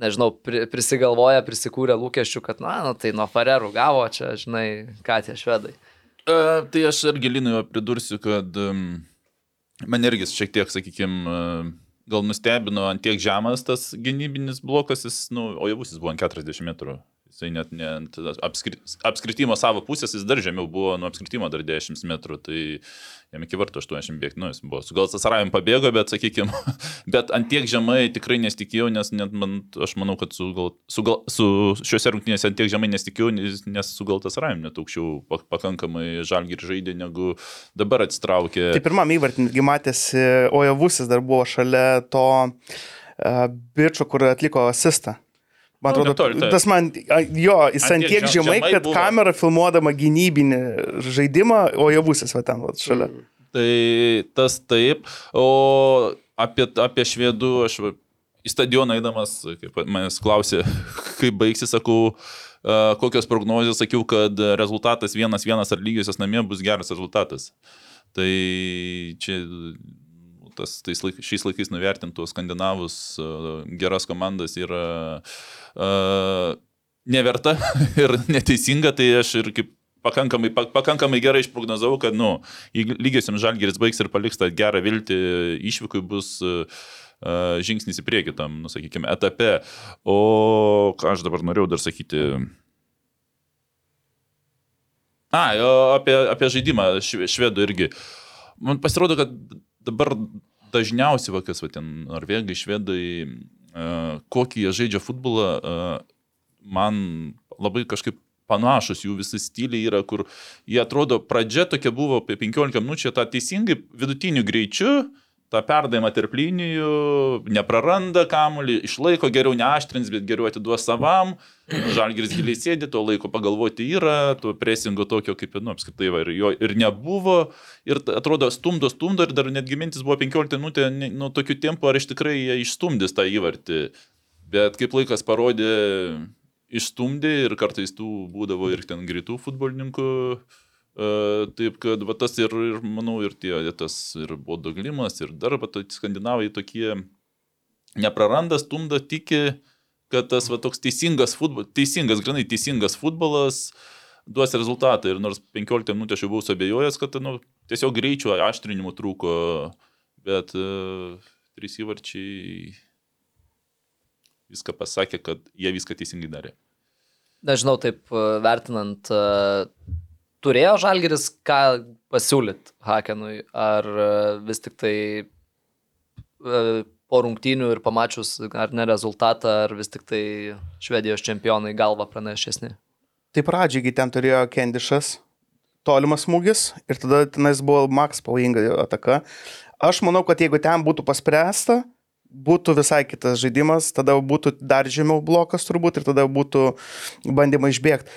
nežinau, pri, prisigalvoja, prisikūrė lūkesčių, kad, na, nu, tai nuo Farerų gavo čia, žinai, ką tie švedai. E, tai aš irgi Linui pridursiu, kad um, man irgi šiek tiek, sakykime, gal nustebino ant tiek žemas tas gynybinis blokas, jis, nu, o javusis buvo ant 40 metrų. Jisai net ne ant apskri, apskritimo savo pusės, jis dar žemiau buvo, nuo apskritimo dar 10 metrų, tai jam iki vartų 80 bėgti, nu, jis buvo, gal Sasaravim pabėgo, bet, sakykime, bet ant tiek žemai tikrai nesitikėjau, nes net man, aš manau, kad su, gal, su, gal, su šiuose rungtynėse ant tiek žemai nesitikėjau, nes, su gal Sasaravim net aukščiau pak- pakankamai žalgir žaidė, negu dabar atsitraukė. Tai pirmam įvartį matėsi, o javusis dar buvo šalia to uh, bičio, kur atliko asistą. Man Nu, atrodo, netoli, taip. tas man, jo, jis Ant tiek tiek žem- žemai, kad buvo. kamera filmuodama gynybinį žaidimą, o javusis va ten, va, šalia. Tai tas taip, o apie, apie švedų aš į stadioną eidamas, kaip manęs klausė, kaip baigsi, sakau, kokios prognozijos, sakiau, kad rezultatas vienas vienas ar lygiosios namie bus geras rezultatas. Tai čia tas, tais laik, šiais laikais nuvertintų skandinavus a, geras komandas yra a, neverta ir neteisinga, tai aš ir kaip pakankamai, pa- pakankamai gerai išprognozavau, kad, nu, lygiosiam žalgeris baigs ir paliks tą gerą viltį, išvykui bus uh, žingsnis į priekį tam, nu, sakykime, etape. O ką aš dabar norėjau dar sakyti. A, apie, apie žaidimą šve- švedų irgi. Man pasirodo, kad dabar dažniausiai, va, kas, va, ten, norvegai, švedai, uh, kokį jie žaidžia futbolą, uh, man labai kažkaip panašus jų visi stiliai yra, kur jie atrodo, pradžia tokia buvo apie 15 minučių, tą teisingai vidutiniu greičiu, tą perdavimą tarp linijų, nepraranda kamuolį, išlaiko geriau neaštrins, bet geriau atiduos savam, žalgiris giliai sėdi, to laiko pagalvoti yra, to presingo tokio kaip, nu, apskritai, va, ir jo ir nebuvo, ir atrodo, stumdo, stumdo, ir dar netgi mintis buvo 15 minutė, nu, tokiu tempu, ar iš tikrai jie išstumdys tą įvartį. Bet kaip laikas parodė, išstumdė ir kartais tų būdavo ir ten greitų futbolininkų. Uh, taip kad va, tas ir, ir, manau, ir tie, tas ir bodoglimas, ir dar, va, tai skandinavai tokie nepraranda, stumda, tiki, kad tas va, toks teisingas futbolas, teisingas, grinai teisingas futbolas duos rezultatą. Ir nors 15 minutės aš jau buvau abejojęs, kad nu, tiesiog greičio aštrinimo trūko, bet uh, trys įvarčiai viską pasakė, kad jie viską teisingai darė. Nežinau, taip e, vertinant, e, turėjo Žalgeris ką pasiūlyti Hakenui, ar e, vis tik tai po rungtynių ir pamačius ar ne rezultatą, ar vis tik tai Švedijos čempionai galva pranašesni? Tai pradžiai ten turėjo Kendišas, tolimas smūgis ir tada tenais buvo Max pavojinga ataka. Aš manau, kad jeigu ten būtų paspręsta, būtų visai kitas žaidimas, tada būtų dar žemiau blokas turbūt ir tada būtų bandymai išbėgti.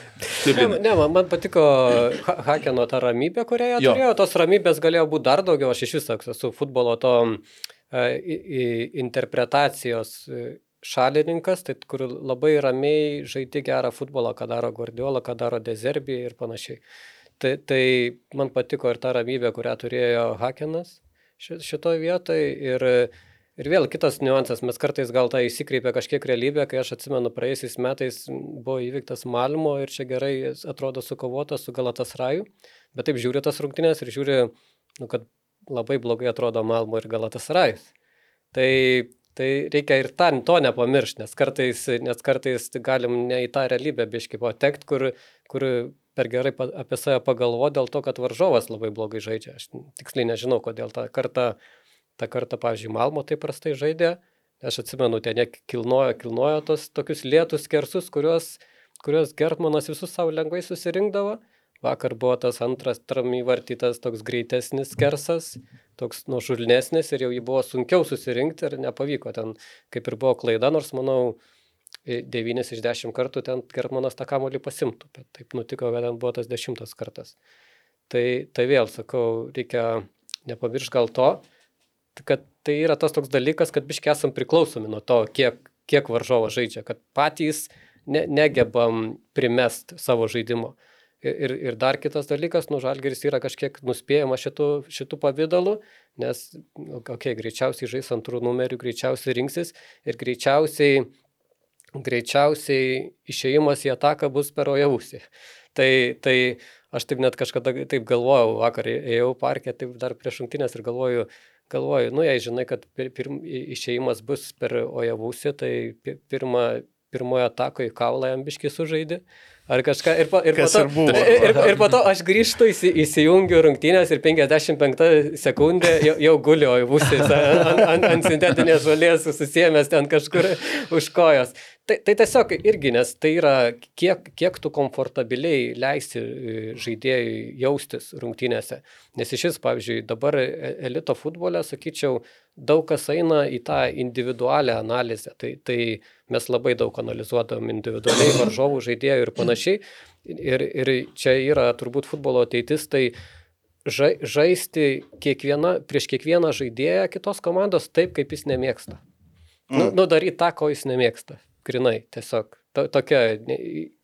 Ne, ne man, man patiko ha Hakeno ta ramybė, kurią jie turėjo, tos ramybės galėjo būti dar daugiau, aš iš viso esu futbolo to e, interpretacijos e, šalininkas, tai kur labai ramiai žaidži gerą futbolą, ką daro Guardiola, ką daro Dezerbi ir panašiai. Tai, tai man patiko ir ta ramybė, kurią turėjo Hakenas šitoje vietoje ir Ir vėl kitas niuansas, mes kartais gal tą įsikreipia kažkiek realybę, kai aš atsimenu, praėjusiais metais buvo įvyktas Malmo ir čia gerai atrodo sukovotas su Galatas Raju, bet taip žiūri tas rungtynės ir žiūri, nu, kad labai blogai atrodo Malmo ir Galatas Rajus. Tai, tai reikia ir ten to nepamiršti, nes kartais, nes kartais galim ne į tą realybę biškai patekti, kur, kur per gerai apie save pagalvo dėl to, kad varžovas labai blogai žaidžia. Aš tiksliai nežinau, kodėl tą kartą tą kartą, pavyzdžiui, Malmo taip prastai žaidė. Aš atsimenu, ten jie kilnojo, kilnojo tos tokius lietus kersus, kuriuos, kuriuos Gertmanas visus savo lengvai susirinkdavo. Vakar buvo tas antras tram įvartytas toks greitesnis kersas, toks nuožulnesnis ir jau jį buvo sunkiau susirinkti ir nepavyko. Ten kaip ir buvo klaida, nors manau, 9 iš 10 kartų ten Gertmanas tą kamolį pasimtų, bet taip nutiko, kad ten buvo tas dešimtas kartas. Tai, tai vėl sakau, reikia nepamiršti gal to, kad tai yra tas toks dalykas, kad biškiai esam priklausomi nuo to, kiek, kiek varžovas žaidžia, kad patys ne, negebam primest savo žaidimo. Ir, ir dar kitas dalykas, nu, žalgeris yra kažkiek nuspėjama šitų, šitų pavydalų, nes, okei, okay, greičiausiai žais antrų numerių, greičiausiai rinksis ir greičiausiai, greičiausiai išėjimas į ataką bus per ojavusį. Tai, tai aš taip net kažkada taip galvojau, vakar ėjau parke, taip dar prieš šimtinės ir galvoju, galvoju, nu jei žinai, kad pir, pirm, išėjimas bus per Ojavusį, tai pirmą, pirmojo atako į kaulą jam biškai sužaidė. Ar kažką. Ir, po, ir, po to, ir, ir, ir po to aš grįžtu, įsi, įsijungiu rungtynės ir 55 sekundė jau, jau guliu Ojavusį ant, ant, ant sintetinės žolės susijęs ten kažkur už kojos. Tai, tai tiesiog irgi, nes tai yra, kiek, kiek tu komfortabiliai leisi e, žaidėjui jaustis rungtynėse. Nes iš vis, pavyzdžiui, dabar e, elito futbole, sakyčiau, daug kas eina į tą individualią analizę. Tai, tai mes labai daug analizuodam individualiai varžovų žaidėjų ir panašiai. Ir, ir čia yra turbūt futbolo ateitis, tai ža, žaisti kiekviena, prieš kiekvieną žaidėją kitos komandos taip, kaip jis nemėgsta. Nu, mm. Nu, daryti tą, ko jis nemėgsta grinai tiesiog. To, tokia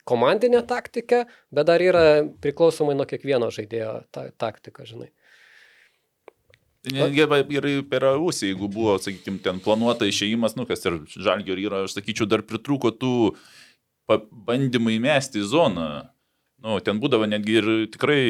komandinė taktika, bet dar yra priklausomai nuo kiekvieno žaidėjo ta, taktika, žinai. Netgi ir per ausį, jeigu buvo, sakykime, ten planuota išėjimas, nu, kas ir žalgių yra, aš sakyčiau, dar pritrūko tų bandymų įmesti į zoną. Nu, ten būdavo netgi ir tikrai,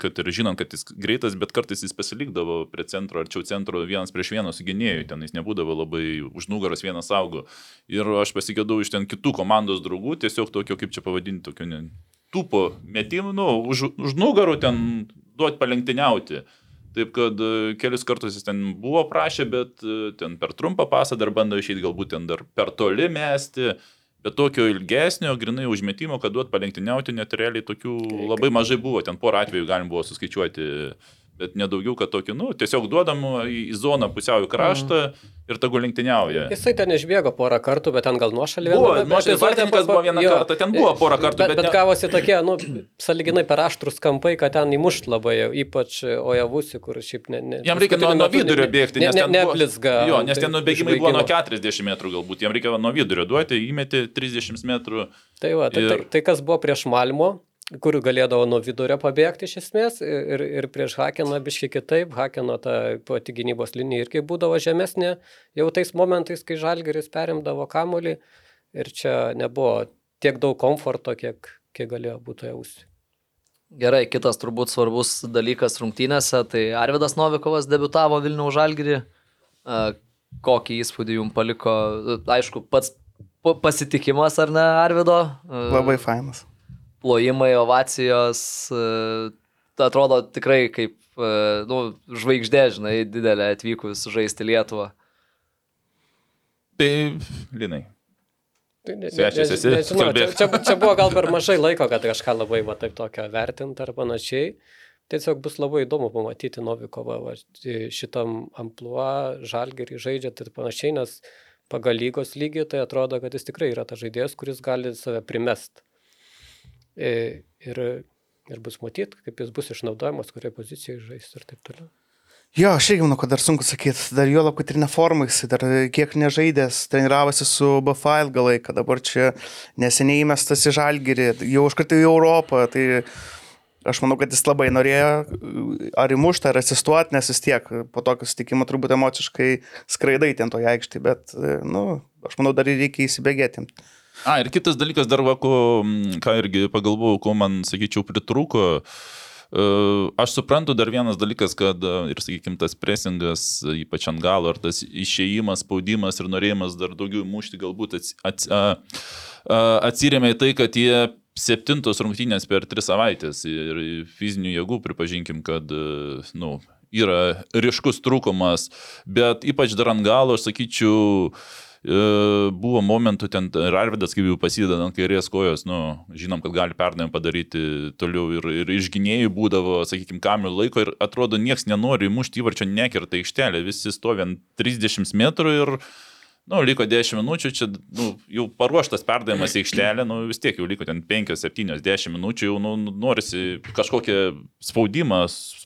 kad ir žinant, kad jis greitas, bet kartais jis pasilikdavo prie centro, arčiau centro vienas prieš vieną su gynėjui, ten jis nebūdavo labai už nugaros vienas saugo. Ir aš pasigėdau iš ten kitų komandos draugų, tiesiog tokio, kaip čia pavadinti, tokio ne, tupo metimų, nu, už, už nugarų ten duoti palenktyniauti. Taip kad e, kelius kartus jis ten buvo prašę, bet e, ten per trumpą pasą dar bando išeiti, galbūt ten dar per toli mesti. Bet tokio ilgesnio, grinai užmetimo, kad duot palenktyniauti, net realiai tokių labai mažai buvo. Ten porą atvejų galim buvo suskaičiuoti, bet nedaugiau, kad tokių, nu, tiesiog duodam į zoną pusiau į kraštą ir tegu lenktyniauja. Jisai ten išbėgo porą kartų, bet ten gal nuošalį Buvo, viename nuošalį buvo vieną jo. kartą, ten buvo porą kartų, bet, bet bet ne- gavosi tokie, nu, saliginai per aštrus kampai, kad ten įmušt labai, ypač Ojavusi, kur šiaip ne... ne Jam reikia nuo, nuo vidurio ne- bėgti, ne, nes ne, ten buvo- neblizga. Jo, nes tai ten nubėgimai buvo nuo išbaigimo. 40 metrų galbūt, jam reikia nuo vidurio duoti, įmeti 30 metrų. Tai va, tai, Ir- tai, tai kas buvo prieš Malmo, kur galėdavo nuo vidurio pabėgti iš esmės ir, ir prieš Hakeną biškai kitaip, Hakeno ta pati gynybos linija irgi būdavo žemesnė, jau tais momentais, kai Žalgeris perimdavo kamolį ir čia nebuvo tiek daug komforto, kiek, kiek galėjo būti jausti. Gerai, kitas turbūt svarbus dalykas rungtynėse, tai Arvidas Novikovas debitavo Vilniaus Žalgirį. E, Kokį įspūdį jums paliko, aišku, pats pa- pasitikimas ar ne Arvido? Labai fainas. Plojimai, ovacijos, e, tai atrodo tikrai kaip e, nu, žvaigždė, žinai, didelė atvykus žaisti Lietuvą. Tai, Linai. Tai ne- Svečias esi, nežinau, čia, čia, čia buvo gal per mažai laiko, kad kažką labai va, taip tokio vertinti ar panašiai. Tiesiog bus labai įdomu pamatyti Novikovą va, šitam ampluo, žalgerį žaidžiant ir panašiai, nes pagal lygos lygį tai atrodo, kad jis tikrai yra tas žaidėjas, kuris gali save primest. E, Ir, ir bus matyti, kaip jis bus išnaudojamas, kurioje pozicijoje žais ir taip toliau. Jo, aš irgi manau, kad dar sunku sakyti. Dar jo lab, kad ir neformai, jisai dar kiek nežaidęs, treniravosi su BFA ilgą laiką, dabar čia neseniai įmestas į Žalgirį, jau iš karto į Europą. Tai aš manau, kad jis labai norėjo ar įmušti, ar asistuoti, nes vis tiek po tokio sutikimo turbūt emociškai skraidai ten toje aikštėje, bet, nu, aš manau, dar reikia įsibėgėti. A, ir kitas dalykas dar, va, ko, ką irgi pagalvojau, ko man, sakyčiau, pritrūko. E, Aš suprantu dar vienas dalykas, kad e, ir, sakykime, tas presingas, e, ypač ant galo, ar tas išėjimas, spaudimas ir norėjimas dar daugiau mušti, galbūt ats, ats, atsiriamė į tai, kad jie septintos rungtynės per tris savaitės ir fizinių jėgų pripažinkim, kad, e, nu, yra ryškus trūkumas, bet ypač dar ant galo, aš sakyčiau, buvo momentų ten ir Arvidas, kaip jau pasideda ant kairės kojos, nu, žinom, kad gali perdavimą padaryti toliau ir, ir iš gynėjų būdavo, sakykime, kamerų laiko ir atrodo, niekas nenori įmušti įvarčio nekirta aikštelė, visi stovi ant 30 metrų ir, nu, liko 10 minučių, čia, nu, jau paruoštas perdavimas į aikštelę, nu, vis tiek jau liko ten 5, 7, 10 minučių, jau, nu, norisi kažkokią spaudimą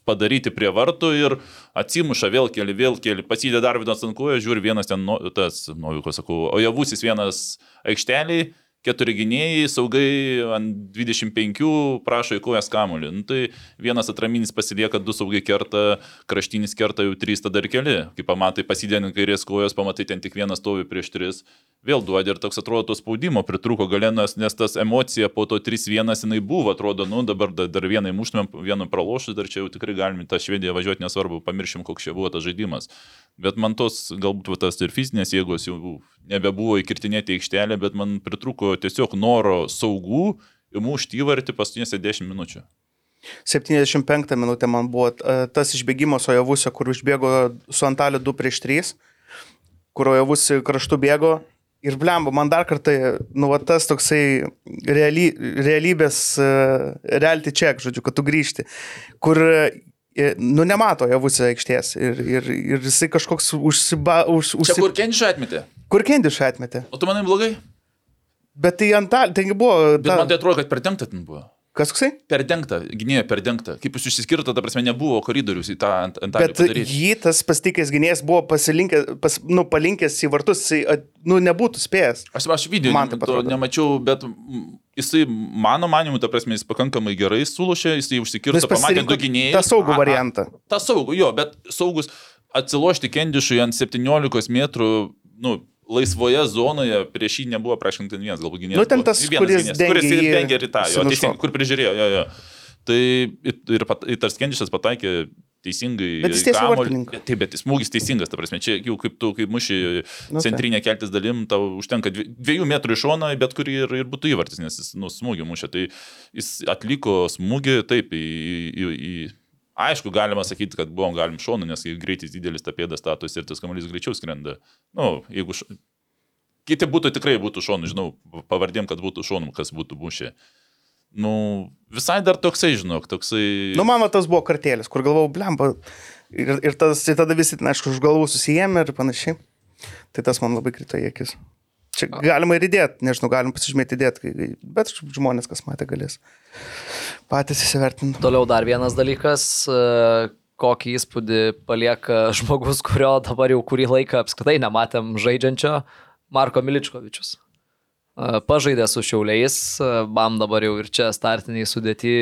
padaryti prie vartų ir atsimuša vėl keli, vėl keli, pasidė dar vienas ant kojų, žiūri vienas ten, nu, tas, Noviko sakau, o javusis vienas aikšteliai, keturi gynėjai, saugai ant 25 prašo į kojas kamuolį. Nu, tai vienas atraminis pasilieka, du saugai kerta, kraštinis kerta jau trys, tada ir keli. Kai pamatai pasidėnį kairės kojos, pamatai ten tik vienas stovi prieš tris, vėl duodi ir toks atrodo to spaudimo pritruko galėnas, nes tas emocija po to 3-1 jinai buvo, atrodo, nu dabar dar, vieną įmuštumėm, vieną pralošus, dar čia jau tikrai galime tą švediją važiuoti, nesvarbu, pamiršim, koks čia buvo tas žaidimas. Bet man tos, galbūt tas ir fizinės jėgos jau nebebuvo įkirtinėti aikštelę, bet man pritruko tiesiog noro saugų įmušti įvartį paskutinėse 10 minučių. 75 minutė man buvo e, tas išbėgimas Ojavusio, kur užbėgo su Antaliu 2 prieš 3, kur Ojavusi kraštu bėgo. Ir blemba, man dar kartą, nu, va, tas toksai reali, realybės, uh, reality check, žodžiu, kad tu grįžti, kur, e, nu, nemato Ojavusi aikštės ir, ir, ir jisai kažkoks užsiba, už, Čia užsi... kur Kenčių atmetė? kur Kendišą atmetė. O tu manai blogai? Bet tai Antalį, taigi buvo... Bet man tai atrodo, kad perdengta ten buvo. Kas koksai? Perdengta, gynėjo perdengta. Kaip jūs išsiskirto, ta prasme, nebuvo koridorius į tą ant, ant Bet jį tas pasitikęs gynėjas buvo pasilinkęs, pas, nu, palinkęs į vartus, at- nu, nebūtų spėjęs. Aš, aš video Man ne, taip to nemačiau, bet jisai, mano manimu, ta prasme, jis pakankamai gerai sulušė, jisai užsikirto, Jis pamatė du gynėjus. tą saugų variantą. tą saugų, jo, bet saugus atsilošti Kendišui ant 17 metrų, nu, laisvoje zonoje prieš jį nebuvo prašintin vienas, galbūt gynėjas. Nu, ten buvo. tas, Vienas kuris dengė kuris dengė ir tą, jo, teisingai, kur prižiūrėjo, jo, jo. Tai ir, ir, pat- ir tas Kendišas pataikė teisingai. Bet jis kamuolį. vartininką. Taip, bet jis smūgis teisingas, ta prasme, čia jau kaip tu, kaip muši Nu, centrinė keltis dalim, tau užtenka dvi- dviejų metrų iš šono, bet kurį ir, ir būtų įvartis, nes jis nu, smūgį mušė. Tai jis atliko smūgį taip į... į, į Aišku, galima sakyti, kad buvom galim šonu, nes greitis didelis, ta pėda statosi ir tas kamuolys greičiau skrenda. Nu, jeigu... Š... Kiti būtų tikrai būtų šonu, žinau, pavardėm, kad būtų šonu, kas būtų mušė. Nu, visai dar toksai, žinok, toksai... Nu, man va tas buvo kartėlis, kur galvojau, blemba. Ir, ir, tas, ir tada visi, ten, aišku, už galvų susijėmė ir panašiai. Tai tas man labai krito į akis. Čia galima ir įdėti, nežinau, galim pasižymėti įdėti, bet žmonės, kas matė, galės patys įsivertinti. Toliau dar vienas dalykas, e, kokį įspūdį palieka žmogus, kurio dabar jau kurį laiką apskritai nematėm žaidžiančio, Marko Miličkovičius. E, Pažaidė su šiauliais, e, bam dabar jau ir čia startiniai sudėti,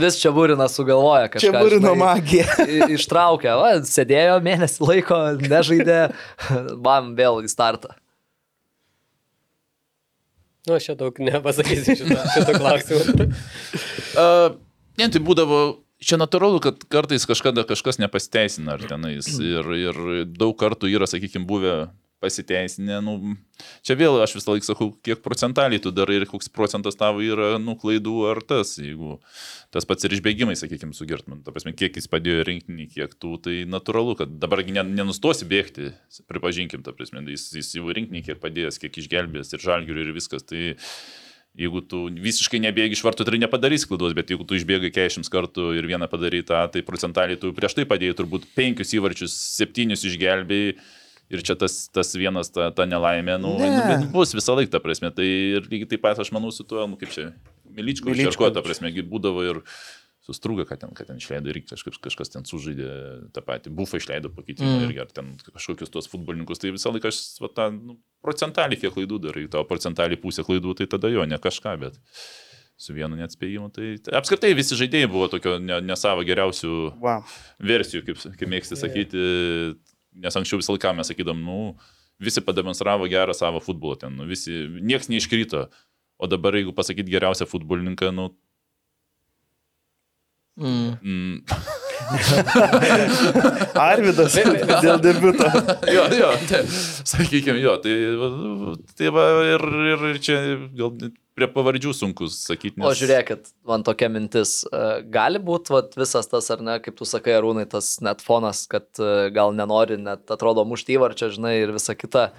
vis čia būrina sugalvoja kažką. Čia būrino magija. Ištraukė, va, sėdėjo mėnesį laiko, nežaidė, bam vėl į startą. Nu, aš čia daug nepasakysiu šito, šito klausimu. Uh, ne, tai būdavo, čia natūralu, kad kartais kažkada kažkas nepasiteisina ar tenais. Ir, ir daug kartų yra, sakykime, buvę pasiteisinę. Nu, čia vėl aš visą laiką sakau, kiek procentaliai tu darai ir koks procentas tavo yra, nu, klaidų ar tas. Jeigu tas pats ir išbėgimai, sakykime, su Gertmanu, ta prasme, kiek jis padėjo rinkinį, kiek tų, tai natūralu, kad dabargi ne, nenustosi bėgti, pripažinkim, ta prasme, jis, jis jau rinkinį kiek padėjęs, kiek išgelbėjęs ir žalgiurių ir viskas. Tai Jeigu tu visiškai nebėgi iš vartų, tai nepadarysi klaidos, bet jeigu tu išbėgai 40 kartų ir vieną padarai tą, tai procentaliai tu prieš tai padėjai turbūt penkius įvarčius, septynius išgelbėjai. Ir čia tas, tas vienas, ta, ta nelaimė, nu, Ne. nu, bus visą laiką, ta prasme. Tai ir lygiai taip pat aš manau su tuo, nu, kaip čia, Miličko. Miličko, ta prasme, būdavo ir sustrūga, kad ten, kad ten išleido ir kažkas, kažkas ten sužaidė tą patį, bufą išleido pakeitimą Mm. irgi, ar ten kažkokius tos futbolininkus, tai visą laiką aš va, tą nu, procentaliai kiek klaidų darai, tavo procentaliai pusė klaidų, tai tada jo, ne kažką, bet su vienu neatspėjimu. Tai, tai apskritai visi žaidėjai buvo tokio ne, ne savo geriausių Wow. versijų, kaip, kaip mėgsti sakyti, nes anksčiau visą laiką mes sakydam, nu, visi pademonstravo gerą savo futbolą ten, nu, visi, nieks neiškrito. O dabar, jeigu pasakyti geriausią futbolininką, nu, Mm. mm, Arvidas dėl debiuto. jo, jo, tai, sakykime, jo, tai, tai va ir, ir, čia gal prie pavardžių sunkus sakyti. O žiūrėkit, man tokia mintis, e, gali būti visas tas, ar ne, kaip tu sakai, Arūnai, tas net fonas, kad e, gal nenori, net atrodo mušti įvarčio, žinai, ir visa kita.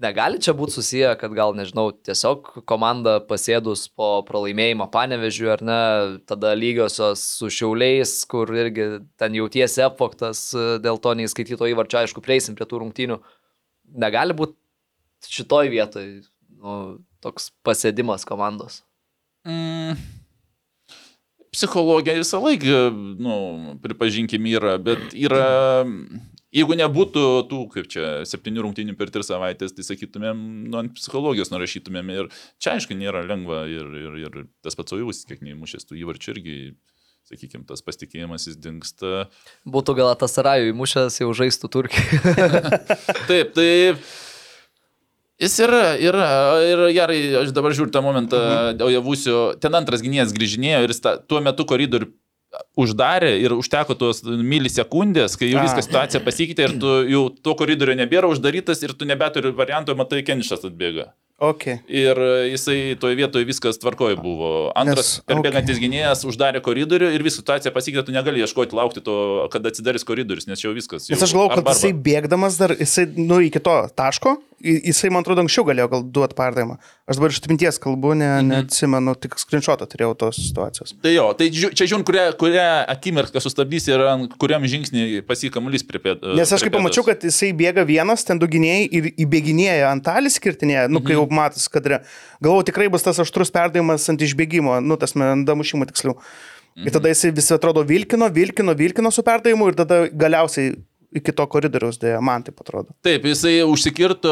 Negali čia būti susiję, kad gal, nežinau, tiesiog komanda pasėdus po pralaimėjimo panevežiu, ar ne, tada lygiosios su šiauliais, kur irgi ten jautiesi apvoktas e, dėl to neįskaityto įvarčio, aišku, prieisim prie tų rungtynių. Negali būti šitoj vietoj nu, toks pasėdimas komandos. Mm. Psichologija visą laiką, nu, pripažinkim, yra, bet yra, jeigu nebūtų tų, kaip čia, septynių rungtynių per tris savaitės, tai sakytumėm, nu, ant psichologijos nurašytumėm ir čia, aišku, nėra lengva ir, ir, ir tas pats Ojaus, kiek neįmušęs tų įvarčių irgi, sakykime, tas pasitikėjimas jis dinksta. Būtų gal tas Sarajų įmušęs, jau žaistų Turkijai. Taip, tai jis yra, yra, ir gerai, aš dabar žiūriu tą momentą, mhm. Ojavusio, ten antras gynėjas grįžinėjo ir jis ta, tuo metu koridorių uždarė ir užteko tos milisekundės, kai jau viskas situacija pasikeitė ir tu jau to koridoriu nebėra uždarytas ir tu nebeturi varianto, matai, Kenišas atbėga. Ok. Ir jisai toje vietoje viskas tvarkoje buvo. Antras Nes- perbėgantis gynėjas uždarė koridorių ir visą situaciją pasikeitė, tu negali ieškoti, laukti to, kada atsidarys koridorius, nes jau viskas. Nes jau aš galvoju, kad arba- arba. jisai bėgdamas dar, jisai, nu, iki to taško, jisai, man atrodo, anksčiau galėjo gal duoti perdavimą. Aš dabar iš atminties kalbu, ne, Mhm. neatsimenu, tik skrinšotą turėjau tos situacijos. Tai jo, tai čia žiūrint, kurią, kurią akimirką sustabdys ir kuriam žingsnį pasikamuolys prie pėdų. Nes aš kaip pamačiau, kad jisai bėga vienas, ten du gynėjai ir įbėginėja ant talį skirtinėje, nu, kai jau Mhm. matas kadre. Galvoju, tikrai bus tas aštrus perdavimas ant išbėgimo, nu, tas man damušimo tiksliau. Mhm. Ir tada jisai visi atrodo vilkino, vilkino, vilkino su perdavimu ir tada galiausiai iki to koridoriaus dėja, man taip atrodo. Taip, jisai užsikirto,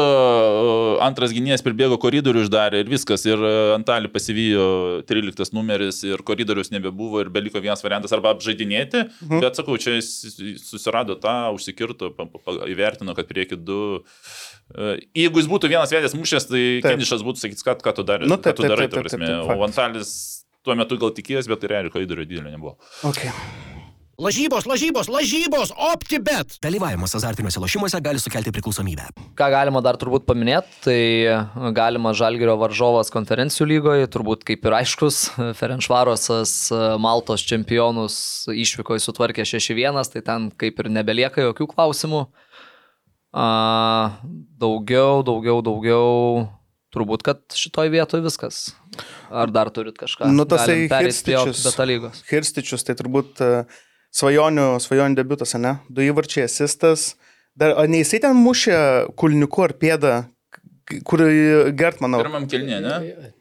antras gynėjas pribėgo koridorių uždarė ir viskas. Ir e, Antalį pasivijo 13 numeris ir koridorius nebebuvo ir beliko vienas variantas arba apžaidinėti. Mhm. Bet sakau, čia jis susirado tą, užsikirto, įvertino, kad prieki du. E, Jeigu jis būtų vienas vėdės mušęs, tai Taip. Kenišas būtų sakyti, ką, ką tu darai. Nu, taip, tu darai, ta prasme. O Antalis tuo metu gal tikėjęs, bet tai realiai koridorių didelio nebuvo. Okay. Lažybos, lažybos, lažybos, optibet. Dalyvavimas azartiniuose lošimuose gali sukelti priklausomybę. Ką galima dar turbūt paminėti, tai galima Žalgirio varžovas konferencijų lygoje, turbūt kaip ir aiškus, Ferenšvarosas Maltos čempionus išvykoje sutvarkė 6-1, tai ten kaip ir nebelieka jokių klausimų. A, daugiau, daugiau, daugiau, turbūt, kad šitoj vietoje viskas. Ar dar turit kažką? Nu, prie Hirstičius. detalygos. Hirstičius, tai turbūt e, svajonių, svajonių debutas, ne? Du įvarčiai asistas, Dar, o ne jisai ten mušė kulniuku ar pėdą, kur gert, manau. Pirmam kelnė, ne?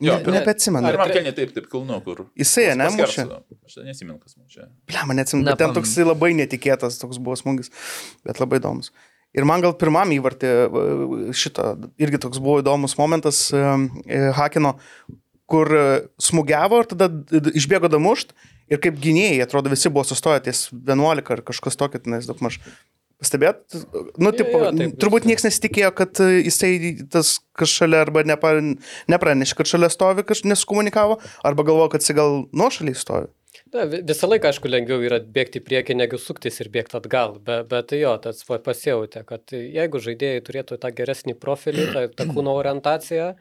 Ne, nebeatsimenu. Pirmam kelnė taip, taip, kilnu, kur. Jisai, ne, mušė. Aš ten nesimenu, kas mušė. Ble, man neatsimenu, bet ten toksai labai netikėtas toks buvo smūgis, bet labai įdomus. Ir man gal pirmam įvartį šito, irgi toks buvo įdomus momentas e, Hakino, kur e, smūgiavo ir tada išbėgo damušt ir kaip gynėjai, atrodo, visi buvo sustoję ties 11 ar kažkas tokio, tenais daug maž. Pastebėt, nu, tipo, jo, taip, turbūt niekas nesitikėjo, kad e, jisai tas kas šalia arba nepa, nepranešė, kad šalia stovi, kažkas nesukomunikavo, arba galvojo, kad jisai gal nuo šaliai stovi. Vi- visą laiką, aišku, lengviau yra bėgti į priekį, negu suktis ir bėgti atgal, be, bet jo, tas pa- pasijautė, kad jeigu žaidėjai turėtų tą geresnį profilį, tą, tą kūno orientaciją,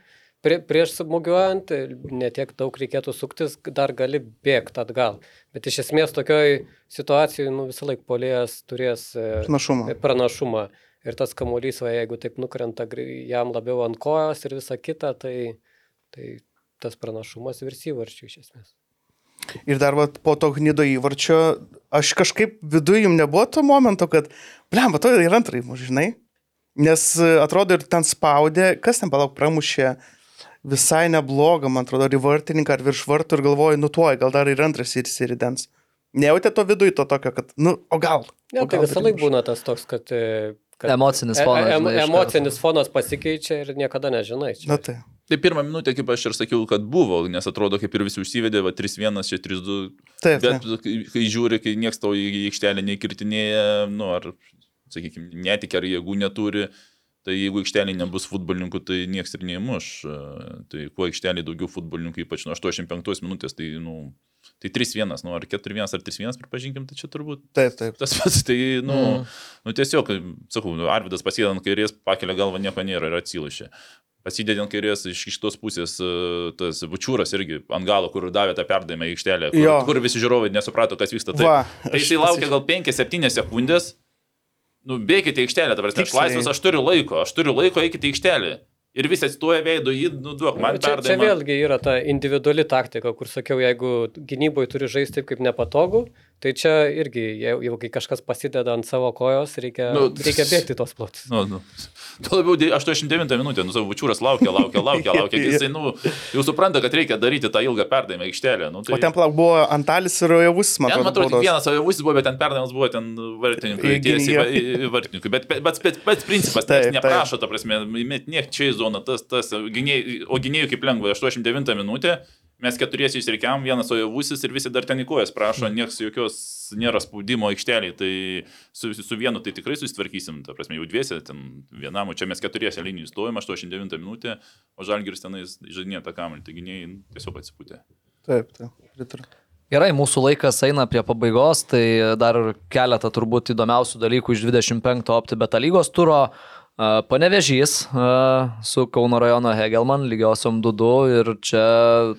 prie, prieš smūgiuojant, netiek daug reikėtų suktis, dar gali bėgti atgal. Bet iš esmės tokioj situacijoje nu, visą laiką polėjas turės e, Panašumą. pranašumą. Ir tas kamuolys, va, jeigu taip nukrenta jam labiau ant kojos ir visa kita, tai, tai tas pranašumas virs įvarčių iš esmės. Ir dar vat, po to gnido įvarčio, aš kažkaip viduje jums nebuvo to momento, kad, blem, to ir antrai, žinai. Nes e, atrodo ir ten spaudė, kas ten palauk pramušė visai neblogą, man atrodo, ar į vartininką, ar virš vartų ir galvoju, nu tuoj, gal dar ir antras ir įsiridens. Nejautė to viduje to tokio, kad, nu, o gal. Ne, o tai visą laiką būna tas toks, kad... e, kad Emocinis e- fonas, iš karto. emocinis fonas pasikeičia ir niekada nežinai. Čia. Na tai. Tai pirmą minutę, kaip aš ir sakiau, kad buvo, nes atrodo, kaip ir visi užsivedė, va 3-1, čia 3-2. Taip, Bet taip. kai, žiūri, kai niekas tau į aikštelę neįkirtinėja, nu, ar, sakykime, netikė, ar jėgų neturi, tai jeigu aikštelė nebus futbolininkų, tai niekas ir neįmuš. E, Tai kuo aikštelė daugiau futbolininkų, ypač nuo 85 minutės, tai, nu, tai 3-1, nu, ar 4-1, ar 3-1, pripažinkim, tai čia turbūt Taip, taip. tas pats, tai, nu, mm. nu tiesiog, sakau, nu, Arvidas pasėdė ant kairės, pakelia galvą, nieko nėra ir atsilušė. Pasidėdė ant kairės iš kitos pusės e, tas bučiūras irgi ant galo, kur davė tą perdavimą į aikštelę, kur, Jo. kur visi žiūrovai nesuprato, kas vyksta. Tai, Va, tai jisai laukia gal 5-7 sekundės, nu bėkite į aikštelę, prasme, aš laisvas, aš turiu laiko, aš turiu laiko, eikite į aikštelę. Ir visi atsistoja veido, jį, nu duok man Čia, čia vėlgi yra ta individuali taktika, kur sakiau, jeigu gynyboje turi žaisti taip, kaip nepatogu, tai čia irgi, jau, jau kai kažkas pasideda ant savo kojos, reikia, Nu, reikia bėgti tos plotus. Nu, nu. Tuo labiau dė- 89 minutė, nu savo bučiūras laukia, laukia, laukia, laukia. Jisai, nu, jau supranta, kad reikia daryti tą ilgą perdavimą aikštelę. Nu, tai... O ten plauk buvo Antalis ir Javusis, man Ten, man atrodo, atrodo. tik vienas avivusis buvo, bet ten perdavimas buvo ten vartininkui, tiesiai vartininkui. Bet bet- pats bet, bet principas, tai neprašo, ta prasme, niek čia į zoną, tas, tas, gynėjai, o gynėjų kaip lengva, 89 minutė, mes keturiesi išreikiam, vienas ojavusis ir visi dar ten į kojas prašo, nieks jokios nėra spaudimo aikšteliai, tai su, su vienu tai tikrai susitvarkysim, ta prasme, jau dviesi, ten vienam, o čia mes keturiesi linijų stovim, 89 minutė, o žalgiris tenais žaidinė tą kamelį, tai gynėjai nu, tiesiog atsipūtė. Taip, taip, pritariu. Gerai, mūsų laikas eina prie pabaigos, tai dar keletą turbūt įdomiausių dalykų iš 25 OptiBeta lygos turo. A, Panevežys su Kauno rajono Hegelman lygiosiom 2-2 ir čia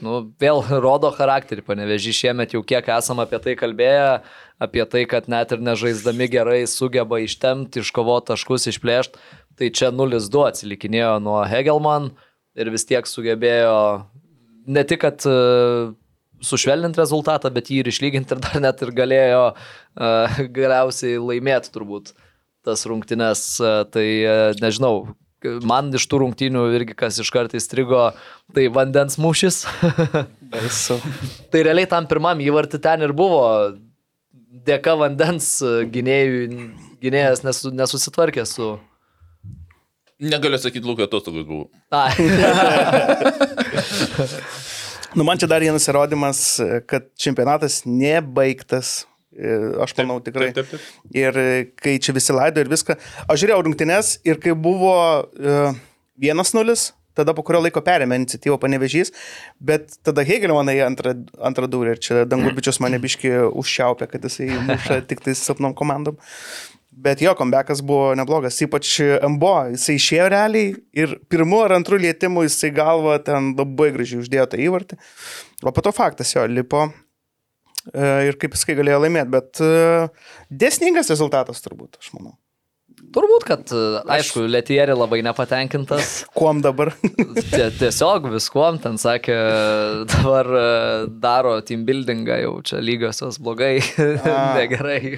nu, vėl rodo charakterį. Panevežys šiemet jau kiek esam apie tai kalbėję, apie tai, kad net ir nežaisdami gerai sugeba ištemti, iškovoti taškus, išplėšti. Tai čia 0-2 atsilikinėjo nuo Hegelman ir vis tiek sugebėjo ne tik, kad uh, sušvelninti rezultatą, bet jį ir išlyginti ir dar net ir galėjo uh, galiausiai laimėti turbūt tas rungtynes. Uh, tai uh, nežinau, man iš tų rungtynių irgi kas iš karto įstrigo, tai vandens mūšis. Baisu. tai realiai tam pirmam įvartį ten ir buvo dėka vandens uh, gynėjų, gynėjas nesu, nesusitvarkė su... Negaliu sakyti, Lūkai atostogus buvo. Ai. Nu, man čia dar vienas įrodymas, kad čempionatas nebaigtas. E, Aš manau tikrai. Taip, taip, taip. Ir e, kai čia visi laido ir viską. Aš žiūrėjau rungtynes ir kai buvo uh, 1-0, tada po kurio laiko perėmė iniciatyvą panevežys, bet tada Hegelio manai antrą, antrą durį ir čia Dangubičius mane biški užšiaupė, kad jisai muša tik tai silpnom komandom. Bet jo comebackas buvo neblogas, ypač MBO, jisai išėjo realiai ir pirmu ar antru lietimu jisai galvą ten labai gražiai uždėjo tą įvartį. O po to faktas jo lipo e, ir kaip jisai galėjo laimėti, bet e, desningas rezultatas turbūt, aš manau. Turbūt, kad, uh, aišku, Letieri labai nepatenkintas. Kuom dabar? Tie- Tiesiog viskuom ten sakė, dabar e, daro team buildingą, jau čia lygiosios blogai, negerai.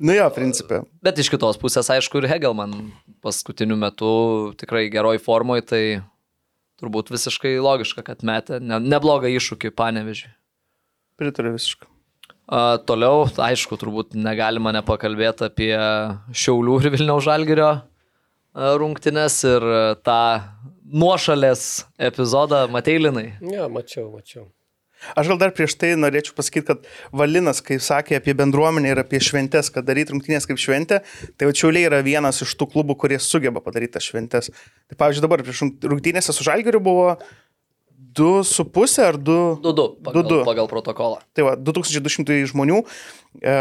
Nu jo, principė. Bet iš kitos pusės, aišku, ir Hegelman paskutiniu metu tikrai geroj formoje, tai turbūt visiškai logiška, kad metė ne, neblogą iššūkį panevežiui. Pritariu visiškai. A, toliau, aišku, turbūt negalima nepakalbėti apie Šiaulių ir Vilniaus Žalgirio a, rungtynes ir tą nuošalės epizodą Mateilinai. Ne, mačiau, mačiau. Aš gal dar prieš tai norėčiau pasakyti, kad Valinas, kai sakė apie bendruomenę ir apie šventes, kad daryti rungtynės kaip šventė, tai va Čiauliai yra vienas iš tų klubų, kurie sugeba padaryti tas šventes. Tai pavyzdžiui, dabar prieš rungtynėse su Žalgiriu buvo 2,5 ar 2? 2-2 pagal, 2-2. pagal protokolą. Tai va, 2200 žmonių e,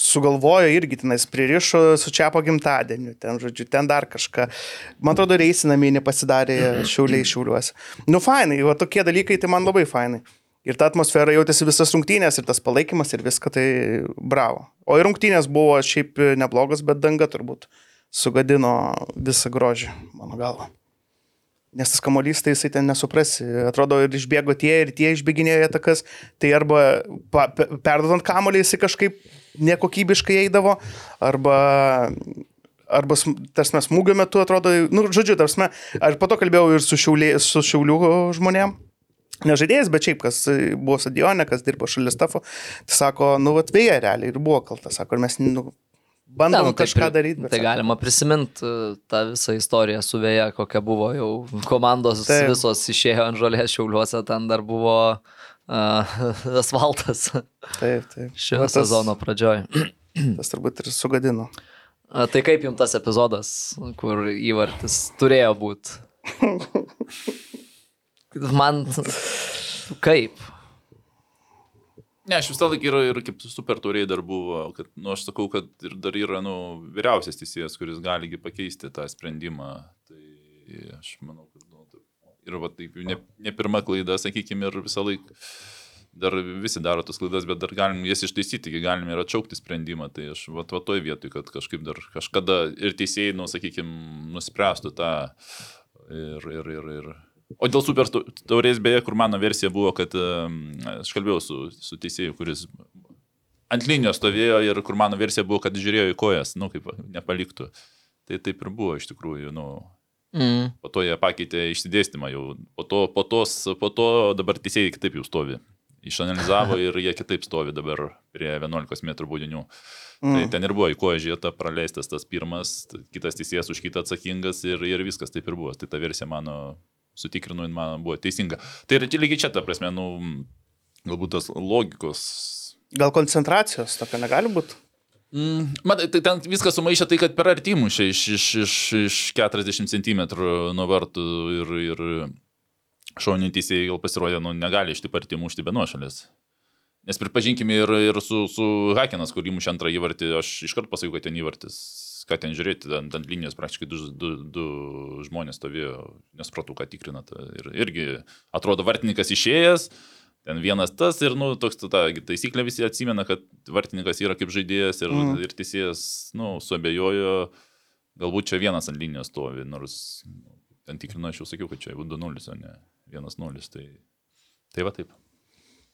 sugalvojo irgi tenais pririšo su Čiapo gimtadieniu, ten, žodžiu, ten dar kažką. Man atrodo, reisi namie nepasidarė šiauliai šiauliuose. Nu, fainai, va tokie dalykai, tai man labai fainai. Ir ta atmosfera jautėsi visas rungtynės, ir tas palaikymas, ir viską, tai bravo. O ir rungtynės buvo šiaip neblogos, bet danga turbūt sugadino visą grožį, mano galva. Nes tas kamuolys, tai jisai ten nesuprasi. Atrodo, ir išbėgo tie, ir tie išbėginėjo atakas. Tai arba pa, pe- perdodant kamuolį jisai kažkaip nekokybiškai eidavo, arba arba tarsi smūgio metu atrodo, nu, žodžiu, tarsi, aš po to kalbėjau ir su, šiaulė, su šiaulių žmonėm. Ne žaidėjas, bet šiaip, kas buvo stadione, kas dirbo šalia stafo, tai sako, nu, atvėja realiai ir buvo kaltas, sako, ir mes, nu, bandom ne, nu, tai kažką pri- daryti. Tai galima prisiminti tą visą istoriją su vėja, kokia buvo jau komandos Taip. Visos išėjo ant žolės šiauliuose, ten dar buvo uh, asfaltas Taip, taip. šio tas- sezono pradžioj. Tas turbūt ir sugadino. A, Tai kaip jums tas epizodas, kur įvartis turėjo būti? Man kaip? Ne, aš visą laiką ir, ir kaip super turėjai dar buvo, kad, nu, aš sakau, kad ir dar yra, nu, vyriausias teisėjas, kuris galigi pakeisti tą sprendimą. Tai aš manau, kad, nu, taip, ir va taip, ne, ne pirma klaida, sakykime, ir visą laiką dar visi daro tas klaidas, bet dar galim jas ištaisyti, galim ir atšaukti sprendimą. Tai aš va, va toj vietoj, kad kažkaip dar kažkada ir teisėjai, nu, sakykime, nuspręstų tą ir, ir, ir, ir O dėl super taurės, beje, kur mano versija buvo, kad aš kalbėjau su, su teisėju, kuris ant linijos stovėjo ir kur mano versija buvo, kad žiūrėjo į kojas, nu, kaip nepaliktų. Tai taip ir buvo iš tikrųjų, nu, Mm. po to jie pakeitė išsidėstymą jau, po to, po, tos, po to dabar teisėjai kitaip jau stovi. Išanalizavo ir jie kitaip stovi dabar prie 11 m būdinių. Mm. Tai ten ir buvo į koją žiūrėta, praleistas tas pirmas, kitas teisėjas už kitą atsakingas ir, ir viskas taip ir buvo. Tai ta versija mano, sutikrinu, jin man buvo teisinga. Tai yra lygiai čia, ta prasme, nu, galbūt tas logikos Gal koncentracijos tokio negali būti? Mm, Matai, tai ten viskas sumaišė tai, kad per arti mušė iš, iš, iš, iš 40 cm nuo vartų ir, ir šauniai teisėjai gal pasirodė, nu negali iš taip arti mušti be nuošalės. Nes pripažinkime ir, ir su, su Hakenas, kur įmušė antrą įvartį, aš iškart pasakiau, kad ten įvartis, ką ten žiūrėti, ant, ant linijos praktiškai du, du, du žmonės stovėjo, nesupratau, ką tikrinat. Ir irgi atrodo vartininkas išėjęs, ten vienas tas ir, nu, toks ta taisyklė visi atsimena, kad vartininkas yra kaip žaidėjas ir, Mm. mm. ir teisėjas, nu, suabejojo, galbūt čia vienas ant linijos stovi, nors nu, ten tikrinu, aš jau sakiau, kad čia 2-0, o ne 1-0. Tai, tai va taip.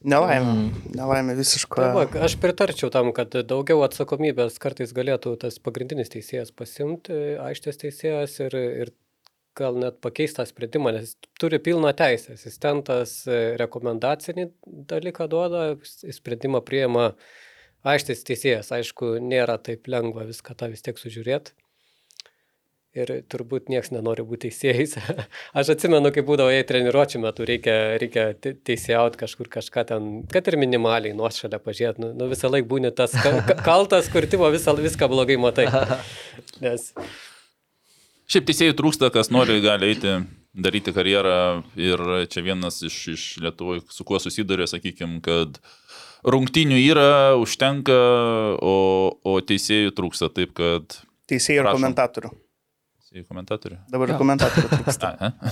Nelaimė. Mm. Nelaimė visiška. Tai va, aš pritarčiau tam, kad daugiau atsakomybės kartais galėtų tas pagrindinis teisėjas pasimti, aikštės teisėjas ir, ir gal net pakeisti tą sprendimą, nes turi pilną teisę. Asistentas e, rekomendacinį dalyką duoda, sprendimą prieima aikštės teisėjas. Aišku, nėra taip lengva viską tą vis tiek sužiūrėti. Ir turbūt niekas nenori būti teisėjais. Aš atsimenu, kai būdavo, jei treniruočių metu reikia, reikia te- teisėjauti kažkur kažką ten, kad ir minimaliai nuošalę pažiūrėti. Nu, nu visą laiką būni tas ka- ka- kaltas, kur timo visą, viską blogai matai. Nes Šiaip teisėjų trūksta, kas nori, gali eiti, daryti karjerą ir čia vienas iš, iš Lietuvoje, su kuo susiduria, sakykime, kad rungtinių yra, užtenka, o, o teisėjų trūksta taip, kad... Teisėjai ir Prašom. komentatorių. Teisėjų komentatorių. Dabar ir komentatorių trūksta.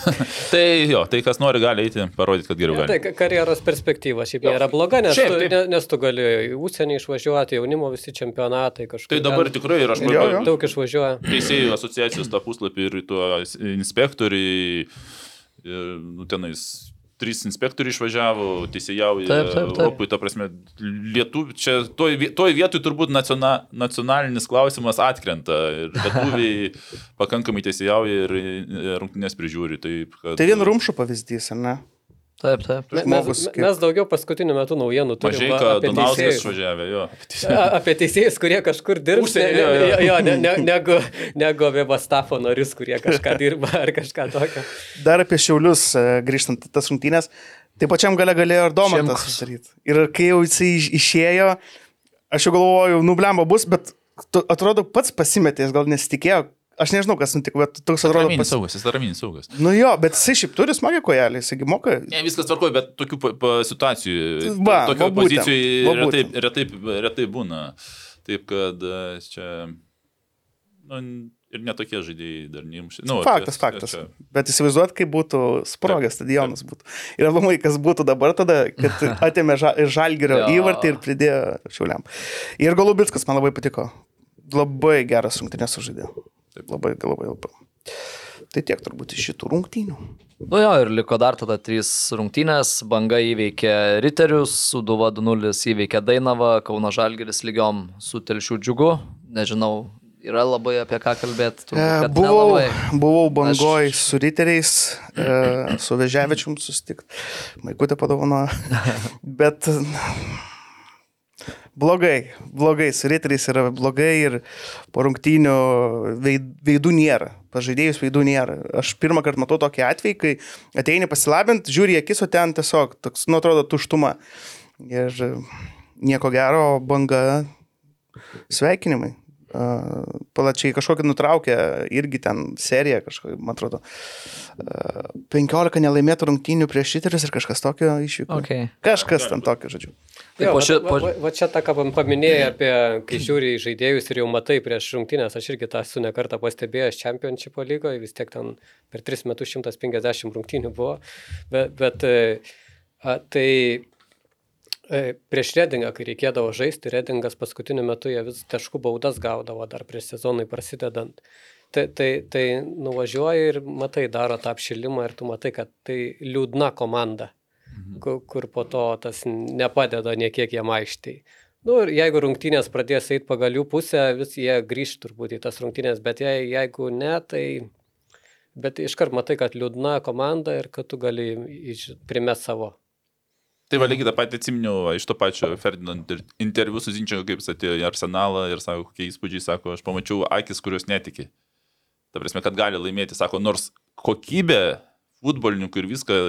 Tai jo, tai kas nori, gali eiti, parodyti, kad geriau Ja, tai gali. ka- karjeros perspektyva šiaip nėra bloga, nes, Šiaip, tu, taip. ne, nes tu gali į užsienį išvažiuoti, jaunimo visi čempionatai kažkur. Tai dabar ten tikrai ir aš Jo, manau, jo. daug išvažiuoja. teisėjų asociacijos tą puslapį ir tuo inspektoriai, ir, nu, tenais trys inspektoriai išvažiavo, teisėjauja Taip, taip, taip. Europoje, ta prasme, lietuvių, čia toj, toj vietoj turbūt naciona, nacionalinis klausimas atkrenta ir lietuviai pakankamai teisėjauja ir rungtynės prižiūri. Taip, kad, Tai vien rumšų pavyzdys, ar ne? Taip, taip. Žmogus Mes, kaip- mes daugiau paskutiniu metu naujienų turime Mažai apie Donauskas išvažiavė, jo. A- Apie teisėjus, kurie kažkur dirba, Užsienio, ne, jo, ne, jo. jo, ne, ne, negu, negu apie Bastafo norius, kurie kažką dirba ar kažką tokio. Dar apie šiaulius, e, grįžtant tas rungtynės, tai pačiam gale galėjo ir Domantas Šimkus. sudaryti. Ir kai jau jisai iš- išėjo, aš jau galvojau, nublemba bus, bet atrodo pats pasimetės, gal nesitikėjo. Aš nežinau, kas nutiko, bet toks atrodo Raminis pas... saugas, jis raminis saugas. Nu jo, bet jisai šiaip turi smagią kojelį, jisgi moka. Ne, viskas tvarkoja, bet tokių pa, pa, situacijų, va būtent, pozicijų retai, retai, retai būna. Taip kad e, čia nu, ir netokie žaidėjai dar neimši. Nu, Faktas, čia- faktas. čia- Bet įsivaizduot, kaip būtų sprogęs stadionas būtų. Ir labai, kas būtų dabar tada, kad atėmė ža žalgerio Jo. įvartį ir pridėjo šiuliam. Ir Golubitskas man labai patiko. Labai geras rungtynės sužaidė. Taip, labai, labai, labai. Tai tiek turbūt iš šitų rungtynių. Nu jo, ir liko dar tada trys rungtynės. Banga įveikė Riterius, Suduva 2-0 įveikė Dainavą, Kauno Žalgeris lygiom su Telšių džiugu. Nežinau, yra labai apie ką kalbėti. E, buvau, buvau bangoj aš... su riteriais, e, su vežiavečium susitikti. Maikutė padovanojo. Bet blogai, blogai, su riteriais yra blogai ir po rungtynių veid, veidų nėra. Pažaidėjus veidų nėra. Aš pirmą kartą matau tokį atvejį, kai ateini pasilabinti, žiūri akis, o ten tiesiog toks, nu, atrodo, tuštuma. Ir nieko gero, banga sveikinimai. Palačiai kažkokį nutraukė irgi ten seriją, kažkokį, man atrodo, uh, 15 nelaimėtų rungtynių prieš šiterius ir kažkas tokio išvyko. Okay. Kažkas ten tokio, žodžiu. Tai Jo, po va, ši- va, po- va, čia tą, ką pam- paminėjai apie, kai žiūri į žaidėjus ir jau matai prieš rungtynės, aš irgi tą esu nekartą pastebėjęs Championship lygoje, vis tiek ten per 3 metus 150 rungtynių buvo, bet, bet a, tai prieš Redingą, kai reikėdavo žaisti, Redingas paskutiniu metu jie vis taškų baudas gaudavo dar prieš sezonui prasidedant. Tai, tai, tai nuvažiuoji ir matai, daro tą apšilimą ir tu matai, kad tai liūdna komanda kur, kur po to tas nepadeda niekiek jam aikštėj. Nu, ir jeigu rungtynės pradės eiti pagal jų pusę, vis jie grįž turbūt į tas rungtynės, bet jei, jeigu ne, tai... Bet iškart matai, kad liūdna komanda ir kad tu gali primest savo. Tai va, lygiai tą patį atsiminiau iš to pačio Ferdinand inter- interviu su Zinčiu, kaip jis atėjo į arsenalą ir sako, kokie įspūdžiai, sako, aš pamačiau akis, kurios netiki. Ta prasme, kad gali laimėti, sako, nors kokybė futbolininkų ir viską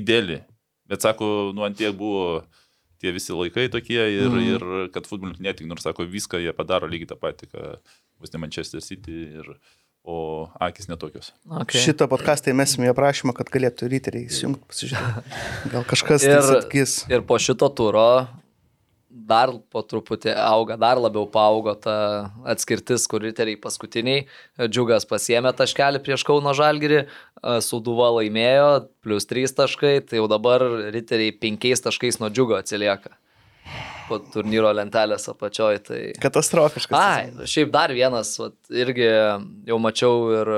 įdėlį. Bet sako, nu ant tiek buvo tie visi laikai tokie ir, mm. ir kad futbolininkai netik, nors sako, viską jie padaro lygiai tą patį, ką bus ne Manchester City, ir, o akis netokios. Okay. Šitą podcastą įmesime į aprašymą, kad galėtų ryteriai įsijungti, pasižiūrėti. Gal kažkas tai Ir- sakys. Ir po šito turo dar po truputį auga, dar labiau paaugo ta atskirtis, kur riteriai paskutiniai. Džiugas pasiemė taškelį prieš Kauno Žalgirį, Suduva laimėjo, plus 3 taškai, tai jau dabar riteriai 5 taškais nuo Džiugo atsilieka. Po turnyro lentelės apačioj. Tai... Katastrofiškas. Ai, šiaip dar vienas, vat, irgi jau mačiau ir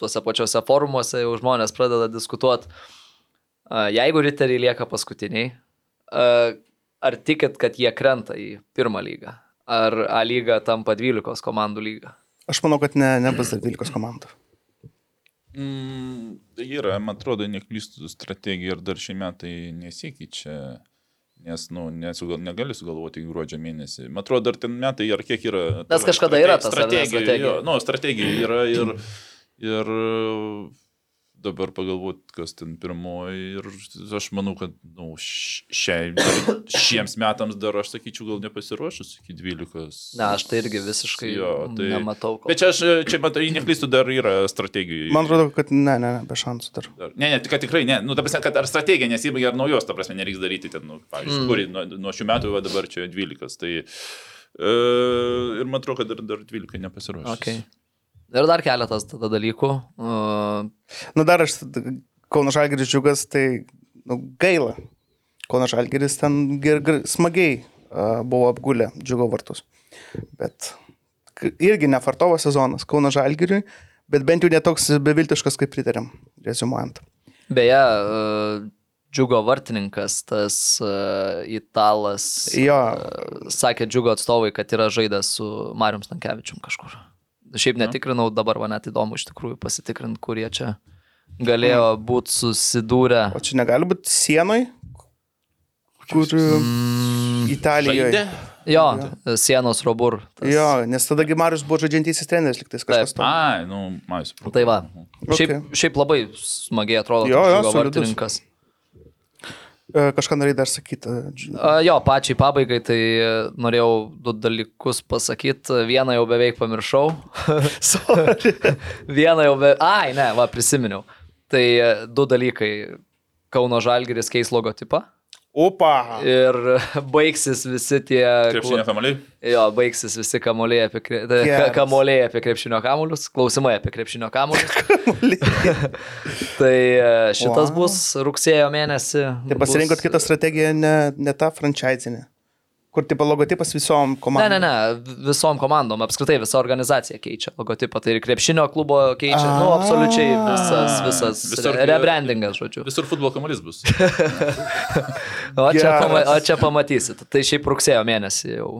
tuose pačiuose forumuose jau žmonės pradeda diskutuoti, jeigu riteriai lieka paskutiniai, a, ar tikit, kad jie krenta į pirmą lygą? Ar A lyga tampa 12 komandų lyga? Aš manau, kad ne, nebus dar 12 komandų. Mm, yra, man atrodo, neklystų strategija ir dar šie metai nesikeičia. Nes, nu, nesugal, negali sugalvoti gruodžio mėnesį. Man atrodo, dar ten metai, ar kiek yra. Nes kažkada yra tas, strategija. strategija? Jo, nu, strategija yra ir, ir dabar pagalvoti, kas ten pirmoji. Ir aš manau, kad nu, šiai, šiems metams dar, aš sakyčiau, gal nepasiruošus iki 12. Ne, aš tai irgi visiškai Jo, tai- nematau. Kol... Bet čia, aš, čia matai, neklystu, dar yra strategijų. Man atrodo, kad ne, ne, ne, be šansų dar. Dar- Ne, ne, kad tikrai ne. Nu, ta prasme, kad ar strategija nesibaigia, ar naujos, ta prasme, nereiks daryti ten, nu, pavyzdžiui, mm. kuri nuo, nuo šių metų, va, dabar čia 12. Tai e, ir man atrodo, kad dar, dar 12 nepasiruošė. Okay. Ir dar keletas tada dalykų. Uh, Nu dar aš, Kauno Žalgiris džiugas, tai nu, gaila. Kauno Žalgiris ten ger, ger, smagiai uh, buvo apgulę džiugo vartus. Bet irgi nefartovo sezonas Kauno Žalgiriui, bet bent jau netoks beviltiškas, kaip pritarėm, rezumuojant. Beje, e, Džiugo vartininkas, tas uh, italas. Jo. Uh, sakė Džiugo atstovai, kad yra žaidęs su Marium Stankievičium kažkur. Šiaip netikrinau, dabar man net įdomu iš tikrųjų pasitikrinti, kurie čia galėjo būti susidūrę. O čia negali būti sienoj, kur Mm, Italijoje. Žaidė? jo, sienos robur. Tas. Jo, nes tada Gimarius buvo žaidžiantysis treneris, liktais kažkas to. Ai, nu, supratau. Tai va. Šiaip, Okay. šiaip labai smagiai atrodo Jo, jo, Džiugo solidus. E, Kažką norėjai dar sakyti. A, Jo, pačiai pabaigai tai e, norėjau du dalykus pasakyti. Vieną jau beveik pamiršau. Vieną jau be... Ai, ne, va, prisiminiau. Tai e, du dalykai. Kauno Žalgiris keis logotipą Opa. ir baigsis visi tie... Krepšinio kamuoliai? Jo, baigsis visi kamuoliai apie, kre... ka- Geras. kamuoliai apie krepšinio kamuolius, klausimai apie krepšinio kamuolius. tai e, šitas Wow. bus rugsėjo mėnesį. Tai pasirinkot bus- kitą strategiją, ne, ne tą frančizinę. Kur tipo logotipas visom Ne, komandom. ne, ne, visom komandom, apskritai visa organizacija keičia logotipą, tai ir krepšinio klubo keičia, nu, A. absoliučiai visas, visas Visur- re- rebrandingas, žodžiu. Visur futbolo kamuolys bus. O čia, pama, o čia pamatysit, tai šiaip rugsėjo mėnesį jau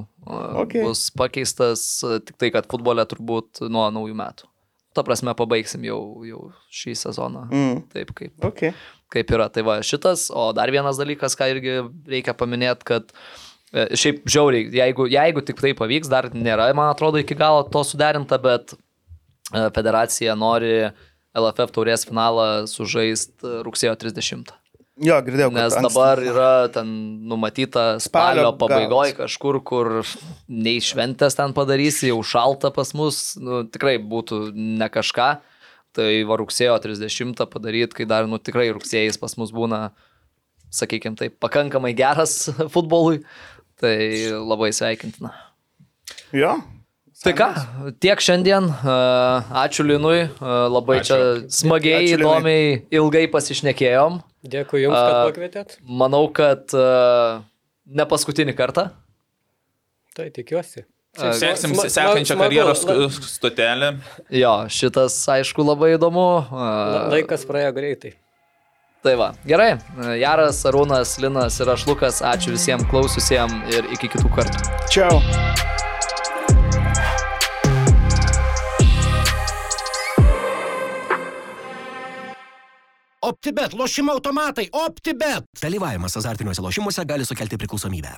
Okay. bus pakeistas, tik tai, kad futbole turbūt nuo naujų metų. Ta prasme, pabaigsim jau, jau šį sezoną. Mm. Taip kaip, Okay. kaip yra. Tai va šitas, o dar vienas dalykas, ką irgi reikia paminėti, kad e, šiaip žiauriai, jeigu, jeigu tik tai pavyks, dar nėra, man atrodo, iki galo to suderinta, bet e, federacija nori LFF taurės finalą sužaisti rugsėjo 30. Jo, girdėjau. Nes dabar yra ten numatyta Spalio spalio pabaigoje kažkur, kur nei šventės ten padarysi, jau šalta pas mus, nu, tikrai būtų ne kažką. Tai va rugsėjo 30 padaryti, kai dar nu, tikrai rugsėjais pas mus būna, sakykime, taip, pakankamai geras futbolui. Tai labai sveikintina. Jo. Tai ką, tiek šiandien. A, Ačiū Linui, a, labai Ačiū. čia smagiai, Ačiū, įdomiai, ilgai pasišnekėjom. Dėkui Jums, kad A, pakvietėt. Manau, kad ne paskutinį kartą. Tai tikiuosi. Seksim sekančią karjeros stotelę. Jo, šitas aišku labai įdomu. La- Laikas praėjo greitai. Tai va, gerai. Jaras, Arūnas, Linas ir aš Lukas. Ačiū visiems klausiusiems ir iki kitų kartų. Čiau. OptiBet, lošimo automatai, OptiBet. Dalyvavimas azartiniuose lošimuose gali sukelti priklausomybę.